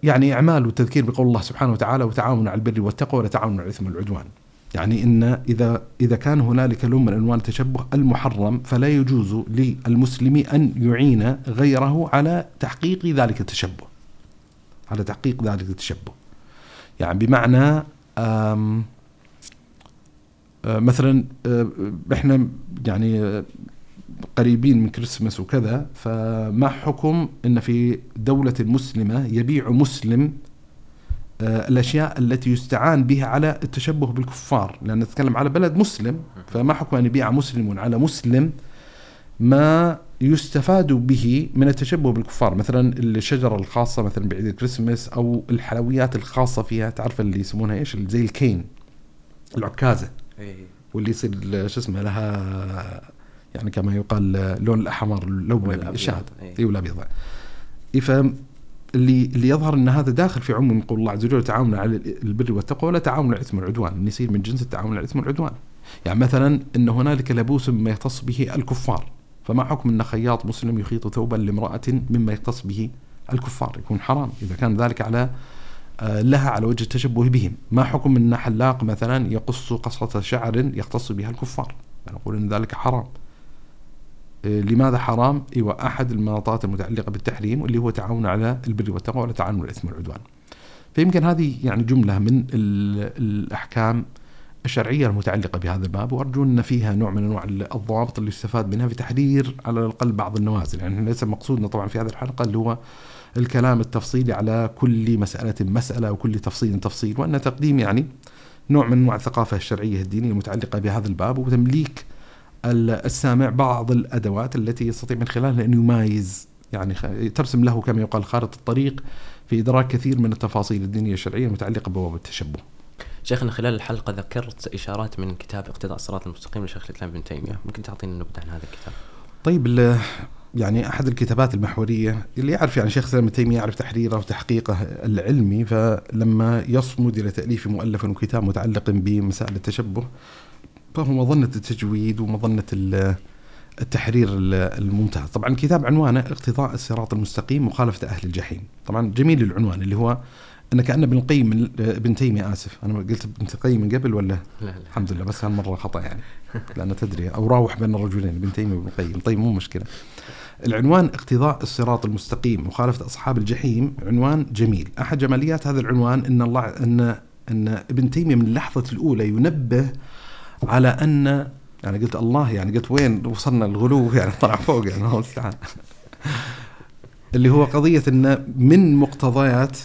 يعني إعمال والتذكير بقول الله سبحانه وتعالى وتعاونوا على البر والتقوى ولا تعاونوا على الإثم والعدوان يعني إن إذا إذا كان هنالك لون من الوان التشبه المحرم فلا يجوز للمسلم أن يعين غيره على تحقيق ذلك التشبه. على تحقيق ذلك التشبه. يعني بمعنى آم آه، مثلا آه، إحنا يعني آه، قريبين من كريسماس وكذا فما حكم إن في دولة مسلمة يبيع مسلم آه، الأشياء التي يستعان بها على التشبه بالكفار؟ لأن نتكلم على بلد مسلم فما حكم أن يبيع مسلم على مسلم ما يستفاد به من التشبه بالكفار؟ مثلا الشجرة الخاصة مثلا بعيد الكريسماس أو الحلويات الخاصة فيها تعرف اللي يسمونها إيش؟ زي الكين العكازة إيه. واللي يصير شو اسمه لها يعني كما يقال اللون الأحمر اللون والأبيض. إيه. اي والابيض فاللي اللي يظهر إن هذا داخل في عموم قول الله عز وجل تعاونوا على البر والتقوى ولا تعاونوا على الإثم والعدوان. إن يصير من جنس التعاون على الإثم والعدوان. يعني مثلا إن هنالك لبوس مما يختص به الكفار. فما حكم إن خياط مسلم يخيط ثوبا لامرأة مما يختص به الكفار؟ يكون حرام. إذا كان ذلك على آه، لها على وجه التشبه بهم. ما حكم إن حلاق مثلا يقص قصة شعر يختص بها الكفار؟ نقول إن ذلك حرام. لماذا حرام؟ إيوه أحد المناطات المتعلقة بالتحريم واللي هو تعاون على البر والتقوى ولا تعاون الاثم والعدوان. فيمكن هذه يعني جملة من ال- الأحكام الشرعية المتعلقة بهذا الباب وأرجو أن فيها نوع من أنواع الضوابط اللي يستفاد منها في تحرير على الأقل بعض النوازل، يعني ليس مقصودنا طبعا في هذه الحلقة اللي هو الكلام التفصيلي على كل مسألة مسألة وكل تفصيل تفصيل وأن تقديم يعني نوع من أنواع الثقافة الشرعية الدينية المتعلقة بهذا الباب وتمليك السامع بعض الأدوات التي يستطيع من خلالها ان يمايز يعني ترسم له كما يقال خارطة الطريق في إدراك كثير من التفاصيل الدينية الشرعية المتعلقة ببواب التشبه. شيخنا خلال الحلقة ذكرت إشارات من كتاب اقتضاء الصراط المستقيم لشيخ الإسلام ابن تيمية، ممكن تعطينا نبذة عن هذا الكتاب؟ طيب يعني أحد الكتابات المحورية اللي يعرف يعني شيخ الإسلام ابن تيمية يعرف تحريره وتحقيقه العلمي فلما يصمد إلى تأليف مؤلف وكتاب متعلق بمسائل التشبه فهو مظنه التجويد ومظنة التحرير الممتاز. طبعا الكتاب عنوانه اقتضاء الصراط المستقيم مخالفة أهل الجحيم. طبعا جميل العنوان اللي هو أن كأن ابن القيم ابن تيمية آسف. أنا قلت ابن القيم من قبل ولا؟ لا لا. الحمد لله بس هالمرة خطأ يعني. لأن تدري أو راوح بين الرجلين ابن تيمية وابن القيم طيب مو مشكلة. العنوان اقتضاء الصراط المستقيم مخالفة أصحاب الجحيم. عنوان جميل. أحد جماليات هذا العنوان أن الله أن أن ابن تيمية من اللحظة الأولى ينبه على أن يعني قلت الله يعني قلت وين وصلنا الغلو؟ يعني طلع فوق يعني الله المستعان اللي هو قضية أن من مقتضيات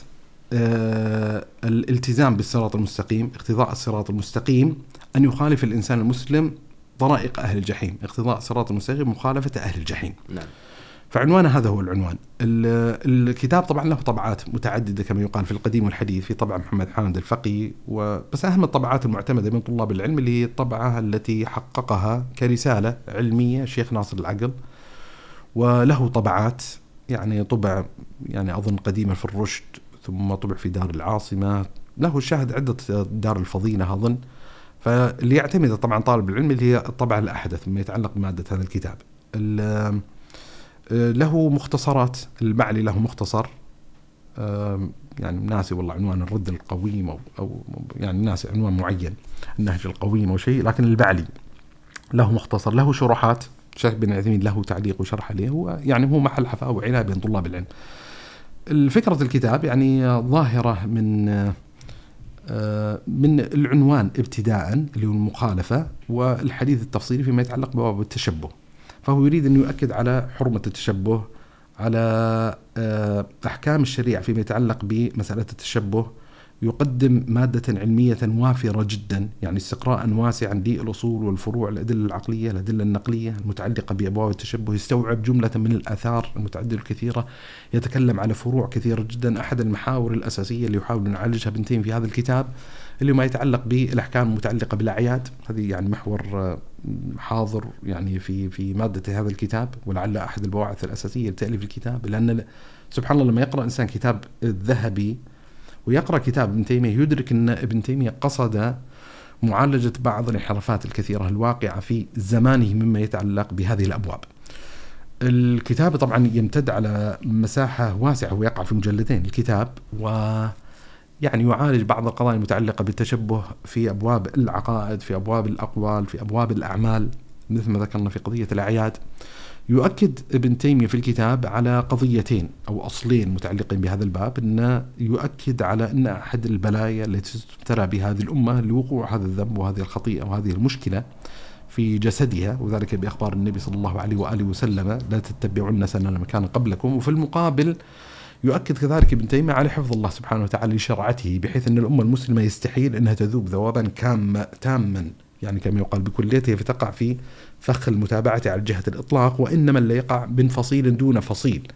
آه الالتزام بالصراط المستقيم اقتضاء الصراط المستقيم أن يخالف الإنسان المسلم طرائق أهل الجحيم. اقتضاء الصراط المستقيم مخالفة أهل الجحيم. نعم. فعنوانه هذا هو العنوان. الكتاب طبعا له طبعات متعددة كما يقال في القديم والحديث في طبع محمد حامد الفقي وبس أهم الطبعات المعتمدة من طلاب العلم اللي هي الطبعة التي حققها كرسالة علمية الشيخ ناصر العقل وله طبعات يعني طبع يعني أظن قديمة في الرشد ثم طبع في دار العاصمة له شاهد عدة دار الفضيلة أظن. فاللي يعتمد طبعا طالب العلم اللي هي الطبعة الأحدث مما يتعلق بمادة هذا الكتاب. له مختصرات المعلي له مختصر يعني ناسي والله عنوان الرد القويم أو أو يعني ناسي عنوان معين النهج القويم أو شيء لكن البعلي له مختصر له شروحات شيخ بن عثيمين له تعليق وشرح عليه هو يعني هو محل حفاء وعنايه بين طلاب العلم. الفكرة الكتاب يعني ظاهرة من آه، من العنوان ابتداء اللي هو المخالفة والحديث التفصيلي فيما يتعلق بباب التشبه. فهو يريد أن يؤكد على حرمة التشبه على آه، أحكام الشريعة فيما يتعلق بمسألة التشبه. يقدم مادة علمية وافرة جدا يعني استقراء واسعا للأصول والفروع الأدلة العقلية الأدلة النقلية المتعلقة بأبواب التشبه يستوعب جملة من الآثار المتعددة الكثيرة يتكلم على فروع كثيرة جدا. أحد المحاور الأساسية اللي يحاول نعالجها بنتين في هذا الكتاب اللي ما يتعلق بالأحكام المتعلقة بالأعياد. هذه يعني محور آه، حاضر يعني في في مادة هذا الكتاب ولعل أحد البواعث الأساسية لتأليف الكتاب لأن سبحان الله لما يقرأ إنسان كتاب الذهبي ويقرأ كتاب ابن تيمية يدرك أن ابن تيمية قصد معالجة بعض الانحرافات الكثيرة الواقعة في زمانه مما يتعلق بهذه الأبواب. الكتاب طبعا يمتد على مساحة واسعة ويقع في مجلدين الكتاب و يعني يعالج بعض القضايا المتعلقة بالتشبه في أبواب العقائد في أبواب الأقوال في أبواب الأعمال مثل ما ذكرنا في قضية الأعياد يؤكد ابن تيمية في الكتاب على قضيتين أو أصلين متعلقين بهذا الباب أن يؤكد على أن أحد البلايا التي تبتلى بهذه الأمة لوقوع هذا الذنب وهذه الخطيئة وهذه المشكلة في جسدها وذلك بأخبار النبي صلى الله عليه وآله وسلم لا تتبعن سنن مكان قبلكم. وفي المقابل يؤكد كذلك ابن تيمية على حفظ الله سبحانه وتعالى لشرعته بحيث أن الأمة المسلمة يستحيل أنها تذوب ذوابا كاما تاما يعني كما يقال بكليته فتقع في فخ المتابعة على جهة الإطلاق وإنما اللي يقع من فصيل دون فصيل.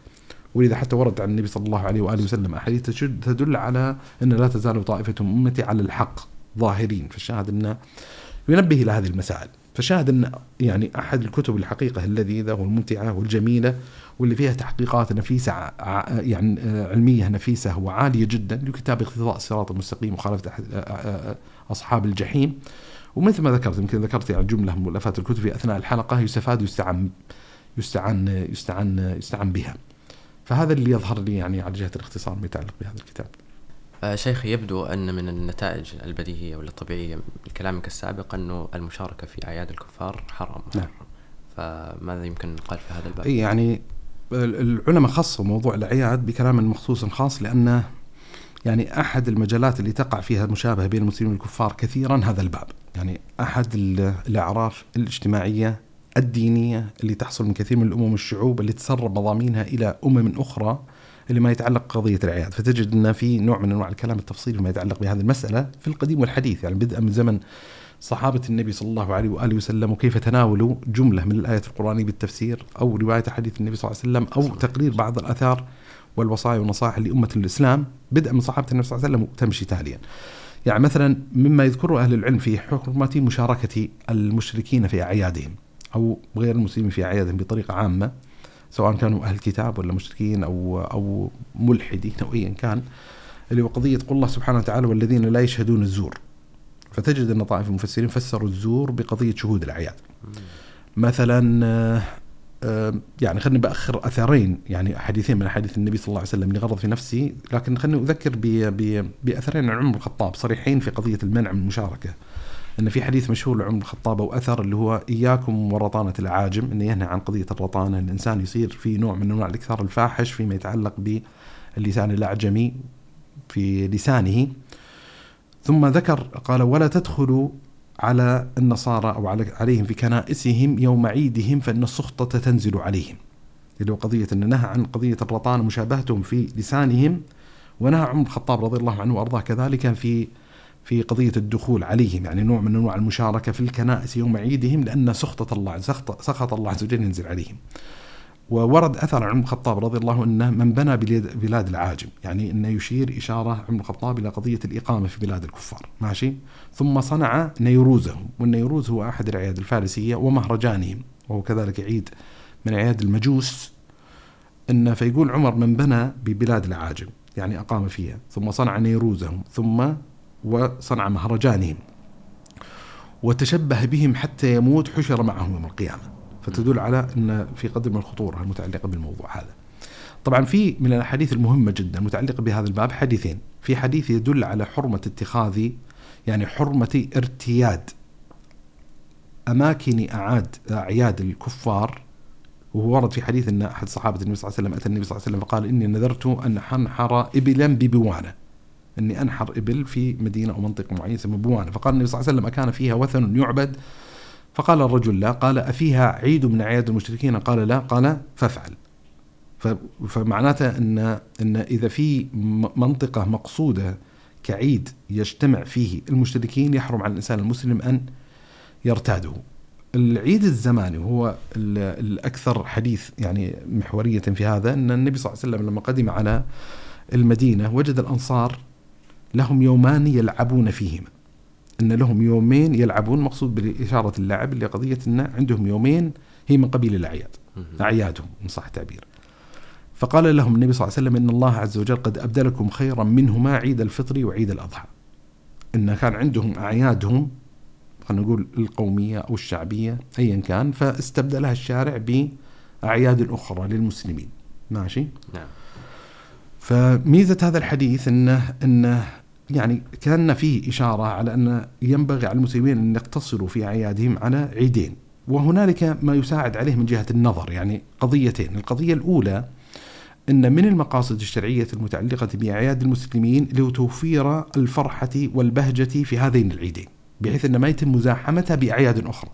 ولذا حتى ورد عن النبي صلى الله عليه وآله وسلم أحاديث تدل على أن لا تزال طائفة من أمتي على الحق ظاهرين. فالشاهد أنه ينبه إلى هذه المسائل. فشاهد أن يعني أحد الكتب الحقيقة اللذيذة والممتعة والجميلة واللي فيها تحقيقات نفيسة يعني آه، علمية نفيسة وعالية جدا لكتاب اقتضاء الصراط المستقيم وخالفة آه، آه، أصحاب الجحيم. ومثل ما ذكرت يمكن ذكرت يعني جملة من مؤلفات الكتب في أثناء الحلقة يستفاد ويستعان يستعان يستعان يستعان بها فهذا اللي يظهر لي يعني على جهة الاختصار ما يتعلق بهذا الكتاب شيخ يبدو أن من النتائج البديهية ولا الطبيعية من كلامك السابق أنه المشاركة في أعياد الكفار حرام نعم. فماذا يمكن نقال في هذا الباب؟ يعني العلماء خصوا موضوع الأعياد بكلام مخصوص خاص لأنه يعني أحد المجالات اللي تقع فيها المشابهة بين المسلمين والكفار كثيرا هذا الباب، يعني أحد الأعراف الاجتماعية الدينية اللي تحصل من كثير من الأمم والشعوب اللي تسرب مضامينها إلى أمم أخرى اللي ما يتعلق بقضية الاعياد فتجد إن في نوع من أنواع الكلام التفصيلي فيما يتعلق بهذه المسألة في القديم والحديث يعني بدءا من زمن صحابة النبي صلى الله عليه وآله وسلم وكيف تناولوا جملة من الآية القرآنية بالتفسير أو رواية حديث النبي صلى الله عليه وسلم أو تقرير بعض الآثار والوصايا والنصائح لأمة الإسلام بدءا من صحابة النبي صلى الله عليه وسلم وتمشي تاليا. يعني مثلا مما يذكره أهل العلم في حرمة مشاركة المشركين في أعيادهم أو غير المسلمين في أعيادهم بطريقة عامة سواء كانوا أهل كتاب ولا مشركين أو أو ملحدين أو أيا كان اللي هو قضية قول الله سبحانه وتعالى والذين لا يشهدون الزور. فتجد أن طائفة المفسرين فسروا الزور بقضية شهود الأعياد. مثلا يعني خليني بأخر أثرين يعني حديثين من أحاديث النبي صلى الله عليه وسلم لغرض في نفسي لكن خليني أذكر بأثرين عن عمر الخطاب صريحين في قضية المنع من المشاركة. إن في حديث مشهور لعمر الخطاب أو أثر اللي هو إياكم ورطانة الاعاجم إنه ينهى عن قضية الرطانة الإنسان يصير في نوع من أنواع الإكثار الفاحش فيما يتعلق باللسان الأعجمي في لسانه. ثم ذكر قال ولا تدخلوا على النصارى على عليهم في كنائسهم يوم عيدهم فإن السخطة تنزل عليهم. اللي هو قضية إن نهى عن قضية الرطانه مشابهتهم في لسانهم ونهى عمر الخطاب رضي الله عنه وأرضاه كذلك في في قضية الدخول عليهم يعني نوع من أنواع المشاركة في الكنائس يوم عيدهم لأن سخطة الله سخط الله عز وجل ينزل عليهم. وورد أثر عن عمر الخطاب رضي الله عنه من بنى بلاد العاجم، يعني أنه يشير إشارة عمر الخطاب إلى قضية الإقامة في بلاد الكفار، ماشي؟ ثم صنع نيروزهم، والنيروز هو أحد الاعياد الفارسية ومهرجانهم، وهو كذلك عيد من اعياد المجوس أن فيقول عمر من بنى ببلاد العاجم، يعني أقام فيها، ثم صنع نيروزهم، ثم وصنع مهرجانهم. وتشبه بهم حتى يموت حشر معهم يوم القيامة. فتدل على إن في قدر من الخطورة المتعلقة بالموضوع هذا. طبعا في من الأحاديث المهمة جدا المتعلقه بهذا الباب حديثين، في حديث يدل على حرمة اتخاذ يعني حرمة ارتياد أماكن أعاد أعياد الكفار. وهو ورد في حديث إن أحد صحابة النبي صلى الله عليه وسلم أتى النبي صلى الله عليه وسلم فقال إني نذرت أن أنحر ابلا ببوانة. إني أنحر إبل في مدينة أو منطقة معينة اسمها بوانة. فقال النبي صلى الله عليه وسلم أكان فيها وثن يعبد فقال الرجل لا قال أفيها عيد من أعياد المشركين؟ قال لا قال فافعل. فمعناته أن, أن إذا في منطقة مقصودة كعيد يجتمع فيه المشركين يحرم على الإنسان المسلم أن يرتاده. العيد الزماني وهو الأكثر حديث يعني محورية في هذا أن النبي صلى الله عليه وسلم لما قدم على المدينة وجد الأنصار لهم يومان يلعبون فيهما. إن لهم يومين يلعبون مقصود بإشارة اللعب اللي قضية إن عندهم يومين هي من قبيل الأعياد أعيادهم ان صح التعبير. فقال لهم النبي صلى الله عليه وسلم إن الله عز وجل قد أبدلكم خيرا منهما عيد الفطر وعيد الأضحى. إن كان عندهم أعيادهم خلينا نقول القومية أو الشعبية ايا كان فاستبدلها الشارع بأعياد أخرى للمسلمين. ماشي؟ نعم. فميزة هذا الحديث إنه إنه يعني كأن فيه إشارة على أن ينبغي على المسلمين أن يقتصروا في أعيادهم على عيدين. وهنالك ما يساعد عليه من جهة النظر يعني قضيتين. القضية الأولى أن من المقاصد الشرعية المتعلقة بأعياد المسلمين لتوفير الفرحة والبهجة في هذين العيدين بحيث أن ما يتم مزاحمتها بأعياد أخرى.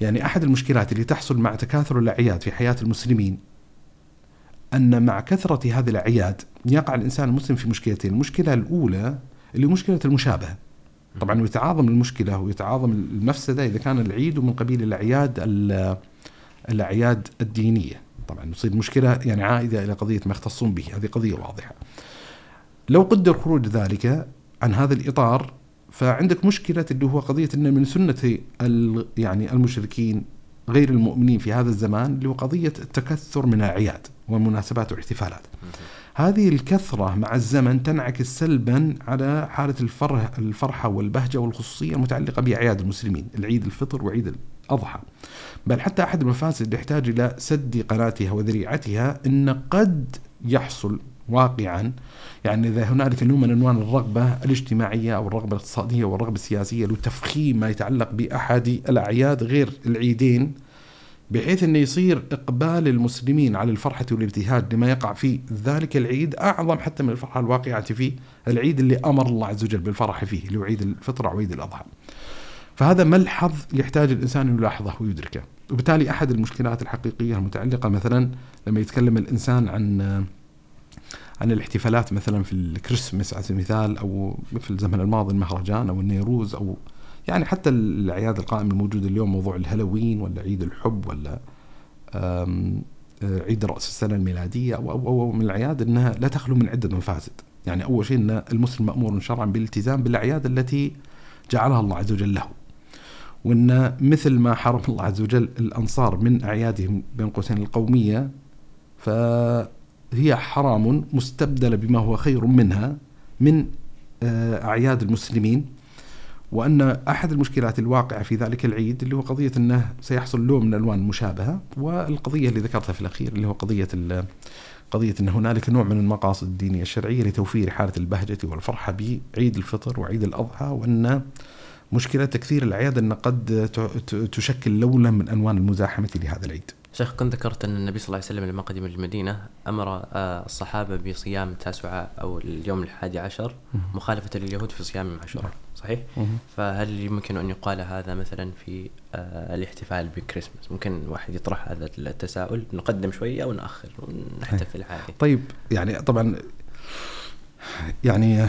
يعني أحد المشكلات اللي تحصل مع تكاثر الأعياد في حياة المسلمين أن مع كثرة هذه الأعياد يقع الإنسان المسلم في مشكلتين المشكلة الأولى اللي مشكلة المشابهة. طبعا ويتعاظم المشكلة ويتعاظم المفسدة إذا كان العيد من قبيل الأعياد الأعياد الدينية. طبعا يصير مشكلة يعني عائدة إلى قضية ما يختصون به هذه قضية واضحة. لو قدر خروج ذلك عن هذا الإطار فعندك مشكلة اللي هو قضية أن من سنة يعني المشركين غير المؤمنين في هذا الزمان اللي هو قضية التكثر من الأعياد والمناسبات والاحتفالات هذه الكثرة مع الزمن تنعكس سلبا على حالة الفرح الفرحة والبهجة والخصوصية المتعلقة بأعياد المسلمين العيد الفطر وعيد الأضحى. بل حتى أحد المفاسد يحتاج إلى سد قناتها وذريعتها أن قد يحصل واقعا يعني إذا هنالك نوع من أنواع الرغبة الاجتماعية أو الرغبة الاقتصادية والرغبة السياسية لتفخيم ما يتعلق بأحد الأعياد غير العيدين بحيث إنه يصير إقبال المسلمين على الفرحة والابتهاج لما يقع في ذلك العيد أعظم حتى من الفرحة الواقعة فيه العيد اللي أمر الله عز وجل بالفرح فيه اللي هو عيد الفطر أو عيد الأضحى. فهذا ملحظ يحتاج الإنسان أن يلاحظه ويدركه، وبالتالي أحد المشكلات الحقيقية المتعلقة مثلا لما يتكلم الإنسان عن عن الاحتفالات مثلا في الكريسماس على سبيل المثال أو في الزمن الماضي المهرجان أو النيروز أو يعني حتى الأعياد القائمة الموجودة اليوم موضوع الهالوين ولا عيد الحب ولا عيد رأس السنة الميلادية أو أو, أو من الأعياد إنها لا تخلو من عدة مفاسد. يعني أول شيء إن المسلم مأمور شرعا بالالتزام بالأعياد التي جعلها الله عز وجل له. وإن مثل ما حرم الله عز وجل الأنصار من أعيادهم بين قوسين القومية فهي حرام مستبدلة بما هو خير منها من آه، أعياد المسلمين وأن أحد المشكلات الواقعة في ذلك العيد اللي هو قضية أنه سيحصل لون من الالوان مشابهة والقضية اللي ذكرتها في الأخير اللي هو قضية ال- قضية إن هنالك نوع من المقاصد الدينية الشرعية لتوفير حالة البهجة والفرحة بعيد الفطر وعيد الأضحى وأن مشكلة تكثير الأعياد أن قد تشكل لونا من ألوان المزاحمة لهذا العيد. شيخ كنت ذكرت أن النبي صلى الله عليه وسلم لما قدم المدينة أمر آه، الصحابة بصيام تاسعة أو اليوم الحادي عشر مخالفة لليهود في صيام عاشوراء صحيح؟ فهل يمكن أن يقال هذا مثلا في آه، الاحتفال بكريسماس؟ ممكن واحد يطرح هذا التساؤل نقدم شوية أو نأخر ونحتفل عادي. طيب يعني طبعا يعني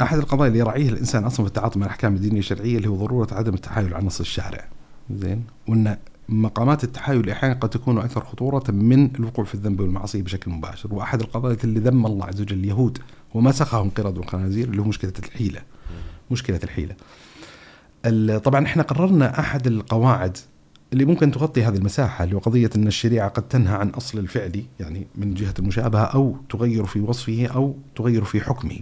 أحد القضايا اللي يراعيها الإنسان أصلا في التعاطي مع الأحكام الدينية الشرعية اللي هو ضرورة عدم التحايل على نص الشارع زين؟ وأن مقامات التحايل أحيانا قد تكون أكثر خطورة من الوقوع في الذنب والمعصية بشكل مباشر وأحد القضايا اللي ذم الله عز وجل اليهود ومسخهم قرد والخنازير اللي هو مشكلة الحيلة مشكلة الحيلة ال- طبعا إحنا قررنا أحد القواعد اللي ممكن تغطي هذه المساحة اللي هو قضية إن الشريعة قد تنهى عن أصل الفعل يعني من جهة المشابهة أو تغير في وصفه أو تغير في حكمه.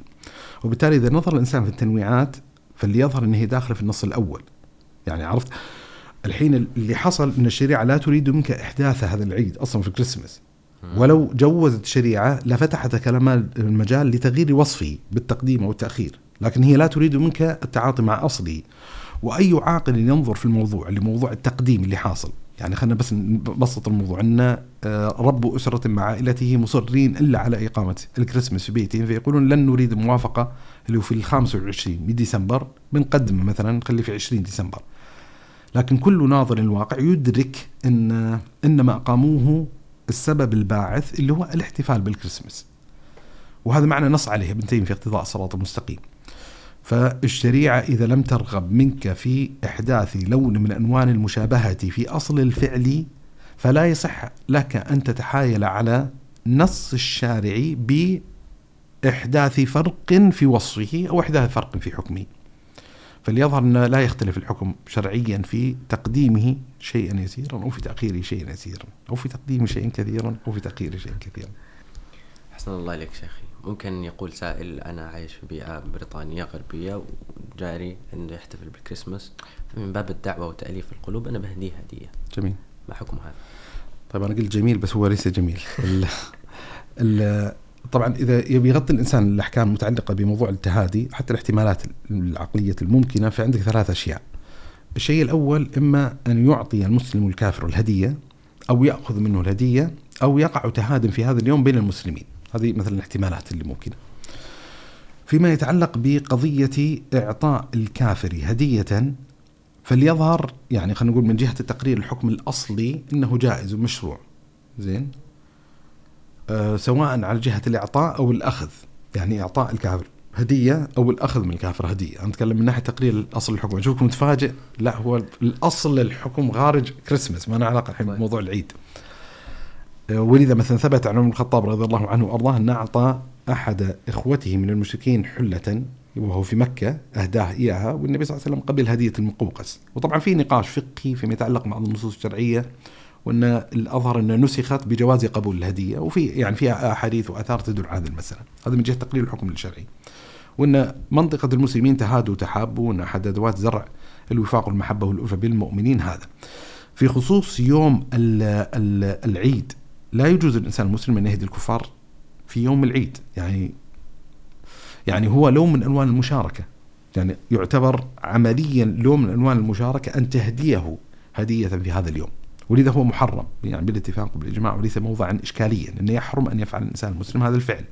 وبالتالي إذا نظر الإنسان في التنويعات فاللي يظهر ان هي داخلة في النص الأول. يعني عرفت الحين اللي حصل إن الشريعة لا تريد منك إحداث هذا العيد أصلا في الكريسماس. ولو جوزت الشريعة لفتحت كلام المجال لتغيير وصفه بالتقديم أو التأخير، لكن هي لا تريد منك التعاطي مع أصله. وأي عاقل ينظر في الموضوع لموضوع التقديم اللي حاصل. يعني خلينا بس نبسط الموضوع أن آه، رب أسرة مع عائلته مصرين إلا على إقامة الكريسماس في بيتهم فيقولون لن نريد موافقة اللي هو في ال 25 من ديسمبر بنقدم مثلا نخليه في 20 ديسمبر. لكن كل ناظر الواقع يدرك إن إنما أقاموه السبب الباعث اللي هو الاحتفال بالكريسماس. وهذا معنى نص عليه ابن تيمية في اقتضاء الصراط المستقيم. فالشريعة إذا لم ترغب منك في إحداث لون من ألوان المشابهة في أصل الفعل فلا يصح لك أن تتحايل على نص الشارع بإحداث فرق في وصفه أو إحداث فرق في حكمه. فليظهر أن لا يختلف الحكم شرعيا في تقديمه شيئا يسيرا أو في تأخيره شيئا يسيرا أو في تقديم شيء كثيرا أو في تأخير شيء كثيرا. حسن الله عليك شيخي. ممكن يقول سائل أنا عايش في بيئة بريطانية غربية وجاري عنده يحتفل بالكريسماس. من باب الدعوة وتأليف القلوب أنا بهديه هدية. جميل. ما حكم هذا؟ طيب أنا قلت جميل بس هو ليس جميل. ال ال طبعا إذا يبي يغطي الإنسان الأحكام المتعلقة بموضوع التهادي حتى الاحتمالات العقلية الممكنة فعندك ثلاث أشياء. الشيء الأول إما أن يعطي المسلم الكافر الهدية أو يأخذ منه الهدية أو يقع تهاد في هذا اليوم بين المسلمين. هذه مثلا الاحتمالات اللي ممكنة. فيما يتعلق بقضية إعطاء الكافر هدية فليظهر يعني خلينا نقول من جهة التقرير الحكم الأصلي إنه جائز ومشروع زين سواء على جهة الإعطاء أو الأخذ. يعني إعطاء الكافر. هدية أو الأخذ من الكافر هدية. أنا أتكلم من ناحية تقرير الأصل الحكم أشوفكم متفاجئ لا هو الأصل الحكم خارج كريسماس ما له علاقة الحين طيب. بموضوع العيد. آه، ولذا مثلا ثبت عن عمر الخطاب رضي الله عنه وأرضاه أن أعطى أحد إخوته من المشركين حلة وهو في مكة أهداه إياها والنبي صلى الله عليه وسلم قبل هدية المقوقس. وطبعا في نقاش فقهي فيما يتعلق مع النصوص الشرعية وأن الأظهر أنها نسخت بجواز قبول الهدية. وفي يعني فيها أحاديث وآثار تدل على هذه المسألة. هذا من جهة تقرير الحكم الشرعي. وأن منطقة المسلمين تهادوا وتحابوا وان احد ادوات زرع الوفاق والمحبة والألفة بالمؤمنين هذا. في خصوص يوم ال ال العيد لا يجوز للانسان المسلم أن يهدي الكفار في يوم العيد. يعني يعني هو لون من ألوان المشاركة. يعني يعتبر عمليا لون من ألوان المشاركة أن تهديه هدية في هذا اليوم. ولذا هو محرم يعني بالاتفاق وبالإجماع وليس موضعا اشكاليا انه يحرم أن يفعل الإنسان المسلم هذا الفعل.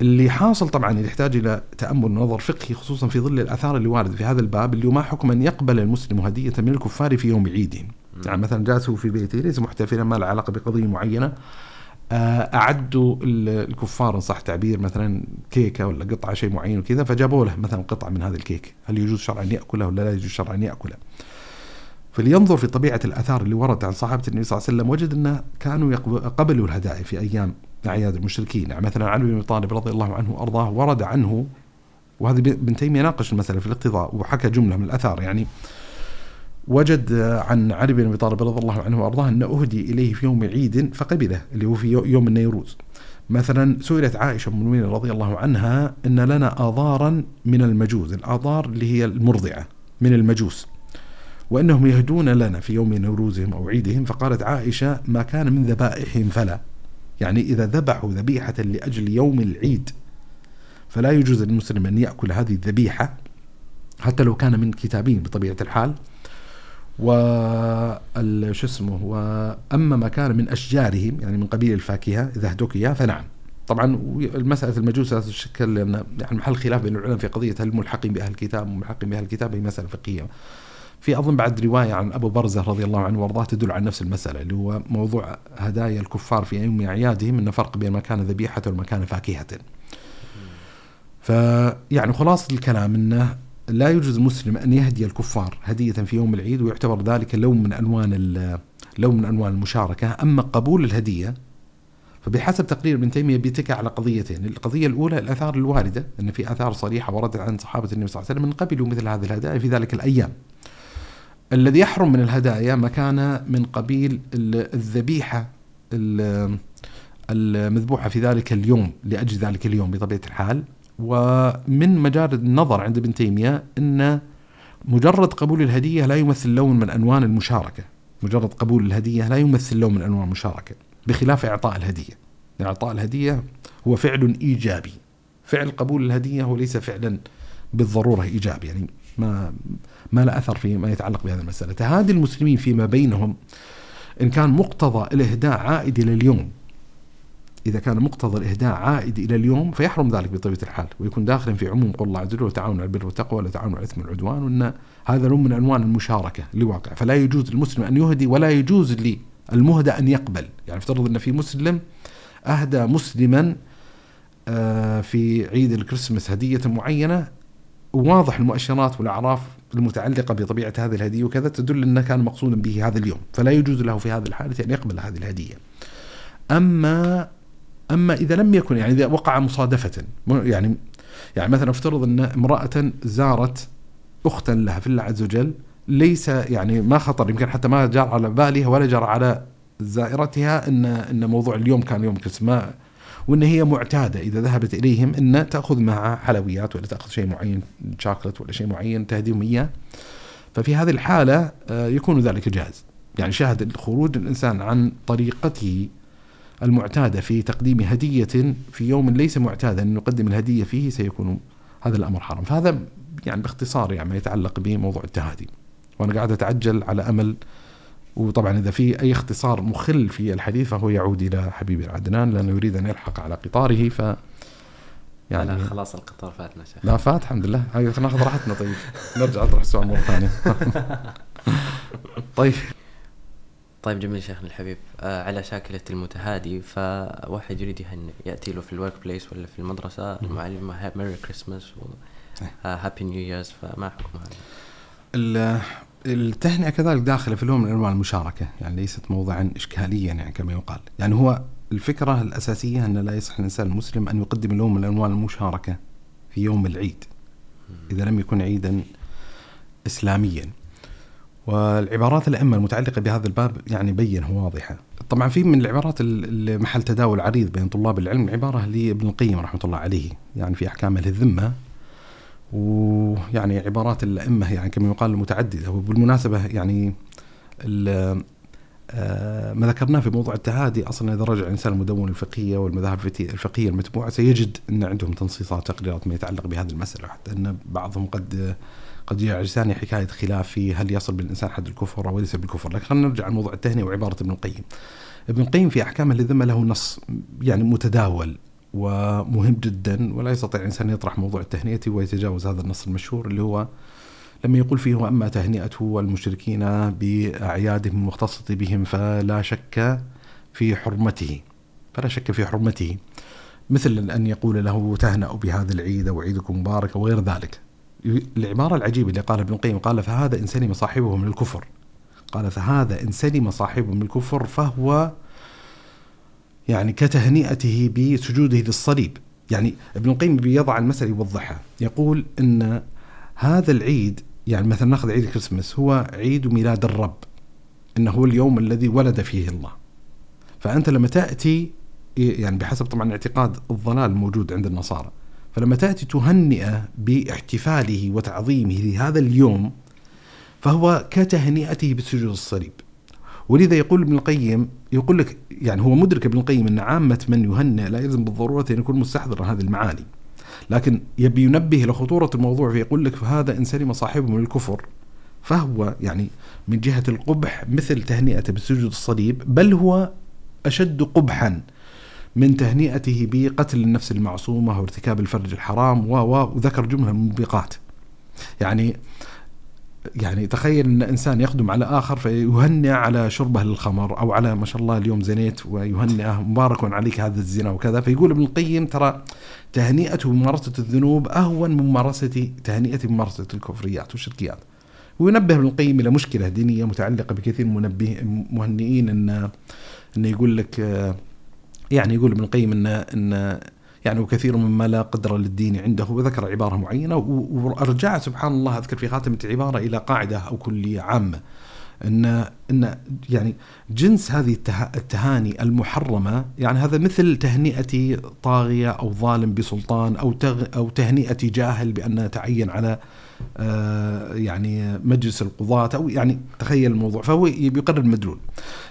اللي حاصل طبعا يحتاج إلى تأمل ونظر فقهي خصوصا في ظل الآثار اللي وارده في هذا الباب اللي ما حكم أن يقبل المسلم هدية من الكفار في يوم عيدهم. يعني مثلا جالس هو في بيته ليس محتفلا ما له علاقة بقضية معينة آه، أعدوا ال- الكفار إن صح تعبير مثلا كيكة ولا قطعة شيء معين وكذا فجابوا له مثلا قطعة من هذه الكيك هل يجوز شرعا ان ياكلها ولا لا يجوز شرعا ان ياكلها فلينظر في طبيعة الآثار اللي وردت عن صحابة النبي صلى الله عليه وسلم وجد ان كانوا قبلوا الهدايا في أيام أعياد المشركين يعني مثلا علي بن طالب رضي الله عنه وأرضاه ورد عنه وهذا ابن تيمية ناقش المسألة في الاقتضاء وحكى جملة من الآثار يعني وجد عن علي بن أبي طالب رضي الله عنه وأرضاه أن أهدي إليه في يوم عيد فقبله اللي هو في يو- يوم النيروز. مثلا سئلت عائشة أم المؤمنين رضي الله عنها أن لنا اضارا من المجوس، الاضار اللي هي المرضعة من المجوس. وإنهم يهدون لنا في يوم نوروزهم أو عيدهم فقالت عائشة ما كان من ذبائحهم فلا. يعني إذا ذبحوا ذبيحة لأجل يوم العيد فلا يجوز للمسلم أن يأكل هذه الذبيحة حتى لو كان من كتابين بطبيعة الحال. وال شو اسمه واما ما كان من أشجارهم يعني من قبيل الفاكهة إذا اهدوك اياه فنعم. طبعا مساله المجوس لا تشكل لأن يعني محل خلاف بين العلماء في قضية هل ملحقين بأهل الكتاب وملحقين بأهل الكتاب هي مسألة فقهية. في أظن بعد رواية عن أبو برزة رضي الله عنه وأرضاه تدل على نفس المسألة اللي هو موضوع هدايا الكفار في يوم اعيادهم إن فرق بين ما كان ذبيحة وما كان فاكهة. فيعني خلاصة الكلام إنه لا يجوز المسلم أن يهدي الكفار هدية في يوم العيد ويعتبر ذلك لون من ألوان ال- لون من ألوان المشاركة، أما قبول الهدية فبحسب تقرير ابن تيمية بيتكى على قضيتين، القضية الأولى الآثار الواردة إن في آثار صريحة وردت عن صحابة النبي صلى الله عليه وسلم من قبلوا مثل هذه الهدايا في ذلك الأيام. الذي يحرم من الهدايا ما كان من قبيل ال- الذبيحة ال- المذبوحة في ذلك اليوم لأجل ذلك اليوم بطبيعة الحال ومن مجال النظر عند ابن تيمية إن مجرد قبول الهدية لا يمثل لون من ألوان المشاركة، مجرد قبول الهدية لا يمثل لون من انواع المشاركة، بخلاف إعطاء الهدية. يعني إعطاء الهدية هو فعل إيجابي. فعل قبول الهدية هو ليس فعلا بالضرورة إيجابي، يعني ما ما له أثر في ما يتعلق بهذه المسألة. تهادي المسلمين فيما بينهم إن كان مقتضى الإهداء عائد إلى اليوم. إذا كان مقتضى الإهداء عائد إلى اليوم فيحرم ذلك بطبيعة الحال. ويكون داخلا في عموم قول الله عز وجل وتعاونوا على البر والتقوى ولا تعاونوا على الإثم والعدوان وأن هذا نوع من أنواع المشاركة لواقع فلا يجوز للمسلم أن يهدي ولا يجوز للمهدى أن يقبل. يعني افترض أن في مسلم أهدى مسلما آه، في عيد الكريسماس هدية معينة وواضح المؤشرات والأعراف المتعلقة بطبيعة هذه الهدية وكذا تدل أنه كان مقصودا به هذا اليوم. فلا يجوز له في هذه الحالة أن يقبل هذه الهدية. أما أما إذا لم يكن يعني إذا وقع مصادفة. م- يعني يعني مثلا افترض أن امرأة زارت أختا لها في الله عز وجل ليس يعني ما خطر يمكن حتى ما جار على بالها ولا جرى على زائرتها ان إن موضوع اليوم كان يوم كريسماس وإن هي معتادة. إذا ذهبت إليهم إن تأخذ معها حلويات ولا تأخذ شيء معين شاكلت ولا شيء معين تهديهم اياه ففي هذه الحالة آه، يكون ذلك جائز يعني شاهد خروج الإنسان عن طريقته المعتادة في تقديم هدية في يوم ليس معتادا أن يقدم الهدية فيه سيكون هذا الأمر حرام. فهذا يعني باختصار يعني ما يتعلق بموضوع التهادي. وأنا قاعد أتعجل على أمل وطبعا إذا في أي اختصار مخل في الحديث فهو يعود إلى حبيبي عدنان لأنه يريد أن يلحق على قطاره ف يعني لا خلاص القطار فاتنا شيخ. لا فات الحمد لله. ناخذ راحتنا طيب. نرجع اطرح السؤال مرة ثانية. طيب. طيب جميل شيخنا الحبيب. آه على شاكلة المتهادي فواحد يريد يهنئ يأتي له في ال workplace ولا في المدرسة المعلمة Merry Christmas هابي نيو ييرز فما حكم هذا؟ ال- التهنئة كذلك داخلة في نوع من انواع المشاركة يعني ليست موضعا اشكاليا يعني كما يقال. يعني هو الفكرة الأساسية أن لا يصح الإنسان المسلم أن يقدم لون من انواع المشاركة في يوم العيد إذا لم يكن عيدا اسلاميا. والعبارات الأئمة المتعلقة بهذا الباب يعني بينه واضحة. طبعا في من العبارات ال- اللي محل تداول عريض بين طلاب العلم عبارة لابن القيم رحمة الله عليه يعني في احكام أهل الذمه ويعني عبارات الأئمة يعني كما يقال متعددة وبالمناسبة يعني آه، ما ذكرناه في موضوع التهادي أصلا إذا رجع الإنسان المدون الفقهية والمذاهب الفقهيه المتبوعة سيجد إن عندهم تنصيصات تقريرات ما يتعلق بهذه المسألة. حتى إن بعضهم قد قد لساني حكاية خلاف في هل يصل بالإنسان حد الكفر أو ليس بالكفر، لكن خلينا نرجع لموضوع التهنئة وعبارة ابن القيم. ابن القيم في احكام الذمه له نص يعني متداول. ومهم جدا ولا يستطيع الإنسان يطرح موضوع التهنئة ويتجاوز هذا النص المشهور اللي هو لما يقول فيه واما تهنئته المشركين بأعيادهم المختصة بهم فلا شك في حرمته فلا شك في حرمته. مثل أن يقول له تهنأ بهذا العيد أو عيدكم مبارك وغير ذلك. العبارة العجيبة اللي قالها ابن القيم قال فهذا إن سلم صاحبه من الكفر. قال فهذا إن سلم صاحبه من الكفر فهو يعني كتهنئته بسجوده للصليب. يعني ابن القيم بيضع المسألة يوضحها. يقول أن هذا العيد يعني مثلا نأخذ عيد الكريسماس هو عيد ميلاد الرب. إنه هو اليوم الذي ولد فيه الله. فأنت لما تأتي يعني بحسب طبعا اعتقاد الضلال الموجود عند النصارى فلما تأتي تهنئه باحتفاله وتعظيمه لهذا اليوم فهو كتهنئته بسجود الصليب. ولذا يقول ابن القيم يقول لك يعني هو مدرك ابن القيم أن عامة من يهنئ لا يلزم بالضرورة أن يكون مستحضر هذه المعاني. لكن يبي ينبه لخطورة الموضوع فيقول لك فهذا إن سلم صاحبه من الكفر. فهو يعني من جهة القبح مثل تهنئته بسجود الصليب بل هو أشد قبحا من تهنئته بقتل النفس المعصومة وارتكاب الفرج الحرام و وذكر جملة من الموبقات. يعني يعني تخيل إن إنسان يخدم على آخر فيهنئ على شربة للخمر أو على ما شاء الله اليوم زنيت ويهنئه مبارك عليك هذا الزنا وكذا فيقول ابن القيم ترى تهنئته بممارسه الذنوب أهون من ممارسه تهنئته بممارسه الكفريات والشركيات. وينبه ابن القيم إلى مشكلة دينية متعلقة بكثير من منبه مهنئين ان انه يقول لك يعني يقول ابن القيم ان إن يعني وكثير مما لا قدر للدين عنده وذكر عبارة معينة وأرجع سبحان الله أذكر في خاتمة العبارة إلى قاعدة أو كلية عامة. إن إن يعني جنس هذه التهاني المحرمة يعني هذا مثل تهنئة طاغية أو ظالم بسلطان أو أو تهنئة جاهل بان تعين على آه، يعني مجلس القضاة أو يعني تخيل الموضوع فهو بيقرر المدلول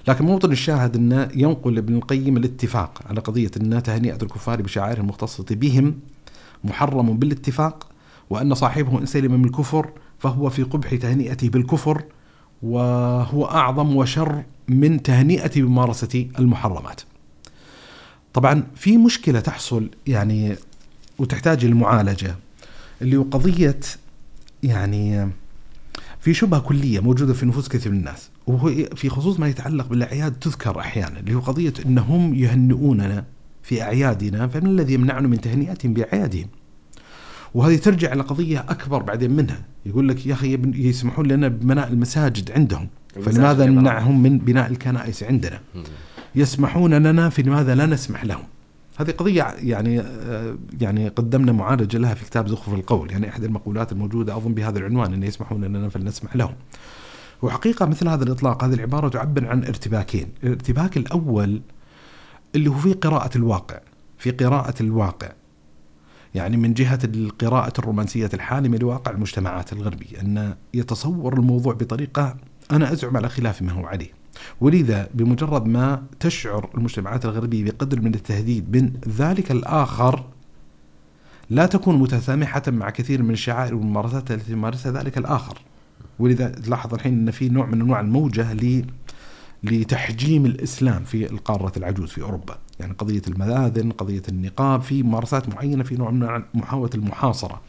لكن موطن الشاهد أنه ينقل ابن القيم الاتفاق على قضية أن تهنئة الكفار بشعائر المختصة بهم محرم بالاتفاق وأن صاحبه إن سلم من الكفر فهو في قبح تهنئته بالكفر وهو أعظم وشر من تهنئة بممارسة المحرمات طبعا في مشكلة تحصل يعني وتحتاج المعالجة اللي هو قضية يعني في شبهة كلية موجودة في نفوس كثير من الناس وهو في خصوص ما يتعلق بالأعياد تذكر أحيانا اللي هو قضية إنهم يهنئوننا في أعيادنا فمن الذي يمنعنا من تهنئتهم بأعيادهم؟ وهذه ترجع إلى قضية أكبر بعدين منها. يقول لك يا أخي يسمحون لنا ببناء المساجد عندهم فلماذا نمنعهم من بناء الكنائس عندنا؟ يسمحون لنا فلماذا لا نسمح لهم؟ هذه قضية يعني آه، يعني قدمنا معالجة لها في كتاب زخرف القول. يعني أحد المقولات الموجودة أظن بهذا العنوان أن يسمحون لنا فلنسمح لهم. وحقيقة مثل هذا الإطلاق هذه العبارة تعبر عن ارتباكين. الارتباك الأول اللي هو في قراءة الواقع في قراءة الواقع. يعني من جهة القراءة الرومانسية الحالمة لواقع المجتمعات الغربية أن يتصور الموضوع بطريقة أنا أزعم على خلاف ما هو عليه. ولذا بمجرد ما تشعر المجتمعات الغربية بقدر من التهديد من ذلك الآخر لا تكون متسامحة مع كثير من الشعائر والممارسات التي يمارسها ذلك الآخر. ولذا تلاحظ الحين أن في نوع من أنواع الموجة لتحجيم الإسلام في القارة العجوز في أوروبا. يعني قضية المذاذن قضية النقاب في ممارسات معينة في نوع من محاولة المحاصرة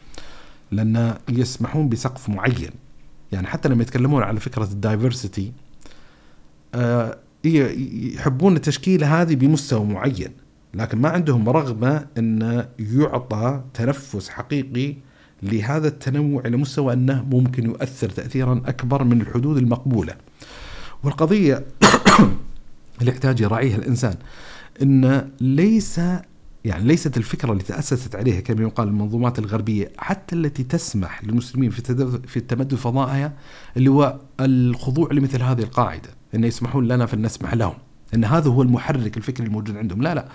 لأن يسمحون بسقف معين. يعني حتى لما يتكلمون على فكرة الدايفرسيتي آه، يحبون التشكيلة هذه بمستوى معين لكن ما عندهم رغبة أن يعطى تنفس حقيقي لهذا التنوع إلى مستوى أنه ممكن يؤثر تأثيرا أكبر من الحدود المقبولة. والقضية اللي يحتاج يراعيها الإنسان. أن ليس يعني ليست الفكرة اللي تأسست عليها كما يقال المنظومات الغربية حتى التي تسمح للمسلمين في في التمدد فضائها اللي هو الخضوع لمثل هذه القاعدة أن يسمحون لنا فلنسمح لهم. أن هذا هو المحرك الفكري الموجود عندهم. لا لا.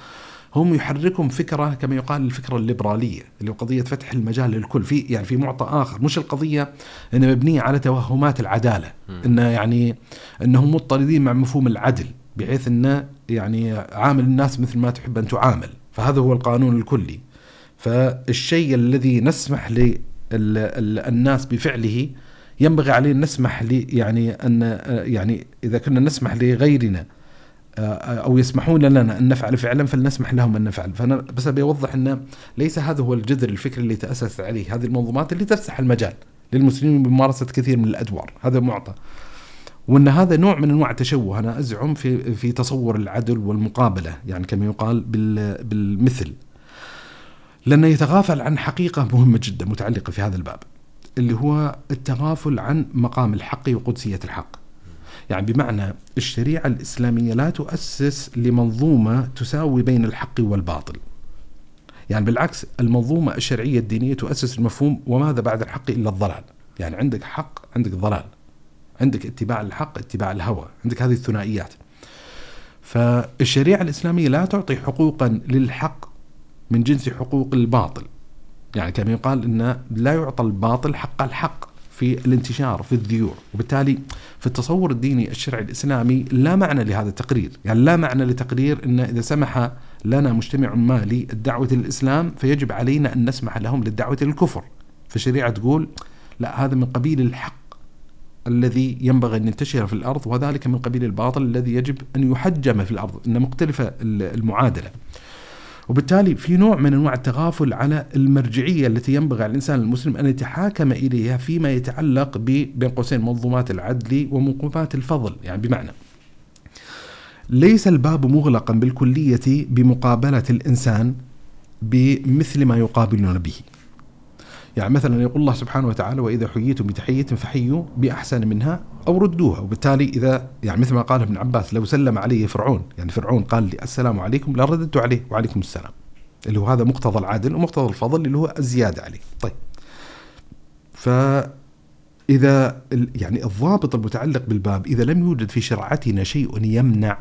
هم يحركهم فكرة كما يقال الفكرة الليبرالية اللي هو قضية فتح المجال للكل. في يعني في معطى آخر مش القضية إنها مبنية على توهمات العدالة انه يعني إنهم مضطردين مع مفهوم العدل بحيث انه يعني عامل الناس مثل ما تحب أن تعامل. فهذا هو القانون الكلي. فالشيء الذي نسمح للناس بفعله ينبغي علينا نسمح لي يعني أن يعني إذا كنا نسمح لغيرنا أو يسمحون لنا أن نفعل فعلا فلنسمح لهم أن نفعل. فأنا بس أبي أوضح أن ليس هذا هو الجذر الفكري اللي تاسست عليه. هذه المنظومات اللي تفتح المجال للمسلمين بممارسة كثير من الأدوار. هذا معطى. وأن هذا نوع من أنواع التشوه. أنا أزعم في في تصور العدل والمقابلة يعني كما يقال بال بالمثل. لأنه يتغافل عن حقيقة مهمة جدا متعلقة في هذا الباب اللي هو التغافل عن مقام الحق وقدسية الحق. يعني بمعنى الشريعة الإسلامية لا تؤسس لمنظومة تساوي بين الحق والباطل. يعني بالعكس المنظومة الشرعية الدينية تؤسس المفهوم وماذا بعد الحق إلا الضلال. يعني عندك حق عندك ضلال. عندك اتباع الحق اتباع الهوى عندك هذه الثنائيات. فالشريعة الإسلامية لا تعطي حقوقا للحق من جنس حقوق الباطل. يعني كما يقال أن لا يعطى الباطل حق الحق في الانتشار في الذيوع. وبالتالي في التصور الديني الشرعي الإسلامي لا معنى لهذا التقرير. يعني لا معنى لتقرير أن إذا سمح لنا مجتمع ما للدعوة للإسلام فيجب علينا أن نسمح لهم للدعوة للكفر فالشريعة تقول لا هذا من قبيل الحق. الذي ينبغي أن ينتشر في الأرض وذلك من قبيل الباطل الذي يجب أن يحجم في الأرض إن مختلفة المعادلة وبالتالي في نوع من أنواع التغافل على المرجعية التي ينبغي على الإنسان المسلم أن يتحاكم إليها فيما يتعلق بين قوسين منظومات العدل وموقوفات الفضل، يعني بمعنى ليس الباب مغلقا بالكلية بمقابلة الإنسان بمثل ما يقابلون به. يعني مثلا يقول الله سبحانه وتعالى وإذا حييتم بتحية فحيوا بأحسن منها أو ردوها. وبالتالي إذا يعني مثل ما قال ابن عباس لو سلم علي فرعون يعني فرعون قال لي السلام عليكم لرددت عليه وعليكم السلام. اللي هو هذا مقتضى العدل ومقتضى الفضل اللي هو الزيادة عليه. طيب. فإذا يعني الضابط المتعلق بالباب إذا لم يوجد في شرعتنا شيء يمنع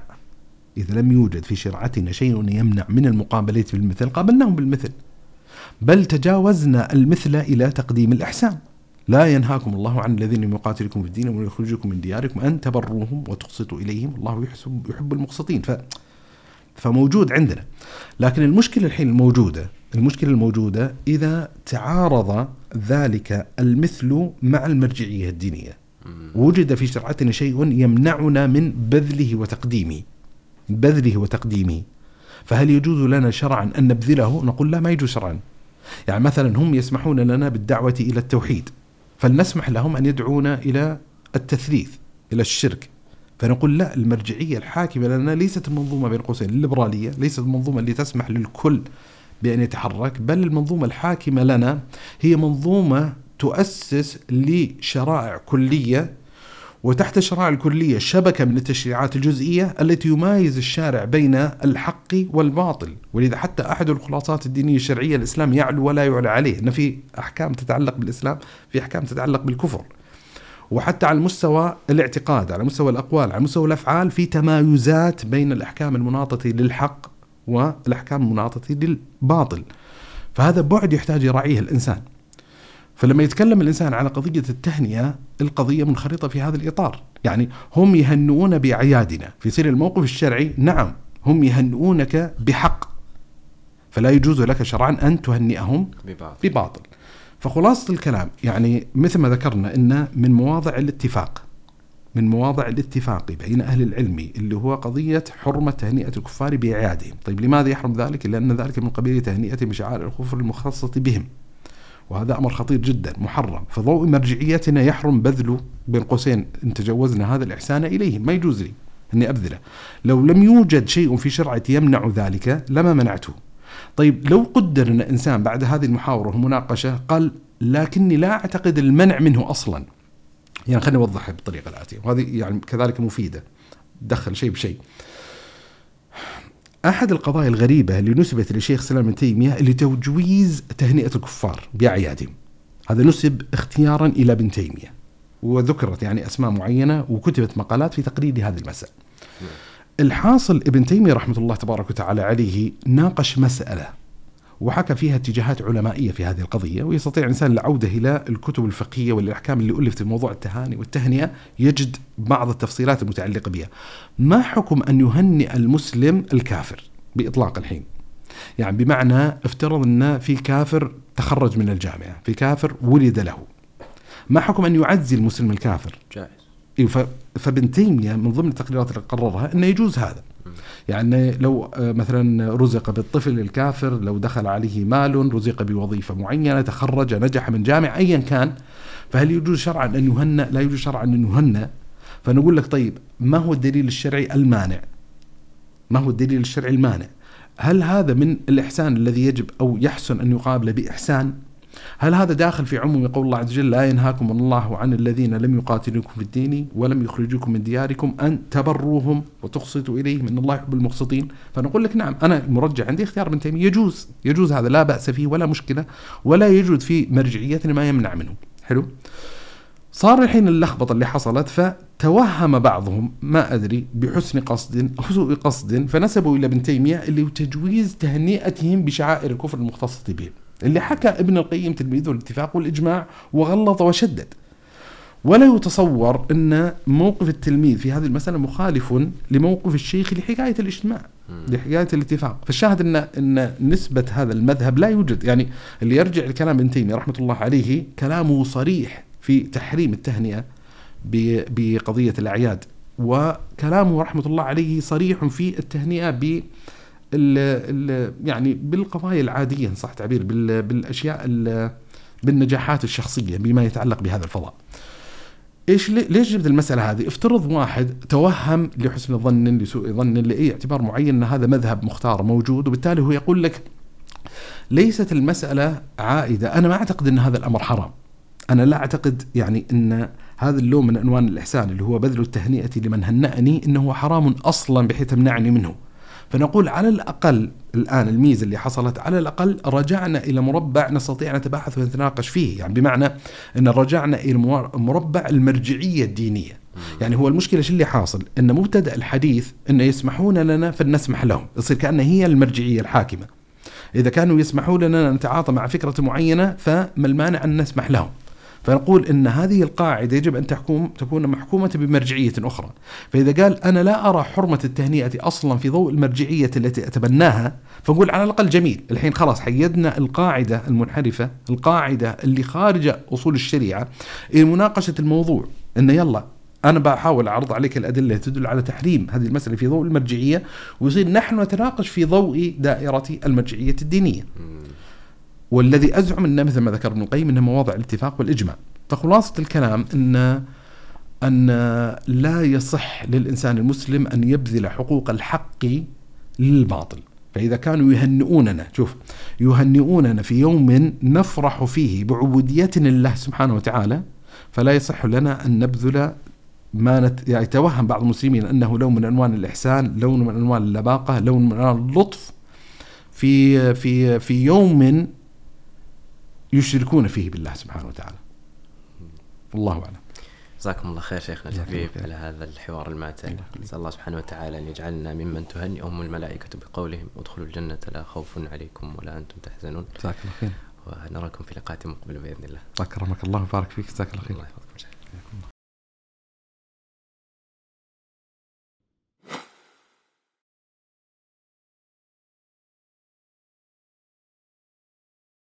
إذا لم يوجد في شرعتنا شيء يمنع من المقابلة بالمثل قابلناهم بالمثل. بل تجاوزنا المثل إلى تقديم الإحسان. لا ينهاكم الله عن الذين يقاتلكم في الدين ويخرجكم من دياركم أن تبروهم وتقسطوا إليهم. الله يحب, يحب المقسطين. ف فموجود عندنا. لكن المشكلة الحين الموجودة المشكلة الموجودة إذا تعارض ذلك المثل مع المرجعية الدينية. وجد في شرعتنا شيء يمنعنا من بذله وتقديمه. بذله وتقديمه. فهل يجوز لنا شرعا أن نبذله؟ نقول لا ما يجوز شرعا. يعني مثلا هم يسمحون لنا بالدعوة إلى التوحيد فلنسمح لهم أن يدعونا إلى التثليث إلى الشرك. فنقول لا المرجعية الحاكمة لنا ليست المنظومة بين قوسين الليبرالية ليست المنظومة اللي تسمح للكل بأن يتحرك بل المنظومة الحاكمة لنا هي منظومة تؤسس لشرائع كلية وتحت الشرائع الكلية شبكة من التشريعات الجزئية التي يمايز الشارع بين الحق والباطل. ولذا حتى أحد الخلاصات الدينية الشرعية الإسلام يعلو ولا يعلى عليه. أن في أحكام تتعلق بالإسلام في أحكام تتعلق بالكفر. وحتى على مستوى الاعتقاد على مستوى الأقوال على مستوى الأفعال في تمايزات بين الأحكام المناطة للحق والأحكام المناطة للباطل. فهذا بعد يحتاج يراعيه الإنسان. فلما يتكلم الإنسان على قضية التهنئة القضية منخرطة في هذا الإطار، يعني هم يهنئون بأعيادنا، في سير الموقف الشرعي نعم هم يهنئونك بحق فلا يجوز لك شرعا أن تهنئهم بباطل, بباطل. فخلاصة الكلام يعني مثل ما ذكرنا إن من مواضع الاتفاق من مواضع الاتفاق بين أهل العلم اللي هو قضية حرمة تهنئة الكفار بأعيادهم، طيب لماذا يحرم ذلك؟ لأن ذلك من قبيل تهنئة بشعائر الكفر المخصصة بهم. وهذا أمر خطير جدا محرم. فضوء مرجعيتنا يحرم بذله بين قوسين إن تجوزنا هذا الإحسان إليهم. ما يجوز لي إني أبذله. لو لم يوجد شيء في شرعتي يمنع ذلك لما منعته؟ طيب لو قدر إن إنسان بعد هذه المحاورة والمناقشة قال لكني لا أعتقد المنع منه أصلا. يعني خليني اوضحها بالطريقة الآتية. وهذه يعني كذلك مفيدة. دخل شيء بشيء. أحد القضايا الغريبة اللي نسبت للشيخ سلام بن تيمية لتجويز تهنئة الكفار بأعيادهم. هذا نسب اختيارا إلى ابن تيمية. وذكرت يعني أسماء معينة وكتبت مقالات في تقرير هذه المسألة. الحاصل ابن تيمية رحمة الله تبارك وتعالى عليه ناقش مسألة وحكى فيها اتجاهات علمائية في هذه القضية ويستطيع الإنسان العودة إلى الكتب الفقهية والأحكام اللي ألفت في موضوع التهاني والتهنئة يجد بعض التفصيلات المتعلقة بها. ما حكم أن يهنئ المسلم الكافر بإطلاق الحين؟ يعني بمعنى افترض أن في كافر تخرج من الجامعة، في كافر ولد له. ما حكم أن يعزي المسلم الكافر؟ جائز. فابن تيمية من ضمن التقريرات اللي قررها إنه يجوز هذا. يعني لو آه، مثلا رزق بالطفل الكافر لو دخل عليه مال رزق بوظيفة معينة تخرج نجح من جامع أيا كان فهل يجوز شرعا أن يهنأ لا يجوز شرعا أن يهنأ فنقول لك طيب ما هو الدليل الشرعي المانع؟ ما هو الدليل الشرعي المانع؟ هل هذا من الإحسان الذي يجب أو يحسن أن يقابل بإحسان؟ هل هذا داخل في عموم قول الله عز وجل لا ينهاكم الله عن الذين لم يقاتلوكم في الدين ولم يخرجوكم من دياركم أن تبروهم وتقسطوا إليهم إن الله يحب المقسطين؟ فنقول لك نعم أنا المرجع عندي اختيار ابن تيمية. يجوز يجوز هذا لا بأس فيه ولا مشكلة ولا يوجد في مرجعيتنا ما يمنع منه. حلو؟ صار الحين اللخبطة اللي حصلت فتوهم بعضهم ما أدري بحسن قصد أو سوء قصد فنسبوا إلى ابن تيمية اللي هو تجويز تهنئتهم بشعائر الكفر المختصه بهم اللي حكى ابن القيم تلميذه الاتفاق والإجماع وغلظ وشدد. ولا يتصور أن موقف التلميذ في هذه المسألة مخالف لموقف الشيخ لحكاية الاجتماع لحكاية الاتفاق. فالشاهد ان أن نسبة هذا المذهب لا يوجد. يعني اللي يرجع لكلام ابن تيمية رحمة الله عليه كلامه صريح في تحريم التهنئة بقضية الأعياد وكلامه رحمة الله عليه صريح في التهنئة ب يعني بالقضايا العادية إن صح التعبير بالأشياء بالنجاحات الشخصية بما يتعلق بهذا الفضاء. إيش ليش جبت المسألة هذه؟ افترض واحد توهم لحسن ظن لسوء ظن لأي اعتبار معين إن هذا مذهب مختار موجود وبالتالي هو يقول لك ليست المسألة عائدة، أنا ما أعتقد إن هذا الأمر حرام. أنا لا أعتقد يعني إن هذا اللون من أنوان الإحسان اللي هو بذل التهنئة لمن هنأني إنه حرام أصلا بحيث تمنعني منه. فنقول على الأقل الآن الميزة اللي حصلت على الأقل رجعنا إلى مربع نستطيع نتباحث ونتناقش فيه. يعني بمعنى أن رجعنا إلى مربع المرجعية الدينية. يعني هو المشكلة شو اللي حاصل؟ أن مبتدأ الحديث أن يسمحون لنا فلنسمح لهم. يصير كأن هي المرجعية الحاكمة. إذا كانوا يسمحون لنا نتعاطى مع فكرة معينة فما المانع أن نسمح لهم. فنقول إن هذه القاعدة يجب أن تحكم تكون محكومة بمرجعية أخرى، فإذا قال أنا لا أرى حرمة التهنئة أصلا في ضوء المرجعية التي أتبناها، فنقول على الأقل جميل، الحين خلاص حيدنا القاعدة المنحرفة، القاعدة اللي خارجه أصول الشريعة إلى مناقشة الموضوع، انه يلا أنا بحاول أعرض عليك الأدلة تدل على تحريم هذه المسألة في ضوء المرجعية ويصير نحن نتناقش في ضوء دائرة المرجعية الدينية. والذي أزعم أنه مثل ما ذكر ابن القيم أنه مواضع الاتفاق والإجماع. فخلاصة الكلام ان أن لا يصح للإنسان المسلم أن يبذل حقوق الحق للباطل. فإذا كانوا يهنئوننا شوف يهنئوننا في يوم نفرح فيه بعبوديتنا لله سبحانه وتعالى فلا يصح لنا أن نبذل ما نت... يعني يتوهم بعض المسلمين أنه لون من انوان الإحسان، لون من انوان اللباقة، لون من انوان اللطف في في في يوم يشركون فيه بالله سبحانه وتعالى. والله أعلم. جزاكم الله خير شيخنا الحبيب على هذا الحوار الماتع نسأل الله سبحانه وتعالى أن يجعلنا ممن تهنئهم الملائكة بقولهم ادخلوا الجنة لا خوف عليكم ولا أنتم تحزنون. جزاك الله خير. ونراكم في لقاءات مقبلة بإذن الله. أكرمك الله وبارك فيك. جزاك الله خير. الله